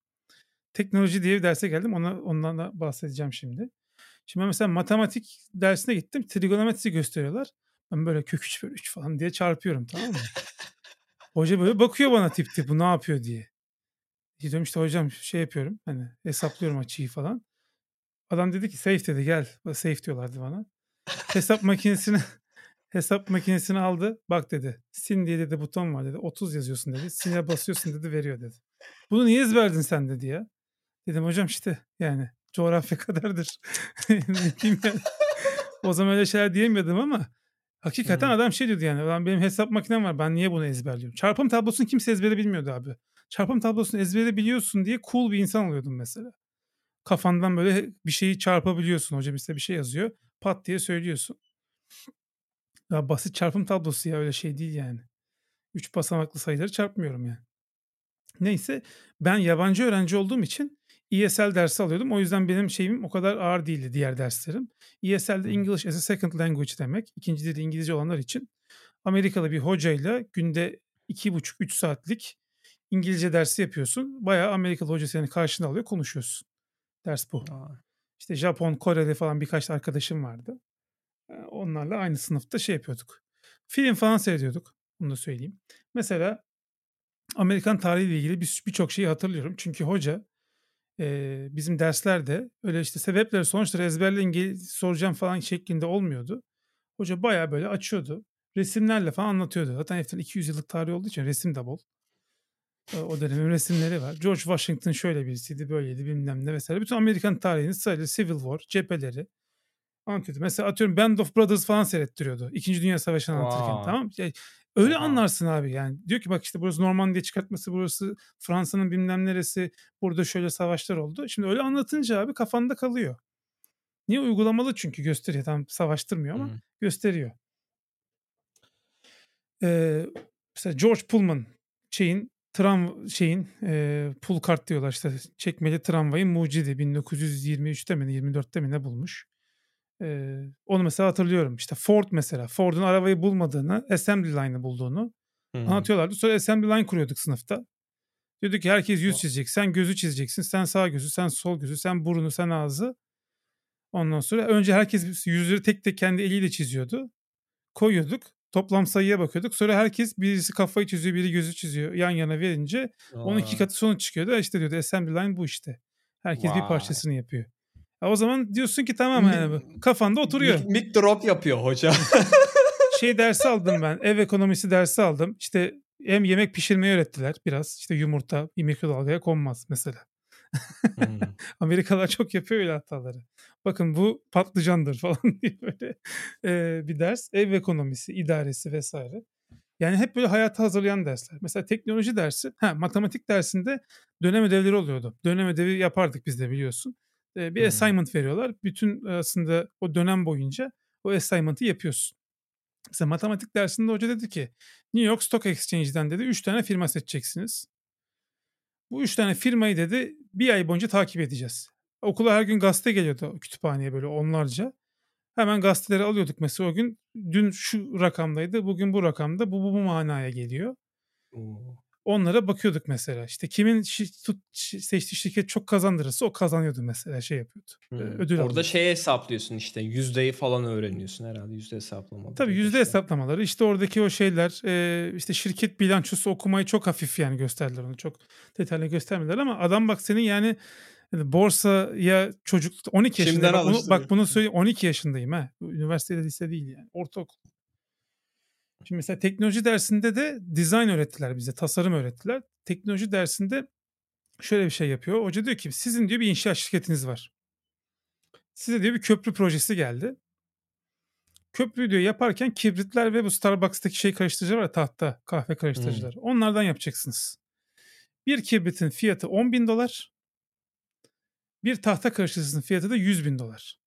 Teknoloji diye bir derse geldim. Ona, ondan da bahsedeceğim şimdi. Şimdi ben mesela matematik dersine gittim. Trigonometri gösteriyorlar. Ben böyle kök 3 bölü 3 falan diye çarpıyorum tamam mı? Hoca böyle bakıyor bana tip tip bu ne yapıyor diye. Diyorum işte hocam şey yapıyorum hani hesaplıyorum açıyı falan. Adam dedi ki safe dedi gel. Safe diyorlardı bana. Hesap makinesini hesap makinesini aldı. Bak dedi. Sin diye dedi buton var dedi. 30 yazıyorsun dedi. Sin'e basıyorsun dedi veriyor dedi. Bunu niye ezberdin sen dedi ya. Dedim hocam işte yani coğrafya kadardır. yani. O zaman öyle şeyler diyemiyordum ama hakikaten adam şey diyordu yani. Ben benim hesap makinem var. Ben niye bunu ezberliyorum? Çarpım tablosunu kimse ezbere bilmiyordu abi. Çarpım tablosunu ezbere biliyorsun diye cool bir insan oluyordum mesela. Kafandan böyle bir şeyi çarpabiliyorsun. Hocam işte bir şey yazıyor. Pat diye söylüyorsun. Ya basit çarpım tablosu ya öyle şey değil yani. Üç basamaklı sayıları çarpmıyorum yani. Neyse ben yabancı öğrenci olduğum için ESL dersi alıyordum. O yüzden benim şeyim o kadar ağır değildi diğer derslerim. ESL English as a Second Language demek. İkinci dili İngilizce olanlar için. Amerikalı bir hocayla günde iki buçuk üç saatlik İngilizce dersi yapıyorsun. Bayağı Amerikalı hoca seni karşına alıyor konuşuyorsun. Ders bu. Aa. İşte Japon, Koreli falan birkaç arkadaşım vardı. Onlarla aynı sınıfta şey yapıyorduk. Film falan seyrediyorduk. Bunu da söyleyeyim. Mesela Amerikan tarihiyle ilgili birçok bir şeyi hatırlıyorum. Çünkü hoca e, bizim derslerde öyle işte sebepleri sonuçları ezberleyin soracağım falan şeklinde olmuyordu. Hoca baya böyle açıyordu. Resimlerle falan anlatıyordu. Zaten hepten 200 yıllık tarih olduğu için resim de bol. O dönemin resimleri var. George Washington şöyle birisiydi, böyleydi bilmem ne vesaire. Bütün Amerikan tarihini sırayla Civil War, cepheleri anlatıyordu. Mesela atıyorum Band of Brothers falan seyrettiriyordu. İkinci Dünya Savaşı'nı anlatırken wow. tamam yani Öyle anlarsın abi yani. Diyor ki bak işte burası Normandiya çıkartması, burası Fransa'nın bilmem neresi, burada şöyle savaşlar oldu. Şimdi öyle anlatınca abi kafanda kalıyor. Niye uygulamalı çünkü gösteriyor. Tam savaştırmıyor ama hmm. gösteriyor. Ee, mesela George Pullman şeyin tram şeyin e, pull kart diyorlar işte çekmeli tramvayın mucidi 1923'te mi 24'te mi ne bulmuş. Ee, onu mesela hatırlıyorum. İşte Ford mesela. Ford'un arabayı bulmadığını, assembly line'ı bulduğunu hmm. anlatıyorlardı. Sonra assembly line kuruyorduk sınıfta. Diyorduk ki herkes yüz çizecek. Sen gözü çizeceksin. Sen sağ gözü, sen sol gözü, sen burunu, sen ağzı. Ondan sonra önce herkes yüzleri tek tek kendi eliyle çiziyordu. Koyuyorduk. Toplam sayıya bakıyorduk. Sonra herkes birisi kafayı çiziyor, biri gözü çiziyor. Yan yana verince Aa. onun iki katı sonuç çıkıyordu. İşte diyordu assembly line bu işte. Herkes Vay. bir parçasını yapıyor. O zaman diyorsun ki tamam yani kafanda oturuyor. Mic drop yapıyor hoca. şey dersi aldım ben. Ev ekonomisi dersi aldım. İşte hem yemek pişirmeyi öğrettiler biraz. İşte yumurta mikrodalgaya konmaz mesela. hmm. Amerikalılar çok yapıyor öyle hataları. Bakın bu patlıcandır falan diye böyle e, bir ders. Ev ekonomisi, idaresi vesaire. Yani hep böyle hayata hazırlayan dersler. Mesela teknoloji dersi, ha matematik dersinde dönem ödevleri oluyordu. Dönem ödevi yapardık biz de biliyorsun bir hmm. assignment veriyorlar. Bütün aslında o dönem boyunca o assignment'ı yapıyorsun. Mesela matematik dersinde hoca dedi ki New York Stock Exchange'den dedi 3 tane firma seçeceksiniz. Bu 3 tane firmayı dedi bir ay boyunca takip edeceğiz. Okula her gün gazete geliyordu kütüphaneye böyle onlarca. Hemen gazeteleri alıyorduk mesela o gün. Dün şu rakamdaydı, bugün bu rakamda. Bu bu, bu manaya geliyor. Oo. Onlara bakıyorduk mesela. İşte kimin tut, seçtiği şirket çok kazandırırsa o kazanıyordu mesela şey yapıyordu. Hmm. Ödül Orada alıyordu. şey hesaplıyorsun işte yüzdeyi falan öğreniyorsun herhalde yüzde hesaplamaları. Tabii yüzde işte. hesaplamaları işte oradaki o şeyler işte şirket bilançosu okumayı çok hafif yani gösterdiler onu çok detaylı göstermediler ama adam bak senin yani Yani borsaya çocuk 12 yaşında bak, bunu, bak bunu söyleyeyim 12 yaşındayım ha. Üniversitede lise değil yani. Ortaokul. Şimdi mesela teknoloji dersinde de dizayn öğrettiler bize. Tasarım öğrettiler. Teknoloji dersinde şöyle bir şey yapıyor. Hoca diyor ki sizin diyor bir inşaat şirketiniz var. Size diyor bir köprü projesi geldi. Köprü diyor yaparken kibritler ve bu Starbucks'taki şey karıştırıcılar var tahta kahve karıştırıcılar. Hmm. Onlardan yapacaksınız. Bir kibritin fiyatı 10 bin dolar. Bir tahta karıştırıcısının fiyatı da 100 bin dolar.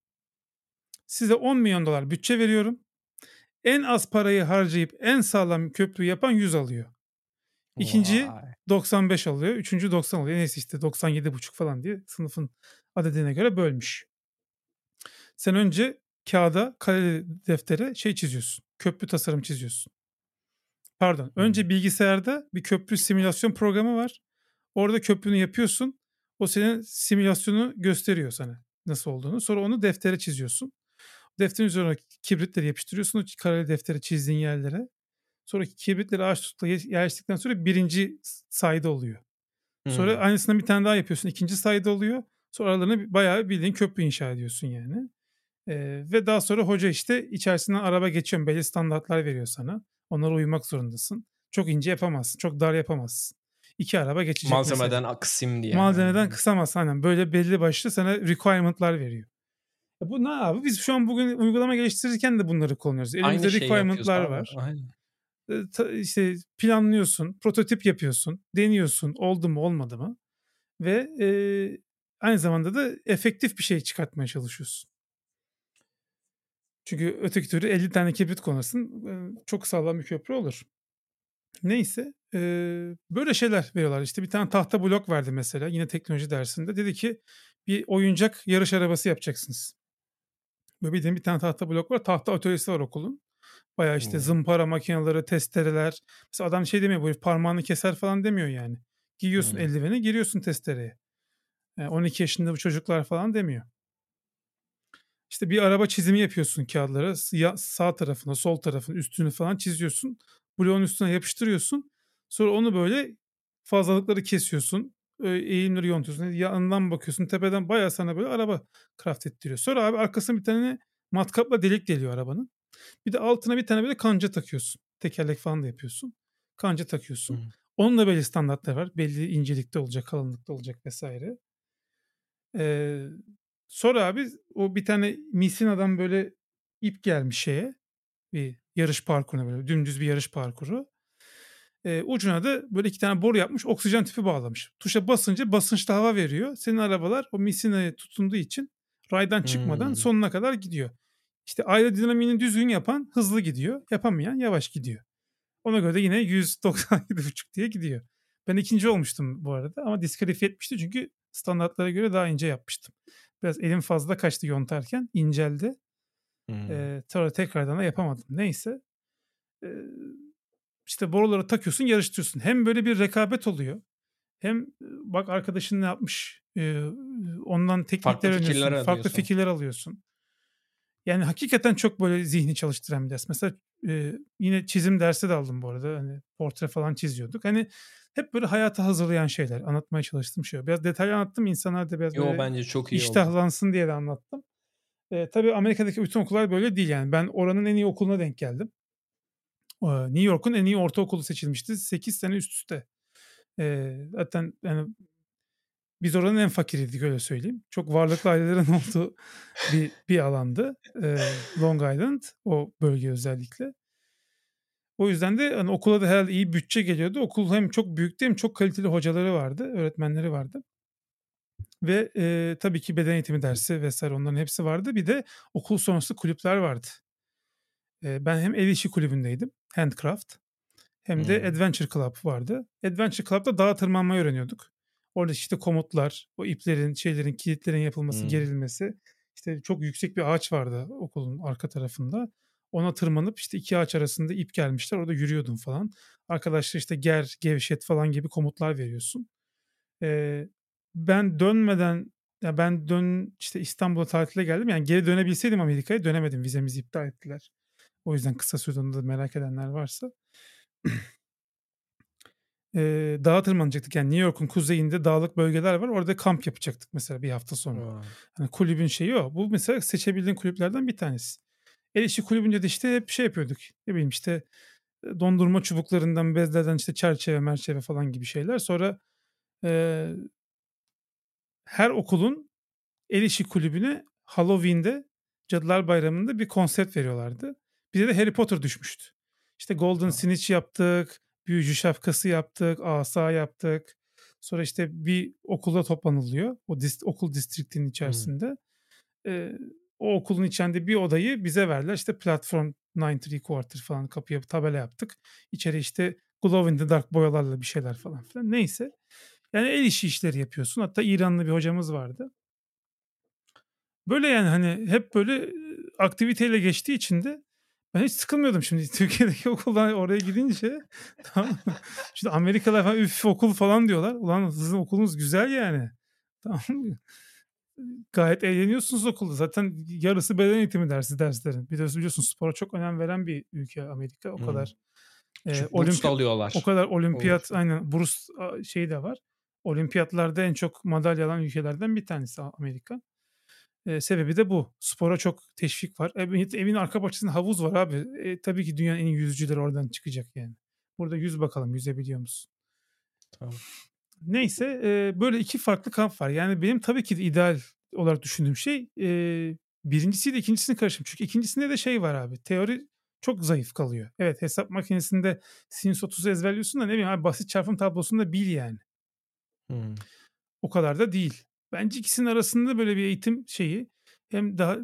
Size 10 milyon dolar bütçe veriyorum. En az parayı harcayıp en sağlam köprü yapan 100 alıyor. İkinci Vay. 95 alıyor. Üçüncü 90 alıyor. Neyse işte 97,5 falan diye sınıfın adedine göre bölmüş. Sen önce kağıda, kare deftere şey çiziyorsun. Köprü tasarım çiziyorsun. Pardon. Önce bilgisayarda bir köprü simülasyon programı var. Orada köprünü yapıyorsun. O senin simülasyonu gösteriyor sana nasıl olduğunu. Sonra onu deftere çiziyorsun. Defterin üzerine kibritleri yapıştırıyorsun. O kareli deftere çizdiğin yerlere. Sonra kibritleri ağaç tutla yerleştikten sonra birinci sayıda oluyor. Sonra hmm. aynısından bir tane daha yapıyorsun. ikinci sayıda oluyor. Sonra aralarına bayağı bildiğin köprü inşa ediyorsun yani. Ee, ve daha sonra hoca işte içerisinden araba geçiyor. Belli standartlar veriyor sana. Onlara uymak zorundasın. Çok ince yapamazsın. Çok dar yapamazsın. İki araba geçecek Malzemeden mesela. kısayım diye. Malzemeden yani. kısamazsın. Aynen. Böyle belli başlı sana requirement'lar veriyor. E bu ne abi? Biz şu an bugün uygulama geliştirirken de bunları kullanıyoruz. Elimizde Aynı requirement'lar var. Aynen. E, işte planlıyorsun, prototip yapıyorsun, deniyorsun oldu mu olmadı mı ve e, aynı zamanda da efektif bir şey çıkartmaya çalışıyorsun. Çünkü öteki türlü 50 tane kibrit konasın çok sağlam bir köprü olur. Neyse e, böyle şeyler veriyorlar. İşte bir tane tahta blok verdi mesela yine teknoloji dersinde. Dedi ki bir oyuncak yarış arabası yapacaksınız. Böyle bildiğin bir tane tahta blok var. Tahta atölyesi var okulun. Baya işte hmm. zımpara makineleri, testereler. Mesela adam şey demiyor bu parmağını keser falan demiyor yani. Giyiyorsun hmm. eldiveni giriyorsun testereye. Yani 12 yaşında bu çocuklar falan demiyor. İşte bir araba çizimi yapıyorsun kağıtlara. Sağ tarafına, sol tarafını, üstünü falan çiziyorsun. Bloğun üstüne yapıştırıyorsun. Sonra onu böyle fazlalıkları kesiyorsun. Eğimleri yontuyorsun. Yanından bakıyorsun. Tepeden bayağı sana böyle araba craft ettiriyor. Sonra abi arkasına bir tane matkapla delik deliyor arabanın. Bir de altına bir tane böyle kanca takıyorsun. Tekerlek falan da yapıyorsun. Kanca takıyorsun. Hmm. Onun da belli standartları var. Belli incelikte olacak, kalınlıkta olacak vesaire. Ee, sonra abi o bir tane Misina'dan böyle ip gelmiş şeye. Bir yarış parkuruna böyle dümdüz bir yarış parkuru. Ee, ucuna da böyle iki tane boru yapmış oksijen tüpü bağlamış. Tuşa basınca basınçlı hava veriyor. Senin arabalar o Misina'ya tutunduğu için raydan çıkmadan hmm. sonuna kadar gidiyor. İşte aerodinamiğini düzgün yapan hızlı gidiyor. Yapamayan yavaş gidiyor. Ona göre de yine 197,5 diye gidiyor. Ben ikinci olmuştum bu arada ama diskalifiye etmişti çünkü standartlara göre daha ince yapmıştım. Biraz elim fazla kaçtı yontarken inceldi. Hmm. Ee, sonra tekrardan da yapamadım. Neyse. Ee, işte boruları takıyorsun yarıştırıyorsun. Hem böyle bir rekabet oluyor. Hem bak arkadaşın ne yapmış. Ee, ondan teknikler farklı öğreniyorsun. Farklı fikirler alıyorsun. Yani hakikaten çok böyle zihni çalıştıran bir ders. Mesela e, yine çizim dersi de aldım bu arada. Hani portre falan çiziyorduk. Hani hep böyle hayata hazırlayan şeyler. Anlatmaya çalıştım şey. Biraz detaylı anlattım. İnsanlar da biraz Yo, böyle bence çok iyi iştahlansın oldu. diye de anlattım. E, tabii Amerika'daki bütün okullar böyle değil yani. Ben oranın en iyi okuluna denk geldim. New York'un en iyi ortaokulu seçilmişti. 8 sene üst üste. E, zaten yani biz oranın en fakiriydik öyle söyleyeyim. Çok varlıklı ailelerin olduğu bir, bir alandı. E, Long Island o bölge özellikle. O yüzden de hani okula da herhalde iyi bütçe geliyordu. Okul hem çok büyüktü hem çok kaliteli hocaları vardı, öğretmenleri vardı. Ve e, tabii ki beden eğitimi dersi vesaire onların hepsi vardı. Bir de okul sonrası kulüpler vardı. E, ben hem el işi kulübündeydim, Handcraft. Hem de hmm. Adventure Club vardı. Adventure Club'da dağa tırmanmayı öğreniyorduk. Orada işte komutlar, o iplerin, şeylerin, kilitlerin yapılması, hmm. gerilmesi. İşte çok yüksek bir ağaç vardı okulun arka tarafında. Ona tırmanıp işte iki ağaç arasında ip gelmişler. Orada yürüyordum falan. Arkadaşlar işte ger, gevşet falan gibi komutlar veriyorsun. Ee, ben dönmeden ya ben dön işte İstanbul'a tatile geldim. Yani geri dönebilseydim Amerika'ya dönemedim. Vizemizi iptal ettiler. O yüzden kısa sürede merak edenler varsa. e, dağa tırmanacaktık. Yani New York'un kuzeyinde dağlık bölgeler var. Orada kamp yapacaktık mesela bir hafta sonra. Hani kulübün şeyi o. Bu mesela seçebildiğin kulüplerden bir tanesi. El işi kulübünde de işte hep şey yapıyorduk. Ne bileyim işte dondurma çubuklarından, bezlerden işte çerçeve, merçeve falan gibi şeyler. Sonra e, her okulun el işi kulübüne Halloween'de Cadılar Bayramı'nda bir konsept veriyorlardı. Bize de Harry Potter düşmüştü. İşte Golden Snitch yaptık, büyücü şapkası yaptık, asa yaptık. Sonra işte bir okulda toplanılıyor. O dist, okul distriktinin içerisinde. Hmm. Ee, o okulun içinde bir odayı bize verdiler. İşte platform 9 3 quarter falan kapıya tabela yaptık. İçeri işte glow in the dark boyalarla bir şeyler falan filan. Neyse. Yani el işi işleri yapıyorsun. Hatta İranlı bir hocamız vardı. Böyle yani hani hep böyle aktiviteyle geçtiği için de ben hiç sıkılmıyordum şimdi Türkiye'deki okuldan oraya gidince. tamam Şimdi Amerikalılar falan üf okul falan diyorlar. Ulan sizin okulunuz güzel yani. Tamam mı? Gayet eğleniyorsunuz okulda. Zaten yarısı beden eğitimi dersi derslerin. Bir de biliyorsun spora çok önem veren bir ülke Amerika. O kadar e, olimpi- alıyorlar. O kadar olimpiyat Olur. aynen burs şeyi de var. Olimpiyatlarda en çok madalya alan ülkelerden bir tanesi Amerika. E, sebebi de bu. Spora çok teşvik var. E, evin arka bahçesinde havuz var abi. E, tabii ki dünyanın en iyi yüzücüleri oradan çıkacak yani. Burada yüz bakalım yüzebiliyor musun? Tamam. Neyse e, böyle iki farklı kamp var. Yani benim tabii ki de ideal olarak düşündüğüm şey e, birincisiyle ikincisini karışım. Çünkü ikincisinde de şey var abi. Teori çok zayıf kalıyor. Evet hesap makinesinde sinüs 30'u ezberliyorsun da ne bileyim abi basit çarpım tablosunda bil yani. Hmm. O kadar da değil. Bence ikisinin arasında böyle bir eğitim şeyi hem daha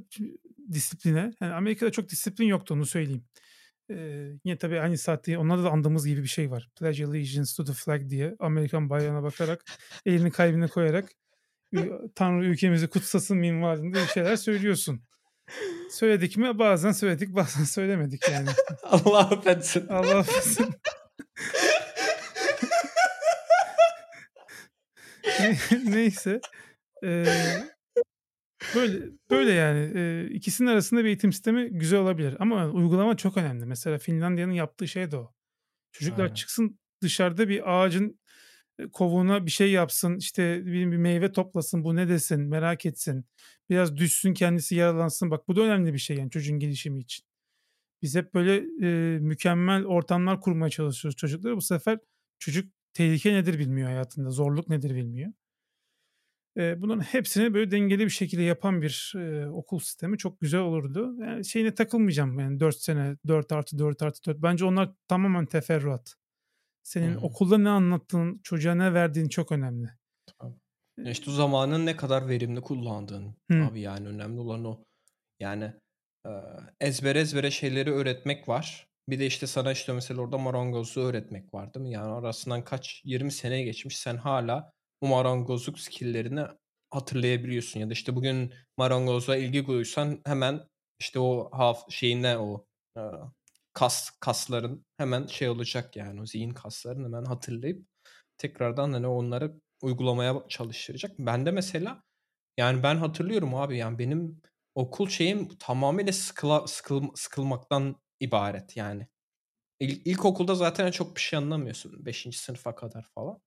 disipline. Yani Amerika'da çok disiplin yoktu onu söyleyeyim. Ee, yine tabii aynı saatte onlarda da andığımız gibi bir şey var. Pledge allegiance to the flag diye Amerikan bayrağına bakarak elini kalbine koyarak Tanrı ülkemizi kutsasın minvalinde bir şeyler söylüyorsun. Söyledik mi? Bazen söyledik, bazen söylemedik yani. Allah affetsin. Allah affetsin. Neyse. Ee, böyle böyle yani e, ikisinin arasında bir eğitim sistemi güzel olabilir ama uygulama çok önemli. Mesela Finlandiya'nın yaptığı şey de o. Çocuklar Aynen. çıksın dışarıda bir ağacın kovuğuna bir şey yapsın işte bir, bir meyve toplasın bu ne desin merak etsin biraz düşsün kendisi yaralansın bak bu da önemli bir şey yani çocuğun gelişimi için. Biz hep böyle e, mükemmel ortamlar kurmaya çalışıyoruz çocuklara bu sefer çocuk tehlike nedir bilmiyor hayatında zorluk nedir bilmiyor. E, bunların hepsini böyle dengeli bir şekilde yapan bir e, okul sistemi çok güzel olurdu. Yani şeyine takılmayacağım yani 4 sene 4 artı 4 artı 4. Bence onlar tamamen teferruat. Senin hmm. okulda ne anlattığın, çocuğa ne verdiğin çok önemli. Tamam. İşte o zamanın ne kadar verimli kullandığın hmm. abi yani önemli olan o. Yani e, ezbere ezbere şeyleri öğretmek var. Bir de işte sana işte mesela orada marangozluğu öğretmek var değil mi? Yani arasından kaç 20 sene geçmiş sen hala bu marangozluk skill'lerini hatırlayabiliyorsun. Ya da işte bugün marangozla ilgi duysan hemen işte o haf şeyine o e, kas kasların hemen şey olacak yani o zihin kasların hemen hatırlayıp tekrardan hani onları uygulamaya çalıştıracak. Ben de mesela yani ben hatırlıyorum abi yani benim okul şeyim tamamıyla sıkıla, sıkıl, sıkılmaktan ibaret yani. İlk, ilkokulda zaten çok bir şey anlamıyorsun. Beşinci sınıfa kadar falan.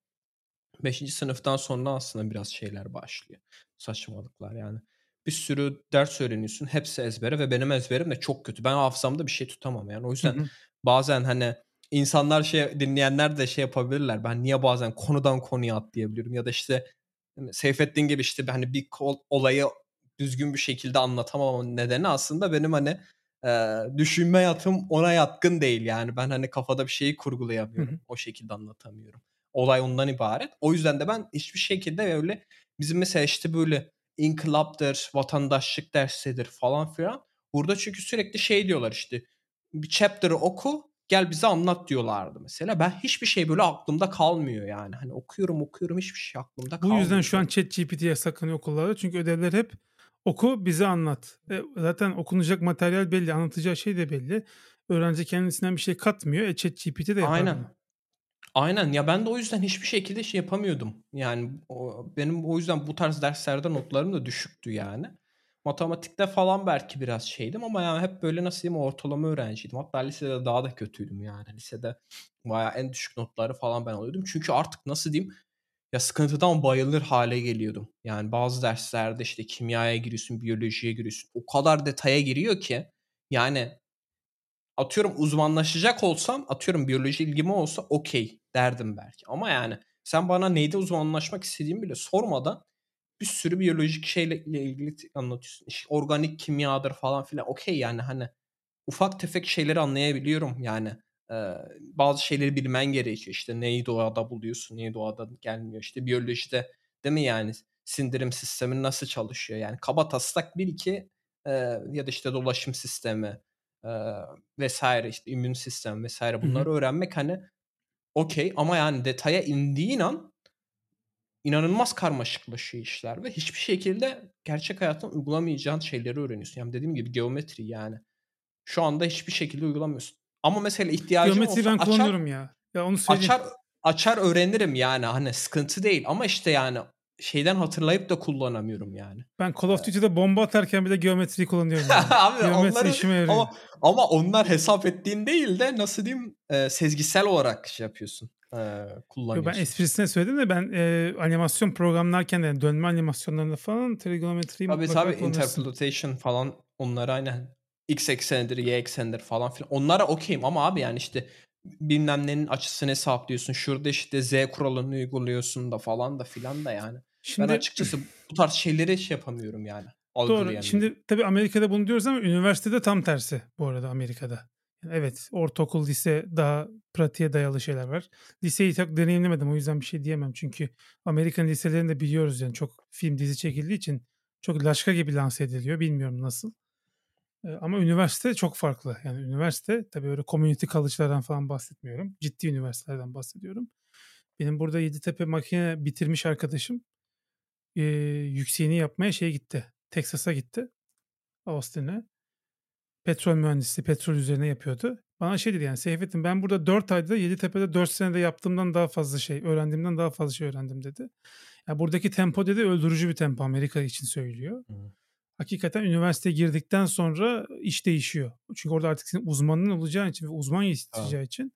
Beşinci sınıftan sonra aslında biraz şeyler başlıyor. Saçmalıklar yani. Bir sürü ders öğreniyorsun. Hepsi ezbere ve benim ezberim de çok kötü. Ben hafızamda bir şey tutamam yani. O yüzden bazen hani insanlar şey dinleyenler de şey yapabilirler. Ben niye bazen konudan konuya atlayabiliyorum ya da işte Seyfettin gibi işte hani bir olayı düzgün bir şekilde anlatamam nedeni aslında benim hani e, düşünme yatım ona yatkın değil yani ben hani kafada bir şeyi kurgulayamıyorum. Hı hı. O şekilde anlatamıyorum. Olay ondan ibaret. O yüzden de ben hiçbir şekilde öyle bizim mesela işte böyle inkılaptır, vatandaşlık dersidir falan filan. Burada çünkü sürekli şey diyorlar işte bir chapter'ı oku gel bize anlat diyorlardı mesela. Ben hiçbir şey böyle aklımda kalmıyor yani. Hani okuyorum okuyorum hiçbir şey aklımda kalmıyor. Bu yüzden şu an ChatGPT yasaklanıyor okullarda. Çünkü ödevler hep oku bize anlat. E, zaten okunacak materyal belli, anlatacağı şey de belli. Öğrenci kendisinden bir şey katmıyor. E ChatGPT de yapar. Aynen. Aynen ya ben de o yüzden hiçbir şekilde şey yapamıyordum. Yani o, benim o yüzden bu tarz derslerde notlarım da düşüktü yani. Matematikte falan belki biraz şeydim ama yani hep böyle nasıl diyeyim ortalama öğrenciydim. Hatta lisede daha da kötüydüm yani. Lisede bayağı en düşük notları falan ben alıyordum. Çünkü artık nasıl diyeyim ya sıkıntıdan bayılır hale geliyordum. Yani bazı derslerde işte kimyaya giriyorsun, biyolojiye giriyorsun. O kadar detaya giriyor ki yani atıyorum uzmanlaşacak olsam atıyorum biyoloji ilgimi olsa okey derdim belki. Ama yani sen bana neyde uzmanlaşmak istediğimi bile sormadan bir sürü biyolojik şeyle ilgili anlatıyorsun. İşte organik kimyadır falan filan. Okey yani hani ufak tefek şeyleri anlayabiliyorum yani. Ee, bazı şeyleri bilmen gerekiyor. İşte neyi doğada buluyorsun, neyi doğada gelmiyor. İşte biyolojide değil mi yani sindirim sistemi nasıl çalışıyor? Yani kaba taslak bir iki e, ya da işte dolaşım sistemi e, vesaire işte immün sistem vesaire bunları Hı-hı. öğrenmek hani okey ama yani detaya indiğin an inanılmaz karmaşıklaşıyor işler ve hiçbir şekilde gerçek hayatta uygulamayacağın şeyleri öğreniyorsun. Yani dediğim gibi geometri yani. Şu anda hiçbir şekilde uygulamıyorsun. Ama mesela ihtiyacım Geometri olsa ben kullanıyorum ya. Ya onu söyleyeyim. Açar, açar öğrenirim yani hani sıkıntı değil ama işte yani şeyden hatırlayıp da kullanamıyorum yani. Ben Call of Duty'de bomba atarken bile geometriyi kullanıyorum. Yani. Abi Geometri onları, işime yarıyor. Ama, ama onlar hesap ettiğin değil de nasıl diyeyim e, sezgisel olarak şey yapıyorsun. E, kullanıyorsun. Yo, ben esprisine söyledim de ben e, animasyon programlarken de dönme animasyonlarında falan trigonometriyi Tabii tabii interpolation falan onlara aynen x eksenidir, y eksenidir falan filan. Onlara okeyim ama abi yani işte bilmem nenin açısını hesaplıyorsun. Şurada işte z kuralını uyguluyorsun da falan da filan da yani. Şimdi, ben açıkçası bu tarz şeyleri şey yapamıyorum yani. Doğru. Şimdi tabii Amerika'da bunu diyoruz ama üniversitede tam tersi bu arada Amerika'da. Evet ortaokul, lise daha pratiğe dayalı şeyler var. Liseyi çok deneyimlemedim o yüzden bir şey diyemem. Çünkü Amerikan liselerini de biliyoruz yani çok film dizi çekildiği için çok laşka gibi lanse ediliyor. Bilmiyorum nasıl. Ama üniversite çok farklı. Yani üniversite tabii öyle community college'lardan falan bahsetmiyorum. Ciddi üniversitelerden bahsediyorum. Benim burada Yeditepe makine bitirmiş arkadaşım e, yükseğini yapmaya şey gitti. Texas'a gitti. Austin'e. Petrol mühendisliği, petrol üzerine yapıyordu. Bana şey dedi yani Seyfettin ben burada 4 ayda Yeditepe'de 4 senede yaptığımdan daha fazla şey, öğrendiğimden daha fazla şey öğrendim dedi. Yani buradaki tempo dedi öldürücü bir tempo Amerika için söylüyor. Hı hakikaten üniversiteye girdikten sonra iş değişiyor. Çünkü orada artık senin uzmanın olacağı için ve uzman yetiştireceği için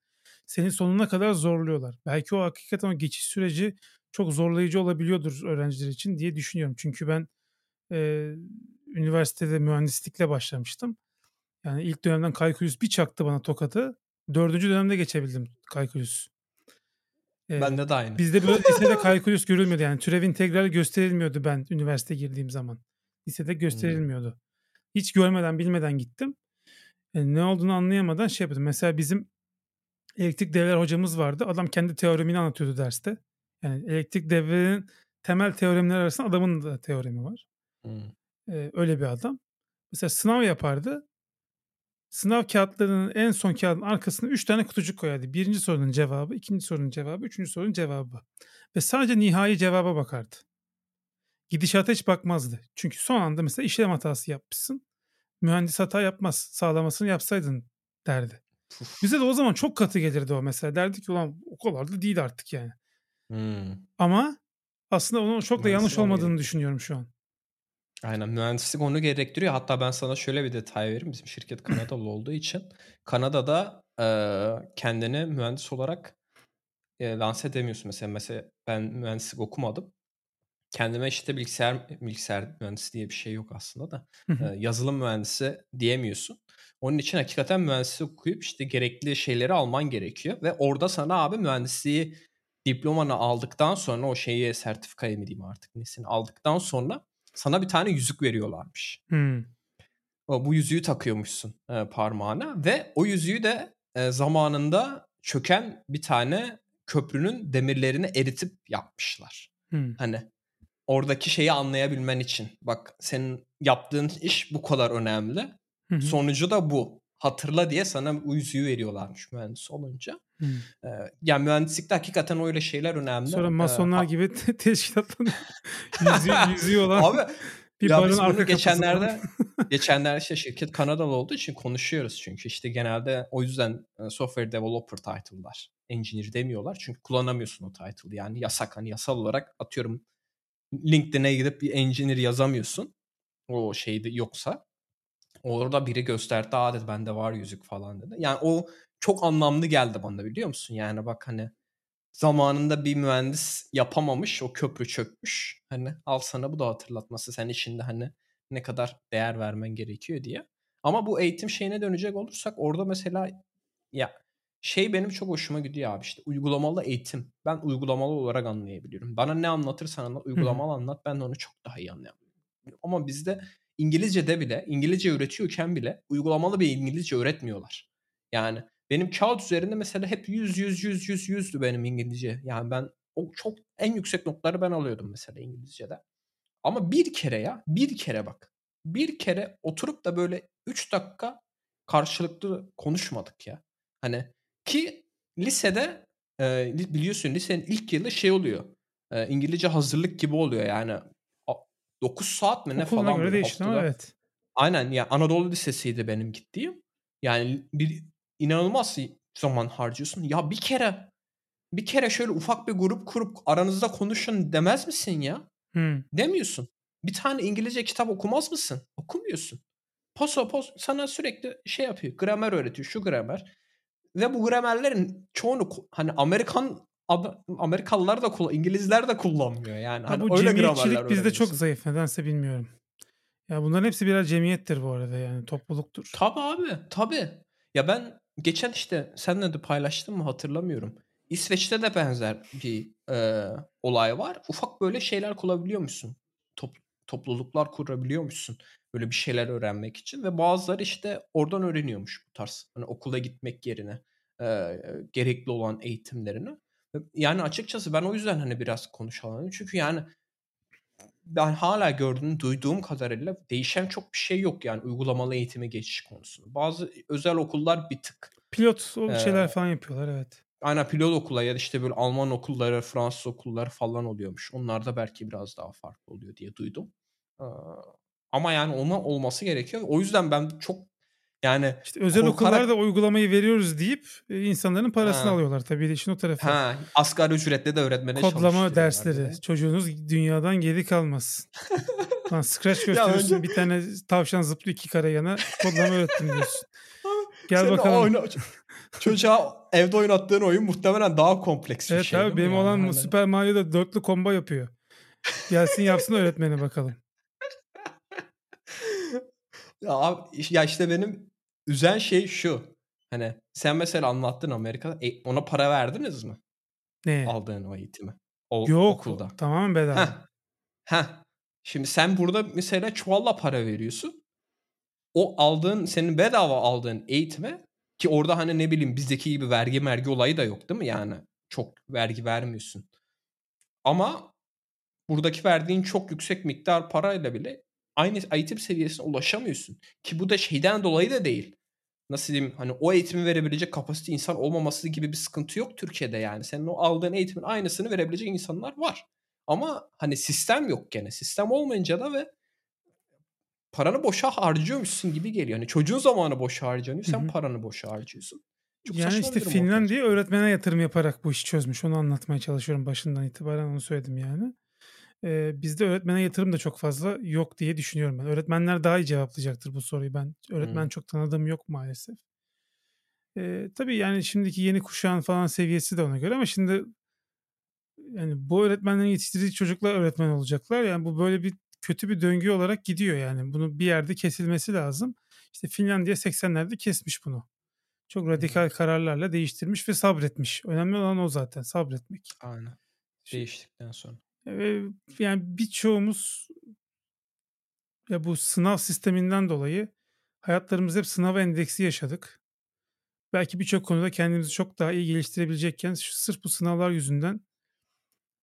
seni sonuna kadar zorluyorlar. Belki o hakikaten o geçiş süreci çok zorlayıcı olabiliyordur öğrenciler için diye düşünüyorum. Çünkü ben e, üniversitede mühendislikle başlamıştım. Yani ilk dönemden kalkülüs bir çaktı bana tokadı. Dördüncü dönemde geçebildim kalkülüs. Ee, Bende de aynı. Bizde böyle lisede kalkülüs görülmüyordu. Yani türev integral gösterilmiyordu ben üniversite girdiğim zaman. Lisede gösterilmiyordu. Hmm. Hiç görmeden bilmeden gittim. Yani ne olduğunu anlayamadan şey yapıyordum. Mesela bizim elektrik devreler hocamız vardı. Adam kendi teoremini anlatıyordu derste. Yani elektrik devrelerinin temel teoremler arasında adamın da teoremi var. Hmm. Ee, öyle bir adam. Mesela sınav yapardı. Sınav kağıtlarının en son kağıdın arkasına 3 tane kutucuk koyardı. Birinci sorunun cevabı, ikinci sorunun cevabı, üçüncü sorunun cevabı. Ve sadece nihai cevaba bakardı gidişata hiç bakmazdı. Çünkü son anda mesela işlem hatası yapmışsın. Mühendis hata yapmaz. Sağlamasını yapsaydın derdi. Bize de o zaman çok katı gelirdi o mesela. Derdi ki ulan o kadar da değil artık yani. Hmm. Ama aslında onun çok da yanlış olmadığını düşünüyorum şu an. Aynen mühendislik onu gerektiriyor. Hatta ben sana şöyle bir detay vereyim. Bizim şirket Kanadalı olduğu için Kanada'da e, kendini mühendis olarak e, lanse edemiyorsun. Mesela mesela ben mühendislik okumadım kendime işte bilgisayar bilgisayar mühendisi diye bir şey yok aslında da e, yazılım mühendisi diyemiyorsun. Onun için hakikaten mühendislik okuyup işte gerekli şeyleri alman gerekiyor ve orada sana abi mühendisliği diplomanı aldıktan sonra o şeyi sertifikayı mı diyeyim artık nesini aldıktan sonra sana bir tane yüzük veriyorlarmış. Hmm. O, bu yüzüğü takıyormuşsun e, parmağına ve o yüzüğü de e, zamanında çöken bir tane köprünün demirlerini eritip yapmışlar. Hmm. Hani oradaki şeyi anlayabilmen için. Bak senin yaptığın iş bu kadar önemli. Hı hı. Sonucu da bu. Hatırla diye sana yüzüğü veriyorlarmış mühendis olunca. Hı. Ee, yani mühendislikte hakikaten öyle şeyler önemli. Sonra masonlar ee, gibi te- teşkilattan yüzüğü, yüzüğü olan Abi, bir ya barın arka geçenlerde geçenlerde işte şirket Kanadalı olduğu için konuşuyoruz çünkü işte genelde o yüzden software developer title'lar. Engineer demiyorlar çünkü kullanamıyorsun o title yani yasak hani yasal olarak atıyorum LinkedIn'e gidip bir engineer yazamıyorsun. o şeyde yoksa orada biri gösterdi aa dedi bende var yüzük falan dedi. Yani o çok anlamlı geldi bana biliyor musun? Yani bak hani zamanında bir mühendis yapamamış o köprü çökmüş. Hani al sana bu da hatırlatması sen işinde hani ne kadar değer vermen gerekiyor diye. Ama bu eğitim şeyine dönecek olursak orada mesela ya şey benim çok hoşuma gidiyor abi işte uygulamalı eğitim. Ben uygulamalı olarak anlayabiliyorum. Bana ne anlatırsan anlat, uygulamalı anlat ben de onu çok daha iyi anlayabiliyorum. Ama bizde İngilizce'de bile, İngilizce öğretiyorken bile uygulamalı bir İngilizce öğretmiyorlar. Yani benim kağıt üzerinde mesela hep 100 100 100 100 100'dü benim İngilizce. Yani ben o çok en yüksek notları ben alıyordum mesela İngilizce'de. Ama bir kere ya, bir kere bak. Bir kere oturup da böyle 3 dakika karşılıklı konuşmadık ya. Hani ki lisede biliyorsun lisenin ilk yılı şey oluyor. İngilizce hazırlık gibi oluyor yani. 9 saat mi ne Okuluna falan. göre değişti ama evet. Aynen ya Anadolu Lisesi'ydi benim gittiğim. Yani bir inanılmaz zaman harcıyorsun. Ya bir kere bir kere şöyle ufak bir grup kurup aranızda konuşun demez misin ya? Hmm. Demiyorsun. Bir tane İngilizce kitap okumaz mısın? Okumuyorsun. Poso pos sana sürekli şey yapıyor. Gramer öğretiyor. Şu gramer. Ve bu gramerlerin çoğunu hani Amerikan Amerikalılar da İngilizler de kullanmıyor yani. Hani bu öyle cemiyetçilik bizde çok zayıf nedense bilmiyorum. Ya bunların hepsi birer cemiyettir bu arada yani topluluktur. Tabi abi tabi. Ya ben geçen işte senle de paylaştım mı hatırlamıyorum. İsveç'te de benzer bir e, olay var. Ufak böyle şeyler kullanabiliyor musun? Top, topluluklar kurabiliyor musun? Böyle bir şeyler öğrenmek için ve bazıları işte oradan öğreniyormuş bu tarz. Hani okula gitmek yerine e, gerekli olan eğitimlerini. Yani açıkçası ben o yüzden hani biraz konuşalım. Çünkü yani ben hala gördüğüm, duyduğum kadarıyla değişen çok bir şey yok yani uygulamalı eğitime geçiş konusunda. Bazı özel okullar bir tık. Pilot o şeyler ee, falan yapıyorlar evet. Aynen pilot okula ya da işte böyle Alman okulları, Fransız okulları falan oluyormuş. Onlar da belki biraz daha farklı oluyor diye duydum. Ee, ama yani ona olması gerekiyor. O yüzden ben çok yani işte özel korkarak... okullarda uygulamayı veriyoruz deyip e, insanların parasını ha. alıyorlar tabii de işin o tarafı. Ha, asgari ücretle de öğretmene Kodlama dersleri. Yani. Çocuğunuz dünyadan geri kalmaz. Lan Scratch gösteriyorsun önce... bir tane tavşan zıplıyor iki kare yana kodlama öğrettim diyorsun. Gel Senin bakalım. Oyna... Çocuğa evde oynattığın oyun muhtemelen daha kompleks bir evet, şey. Evet abi benim yani? olan hani... Super Mario'da dörtlü combo yapıyor. Gelsin yapsın öğretmeni bakalım. Ya, abi, ya işte benim üzen şey şu. Hani sen mesela anlattın Amerika'da. E, ona para verdiniz mi? Ne? Aldığın o eğitimi. O, Yok. Okulda. Tamamen bedava. Heh. Heh. Şimdi sen burada mesela çuvalla para veriyorsun. O aldığın, senin bedava aldığın eğitime ki orada hani ne bileyim bizdeki gibi vergi mergi olayı da yok değil mi? Yani çok vergi vermiyorsun. Ama buradaki verdiğin çok yüksek miktar parayla bile aynı eğitim seviyesine ulaşamıyorsun. Ki bu da şeyden dolayı da değil. Nasıl diyeyim hani o eğitimi verebilecek kapasite insan olmaması gibi bir sıkıntı yok Türkiye'de yani. Senin o aldığın eğitimin aynısını verebilecek insanlar var. Ama hani sistem yok gene. Sistem olmayınca da ve paranı boşa harcıyormuşsun gibi geliyor. Hani çocuğun zamanı boşa harcanıyor. Sen Hı-hı. paranı boşa harcıyorsun. Çok yani işte Finlandiya öğretmene yatırım yaparak bu işi çözmüş. Onu anlatmaya çalışıyorum başından itibaren onu söyledim yani. Ee, bizde öğretmene yatırım da çok fazla yok diye düşünüyorum ben. Öğretmenler daha iyi cevaplayacaktır bu soruyu. Ben öğretmen hmm. çok tanıdığım yok maalesef. Ee, tabii yani şimdiki yeni kuşağın falan seviyesi de ona göre ama şimdi yani bu öğretmenlerin yetiştirdiği çocuklar öğretmen olacaklar. Yani bu böyle bir kötü bir döngü olarak gidiyor yani. Bunu bir yerde kesilmesi lazım. İşte Finlandiya 80'lerde kesmiş bunu. Çok radikal kararlarla değiştirmiş ve sabretmiş. Önemli olan o zaten sabretmek. Aynen. Değiştikten sonra. Yani birçoğumuz ya bu sınav sisteminden dolayı hayatlarımızda hep sınav endeksi yaşadık. Belki birçok konuda kendimizi çok daha iyi geliştirebilecekken sırf bu sınavlar yüzünden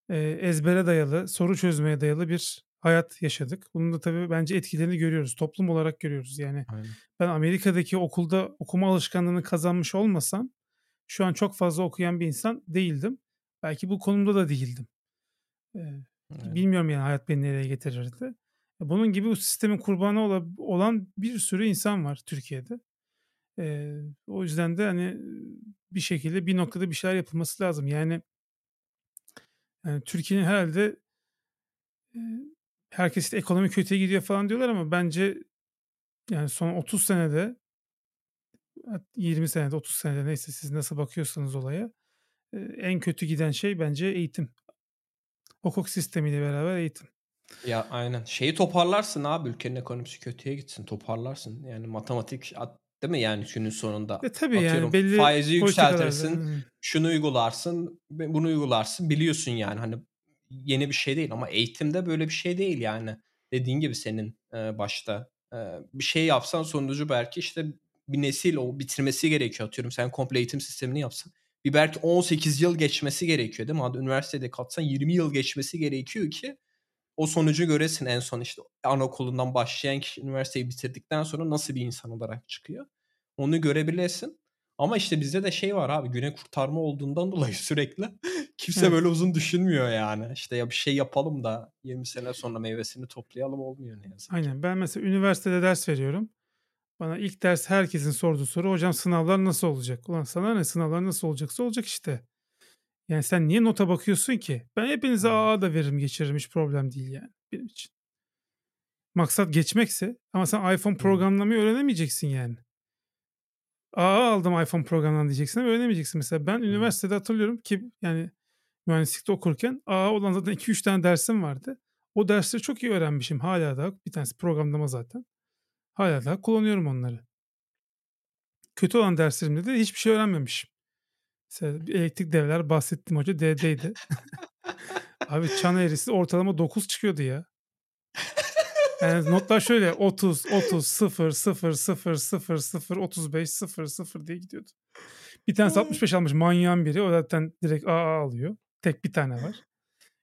e, ezbere dayalı, soru çözmeye dayalı bir hayat yaşadık. Bunun da tabii bence etkilerini görüyoruz. Toplum olarak görüyoruz. Yani Aynen. ben Amerika'daki okulda okuma alışkanlığını kazanmış olmasam şu an çok fazla okuyan bir insan değildim. Belki bu konumda da değildim. Evet. Bilmiyorum yani hayat beni nereye getirirdi. Bunun gibi bu sistemin kurbanı olan bir sürü insan var Türkiye'de. O yüzden de hani bir şekilde bir noktada bir şeyler yapılması lazım. Yani, yani Türkiye'nin herhalde herkes işte ekonomi kötüye gidiyor falan diyorlar ama bence yani son 30 senede 20 senede 30 senede neyse siz nasıl bakıyorsanız olaya en kötü giden şey bence eğitim. Hukuk sistemiyle beraber eğitim. Ya aynen. Şeyi toparlarsın abi ülkenin ekonomisi kötüye gitsin toparlarsın. Yani matematik değil mi yani günün sonunda? E tabii Atıyorum, yani belli faizi yükseltirsin, şunu uygularsın, bunu uygularsın biliyorsun yani hani yeni bir şey değil ama eğitimde böyle bir şey değil yani. Dediğin gibi senin e, başta e, bir şey yapsan sonucu belki işte bir nesil o bitirmesi gerekiyor atıyorum. Sen komple eğitim sistemini yapsan bir belki 18 yıl geçmesi gerekiyor değil mi? Hadi üniversitede katsan 20 yıl geçmesi gerekiyor ki o sonucu göresin en son işte anaokulundan başlayan kişi üniversiteyi bitirdikten sonra nasıl bir insan olarak çıkıyor. Onu görebilesin. Ama işte bizde de şey var abi güne kurtarma olduğundan dolayı sürekli kimse böyle uzun düşünmüyor yani. İşte ya bir şey yapalım da 20 sene sonra meyvesini toplayalım olmuyor ne yazık. Aynen ben mesela üniversitede ders veriyorum. Bana ilk ders herkesin sorduğu soru hocam sınavlar nasıl olacak? Ulan sana ne sınavlar nasıl olacaksa olacak işte. Yani sen niye nota bakıyorsun ki? Ben hepinize AA da veririm geçiririm hiç problem değil yani benim için. Maksat geçmekse ama sen iPhone programlamayı öğrenemeyeceksin yani. AA aldım iPhone programdan diyeceksin ama öğrenemeyeceksin. Mesela ben üniversitede hatırlıyorum ki yani mühendislikte okurken AA olan zaten 2-3 tane dersim vardı. O dersleri çok iyi öğrenmişim. Hala da bir tanesi programlama zaten. Hala da kullanıyorum onları. Kötü olan derslerimde de hiçbir şey öğrenmemişim. Mesela elektrik devreler bahsettim hoca D'deydi. Abi çan eğrisi ortalama 9 çıkıyordu ya. Yani notlar şöyle 30, 30, 0, 0, 0, 0, 0, 35, 0, 0 diye gidiyordu. Bir tanesi 65 almış manyağın biri. O zaten direkt AA alıyor. Tek bir tane var.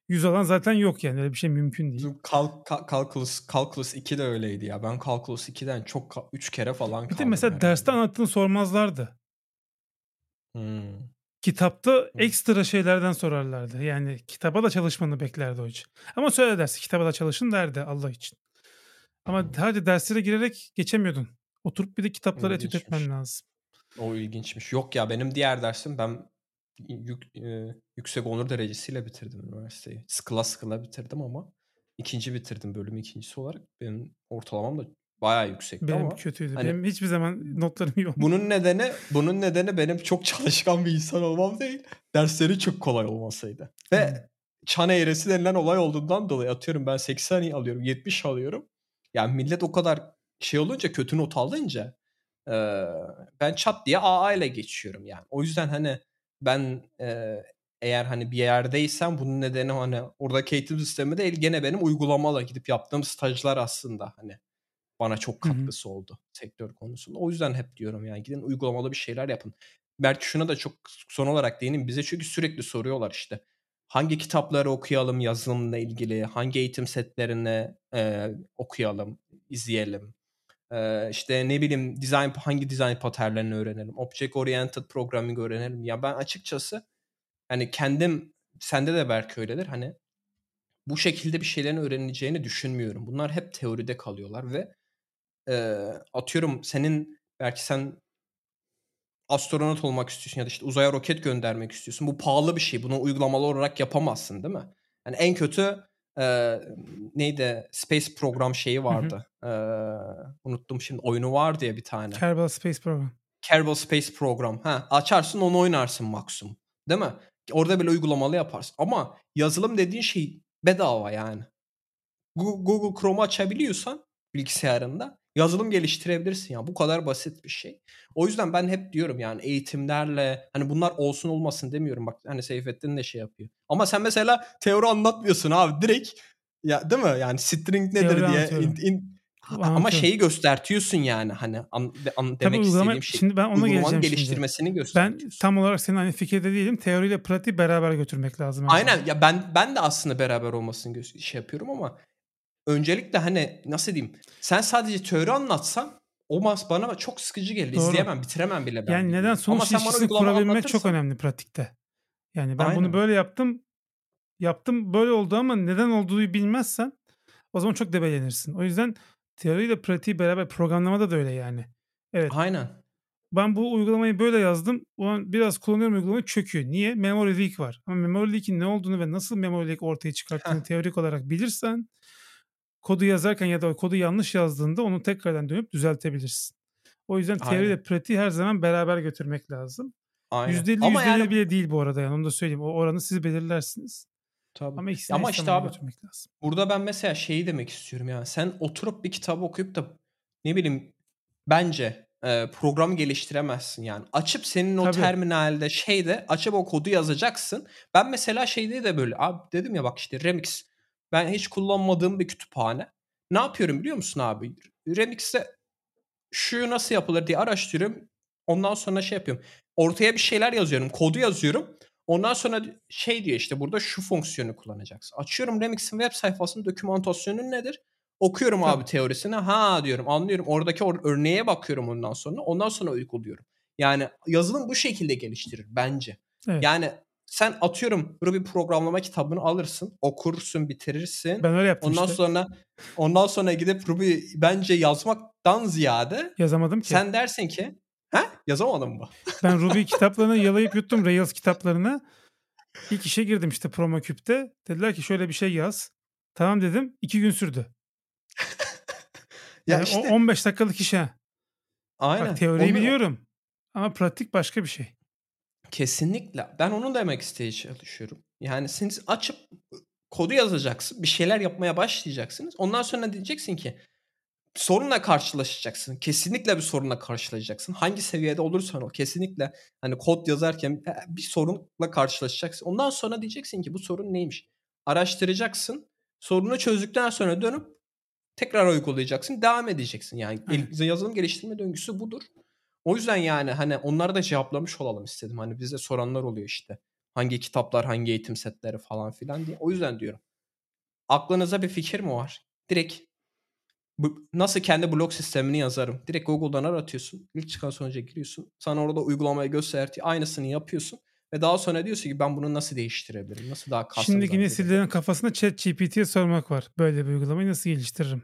100 alan zaten yok yani. Öyle bir şey mümkün değil. Kalk, calculus, calculus 2 de öyleydi ya. Ben Calculus 2'den çok 3 kere falan Bir de mesela herhalde. derste anlattığını sormazlardı. Hmm. Kitapta ekstra şeylerden sorarlardı. Yani kitaba da çalışmanı beklerdi hoca. Ama söyle dersi kitaba da çalışın derdi Allah için. Ama sadece derslere girerek geçemiyordun. Oturup bir de kitapları etüt etmen lazım. O ilginçmiş. Yok ya benim diğer dersim ben yük, e, yüksek onur derecesiyle bitirdim üniversiteyi. Sıkıla sıkıla bitirdim ama ikinci bitirdim bölüm ikincisi olarak. Benim ortalamam da bayağı yüksekti benim ama. kötüydü. Hani, benim hiçbir zaman notlarım olmadı. Bunun nedeni bunun nedeni benim çok çalışkan bir insan olmam değil. Dersleri çok kolay olmasaydı. Ve hmm. çan eğresi denilen olay olduğundan dolayı atıyorum ben 80 alıyorum 70 alıyorum. Yani millet o kadar şey olunca kötü not alınca e, ben çat diye AA ile geçiyorum yani. O yüzden hani ben e, eğer hani bir yerdeysem bunun nedeni hani oradaki eğitim sistemi değil gene benim uygulamalı gidip yaptığım stajlar aslında hani bana çok katkısı Hı-hı. oldu sektör konusunda. O yüzden hep diyorum yani gidin uygulamalı bir şeyler yapın. Belki şuna da çok son olarak değineyim. Bize çünkü sürekli soruyorlar işte. Hangi kitapları okuyalım yazılımla ilgili? Hangi eğitim setlerini e, okuyalım, izleyelim? E, işte ne bileyim design hangi design paternlerini öğrenelim? Object oriented programming öğrenelim. Ya ben açıkçası hani kendim sende de belki öyledir. Hani bu şekilde bir şeylerin öğrenileceğini düşünmüyorum. Bunlar hep teoride kalıyorlar ve e, atıyorum senin belki sen astronot olmak istiyorsun ya da işte uzaya roket göndermek istiyorsun. Bu pahalı bir şey. Bunu uygulamalı olarak yapamazsın değil mi? Yani en kötü e, neydi? Space Program şeyi vardı. Hı hı. E, unuttum şimdi. Oyunu var diye bir tane. Kerbal Space Program. Kerbal Space Program. Ha, açarsın onu oynarsın maksimum. Değil mi? Orada bile uygulamalı yaparsın. Ama yazılım dediğin şey bedava yani. Google Chrome açabiliyorsan bilgisayarında yazılım geliştirebilirsin ya. Bu kadar basit bir şey. O yüzden ben hep diyorum yani eğitimlerle hani bunlar olsun olmasın demiyorum. Bak hani Seyfettin de şey yapıyor. Ama sen mesela teori anlatmıyorsun abi. Direkt ya değil mi? Yani string nedir teori diye in, in, ama şeyi göstertiyorsun yani hani an, an, demek Tabii istediğim şey. Şimdi ben ona geleceğim geliştirmesini şimdi. Ben tam olarak senin aynı fikirde değilim. Teoriyle pratiği beraber götürmek lazım. Aynen ya ben ben de aslında beraber olmasını şey yapıyorum ama öncelikle hani nasıl diyeyim sen sadece teori anlatsan o mas bana çok sıkıcı gelir. Doğru. İzleyemem, bitiremem bile ben. Yani neden sonuç ilişkisi kurabilmek çok önemli pratikte. Yani ben Aynen. bunu böyle yaptım. Yaptım böyle oldu ama neden olduğu bilmezsen o zaman çok debelenirsin. O yüzden teoriyle pratiği beraber programlamada da öyle yani. Evet. Aynen. Ben bu uygulamayı böyle yazdım. O an biraz kullanıyorum uygulamayı çöküyor. Niye? Memory leak var. Ama memory leak'in ne olduğunu ve nasıl memory leak ortaya çıkarttığını teorik olarak bilirsen kodu yazarken ya da kodu yanlış yazdığında onu tekrardan dönüp düzeltebilirsin. O yüzden teori ile pratiği her zaman beraber götürmek lazım. Aynen. %50 Ama %50 yani... bile değil bu arada yani onu da söyleyeyim. O oranı siz belirlersiniz. Tabii. Ama, Ama işte abi lazım. burada ben mesela şeyi demek istiyorum yani sen oturup bir kitap okuyup da ne bileyim bence e, programı geliştiremezsin yani. Açıp senin o Tabii. terminalde şeyde açıp o kodu yazacaksın. Ben mesela şeyde de böyle abi dedim ya bak işte Remix ben hiç kullanmadığım bir kütüphane. Ne yapıyorum biliyor musun abi? Remix'te şu nasıl yapılır diye araştırıyorum. Ondan sonra şey yapıyorum. Ortaya bir şeyler yazıyorum. Kodu yazıyorum. Ondan sonra şey diyor işte burada şu fonksiyonu kullanacaksın. Açıyorum Remix'in web sayfasının dokümantasyonu nedir? Okuyorum Tabii. abi teorisini. Ha diyorum anlıyorum. Oradaki or- örneğe bakıyorum ondan sonra. Ondan sonra uyguluyorum. Yani yazılım bu şekilde geliştirir bence. Evet. Yani sen atıyorum Ruby programlama kitabını alırsın, okursun, bitirirsin. Ben öyle yaptım Ondan işte. sonra ondan sonra gidip Ruby bence yazmaktan ziyade yazamadım ki. Sen dersin ki, ha yazamadın mı? ben Ruby kitaplarını yalayıp yuttum Rails kitaplarını. İlk işe girdim işte PromoCube'de. Dediler ki şöyle bir şey yaz. Tamam dedim. iki gün sürdü. ya yani işte, 15 dakikalık iş ha. Aynen. Bak teoriyi Onu... biliyorum. Ama pratik başka bir şey. Kesinlikle. Ben onu demek isteye çalışıyorum. Yani siz açıp kodu yazacaksın. Bir şeyler yapmaya başlayacaksınız. Ondan sonra diyeceksin ki sorunla karşılaşacaksın. Kesinlikle bir sorunla karşılaşacaksın. Hangi seviyede olursan ol kesinlikle hani kod yazarken bir sorunla karşılaşacaksın. Ondan sonra diyeceksin ki bu sorun neymiş? Araştıracaksın. Sorunu çözdükten sonra dönüp tekrar uygulayacaksın. Devam edeceksin. Yani Hı. yazılım geliştirme döngüsü budur. O yüzden yani hani onları da cevaplamış olalım istedim. Hani bize soranlar oluyor işte. Hangi kitaplar, hangi eğitim setleri falan filan diye. O yüzden diyorum. Aklınıza bir fikir mi var? Direkt nasıl kendi blog sistemini yazarım? Direkt Google'dan aratıyorsun. İlk çıkan sonuca giriyorsun. Sana orada uygulamayı gösterdiği aynısını yapıyorsun. Ve daha sonra diyorsun ki ben bunu nasıl değiştirebilirim? Nasıl daha custom Şimdiki nesillerin kafasında chat GPT'ye sormak var. Böyle bir uygulamayı nasıl geliştiririm?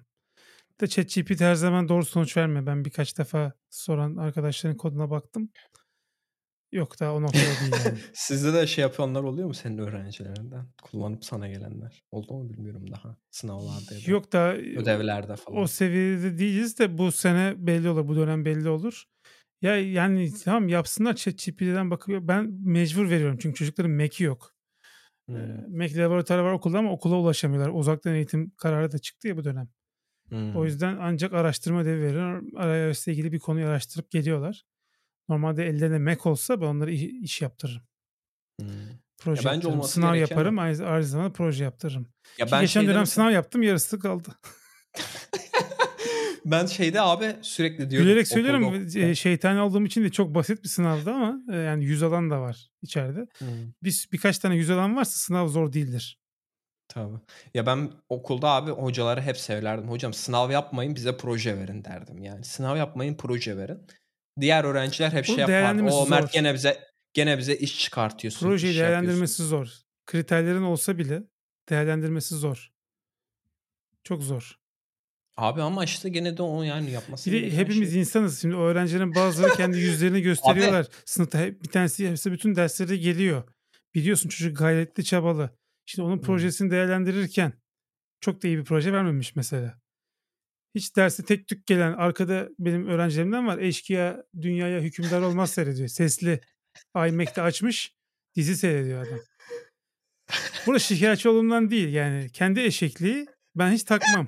De ChatGPT her zaman doğru sonuç vermiyor. Ben birkaç defa soran arkadaşların koduna baktım. Yok daha o noktada değil yani. Sizde de şey yapanlar oluyor mu senin öğrencilerinden? Kullanıp sana gelenler. Oldu mu bilmiyorum daha. Sınavlarda ya da Yok da ödevlerde falan. O seviyede değiliz de bu sene belli olur. Bu dönem belli olur. Ya yani tamam yapsınlar ChatGPT'den bakıyor. Ben mecbur veriyorum çünkü çocukların Mac'i yok. Hmm. Mac laboratuvarı var okulda ama okula ulaşamıyorlar. Uzaktan eğitim kararı da çıktı ya bu dönem. Hmm. O yüzden ancak araştırma ödevi veriyor. iOS ile ilgili bir konuyu araştırıp geliyorlar. Normalde ellerinde Mac olsa ben onları iş yaptırırım. Hmm. Proje ya bence yaptırırım. Sınav yaparım. Aynı, aynı zamanda proje yaptırırım. Ya ben geçen dönem sınav yaptım yarısı kaldı. ben şeyde abi sürekli diyorum. Gülerek söylüyorum okulda. şeytan olduğum için de çok basit bir sınavdı ama yani yüz alan da var içeride. Hmm. Bir, birkaç tane yüz alan varsa sınav zor değildir. Tabii. Ya ben okulda abi hocaları hep söylerdim. Hocam sınav yapmayın bize proje verin derdim yani. Sınav yapmayın proje verin. Diğer öğrenciler hep Bunu şey yapar. O Mert zor. gene bize gene bize iş çıkartıyorsun. Projeyi iş değerlendirmesi zor. Kriterlerin olsa bile değerlendirmesi zor. Çok zor. Abi ama işte gene de onu yani yapması Bir de hepimiz şey. insanız. Şimdi öğrencilerin bazıları kendi yüzlerini gösteriyorlar. Sınıfta bir tanesi hepsi bütün derslere geliyor. Biliyorsun çocuk gayretli çabalı. Şimdi onun projesini değerlendirirken çok da iyi bir proje vermemiş mesela. Hiç dersi tek tük gelen arkada benim öğrencilerimden var. Eşkıya dünyaya hükümdar olmaz seyrediyor. Sesli iMac'te açmış dizi seyrediyor adam. Burada şikayetçi olumdan değil yani kendi eşekliği ben hiç takmam.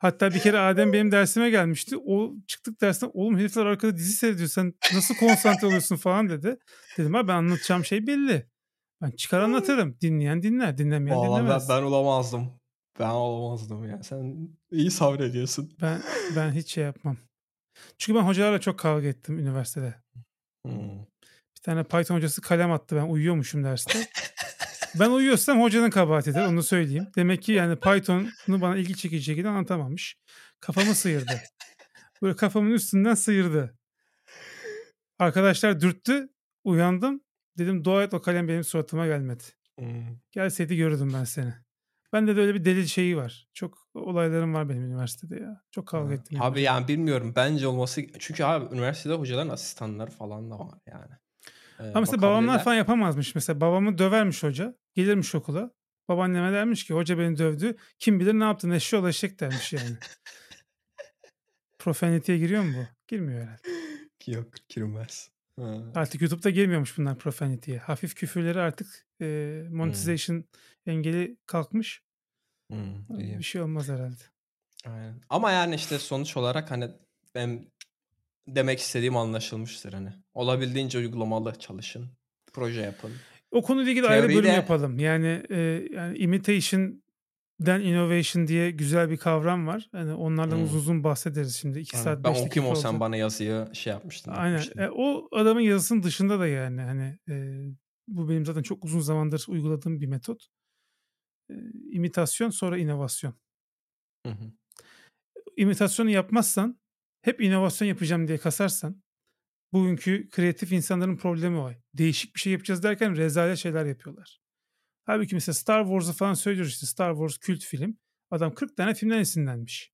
Hatta bir kere Adem benim dersime gelmişti. O çıktık dersten oğlum herifler arkada dizi seyrediyor sen nasıl konsantre oluyorsun falan dedi. Dedim ha ben anlatacağım şey belli. Ben çıkar anlatırım. Dinleyen dinler, dinlemeyen Vallahi dinlemez. Ben, ben olamazdım. Ben olamazdım ya. Sen iyi sabrediyorsun. Ben ben hiç şey yapmam. Çünkü ben hocalarla çok kavga ettim üniversitede. Hmm. Bir tane Python hocası kalem attı. Ben uyuyormuşum derste. ben uyuyorsam hocanın kabahatidir onu söyleyeyim. Demek ki yani Python'u bana ilgi çekici şekilde anlatamamış. Kafamı sıyırdı. Böyle kafamın üstünden sıyırdı. Arkadaşlar dürttü. Uyandım. Dedim dua et o kalem benim suratıma gelmedi. Hmm. Gelseydi görürdüm ben seni. Ben de öyle bir deli şeyi var. Çok olaylarım var benim üniversitede ya. Çok kavga ettim. Abi yani bilmiyorum. Bence olması... Çünkü abi üniversitede hocaların asistanları falan da var yani. Ee, Ama mesela babamlar falan yapamazmış. Mesela babamı dövermiş hoca. Gelirmiş okula. Babaanneme dermiş ki hoca beni dövdü. Kim bilir ne yaptı eşşoğlu eşek dermiş yani. Profanity'ye giriyor mu bu? Girmiyor herhalde. Yok girmez. Ha. Artık YouTube'da girmiyormuş bunlar Profanity'ye. Hafif küfürleri artık e, monetization hmm. engeli kalkmış. Hmm, iyi. Bir şey olmaz herhalde. Aynen. Ama yani işte sonuç olarak hani ben demek istediğim anlaşılmıştır hani. Olabildiğince uygulamalı çalışın. Proje yapın. O konuyla ilgili Teoriyi ayrı bölüm yapalım. Yani e, yani imitation den innovation diye güzel bir kavram var. Yani onlardan hmm. uzun uzun bahsederiz şimdi. 2 saat Ben okuyayım o sen bana yazıyı şey yapmıştın. Aynen. E, o adamın yazısının dışında da yani hani e, bu benim zaten çok uzun zamandır uyguladığım bir metot. E, imitasyon sonra inovasyon. Hı hı. İmitasyonu yapmazsan hep inovasyon yapacağım diye kasarsan bugünkü kreatif insanların problemi o. Değişik bir şey yapacağız derken rezalet şeyler yapıyorlar. Halbuki mesela Star Wars'ı falan söylüyoruz işte Star Wars kült film. Adam 40 tane filmden esinlenmiş.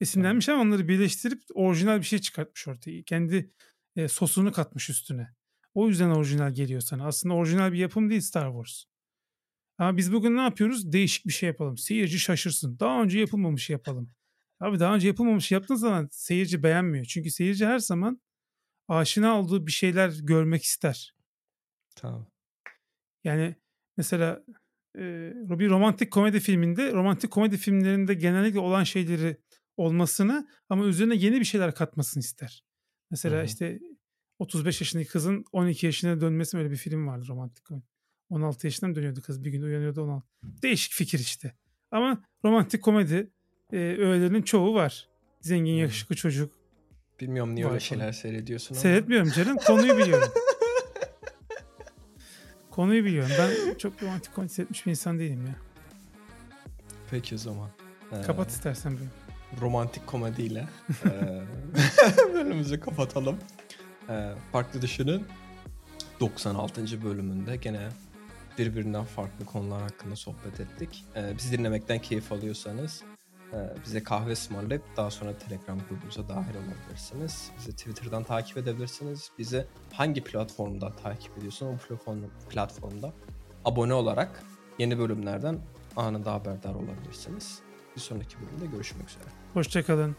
Esinlenmiş ama onları birleştirip orijinal bir şey çıkartmış ortaya. Kendi e, sosunu katmış üstüne. O yüzden orijinal geliyor sana. Aslında orijinal bir yapım değil Star Wars. Ama biz bugün ne yapıyoruz? Değişik bir şey yapalım. Seyirci şaşırsın. Daha önce yapılmamış yapalım. Abi daha önce yapılmamış yaptığın zaman seyirci beğenmiyor. Çünkü seyirci her zaman aşina olduğu bir şeyler görmek ister. Tamam. Yani mesela e, bir romantik komedi filminde romantik komedi filmlerinde genellikle olan şeyleri olmasını ama üzerine yeni bir şeyler katmasını ister. Mesela Hı-hı. işte 35 yaşındaki kızın 12 yaşına dönmesi öyle bir film vardı romantik komedi. 16 yaşından dönüyordu kız bir gün uyanıyordu 16. Değişik fikir işte. Ama romantik komedi e, öğelerinin çoğu var. Zengin yakışıklı çocuk. Bilmiyorum niye öyle şeyler seyrediyorsun ama. Seyretmiyorum canım konuyu biliyorum. Konuyu biliyorum. Ben çok romantik komedi seyretmiş bir insan değilim ya. Peki o zaman. Ee, Kapat istersen böyle. Romantik komediyle bölümümüzü kapatalım. Ee, farklı Dışı'nın 96. bölümünde gene birbirinden farklı konular hakkında sohbet ettik. Ee, bizi dinlemekten keyif alıyorsanız bize kahve ısmarlayıp daha sonra Telegram grubumuza dahil olabilirsiniz. Bizi Twitter'dan takip edebilirsiniz. Bizi hangi platformda takip ediyorsun o platform, platformda abone olarak yeni bölümlerden anında haberdar olabilirsiniz. Bir sonraki bölümde görüşmek üzere. Hoşçakalın.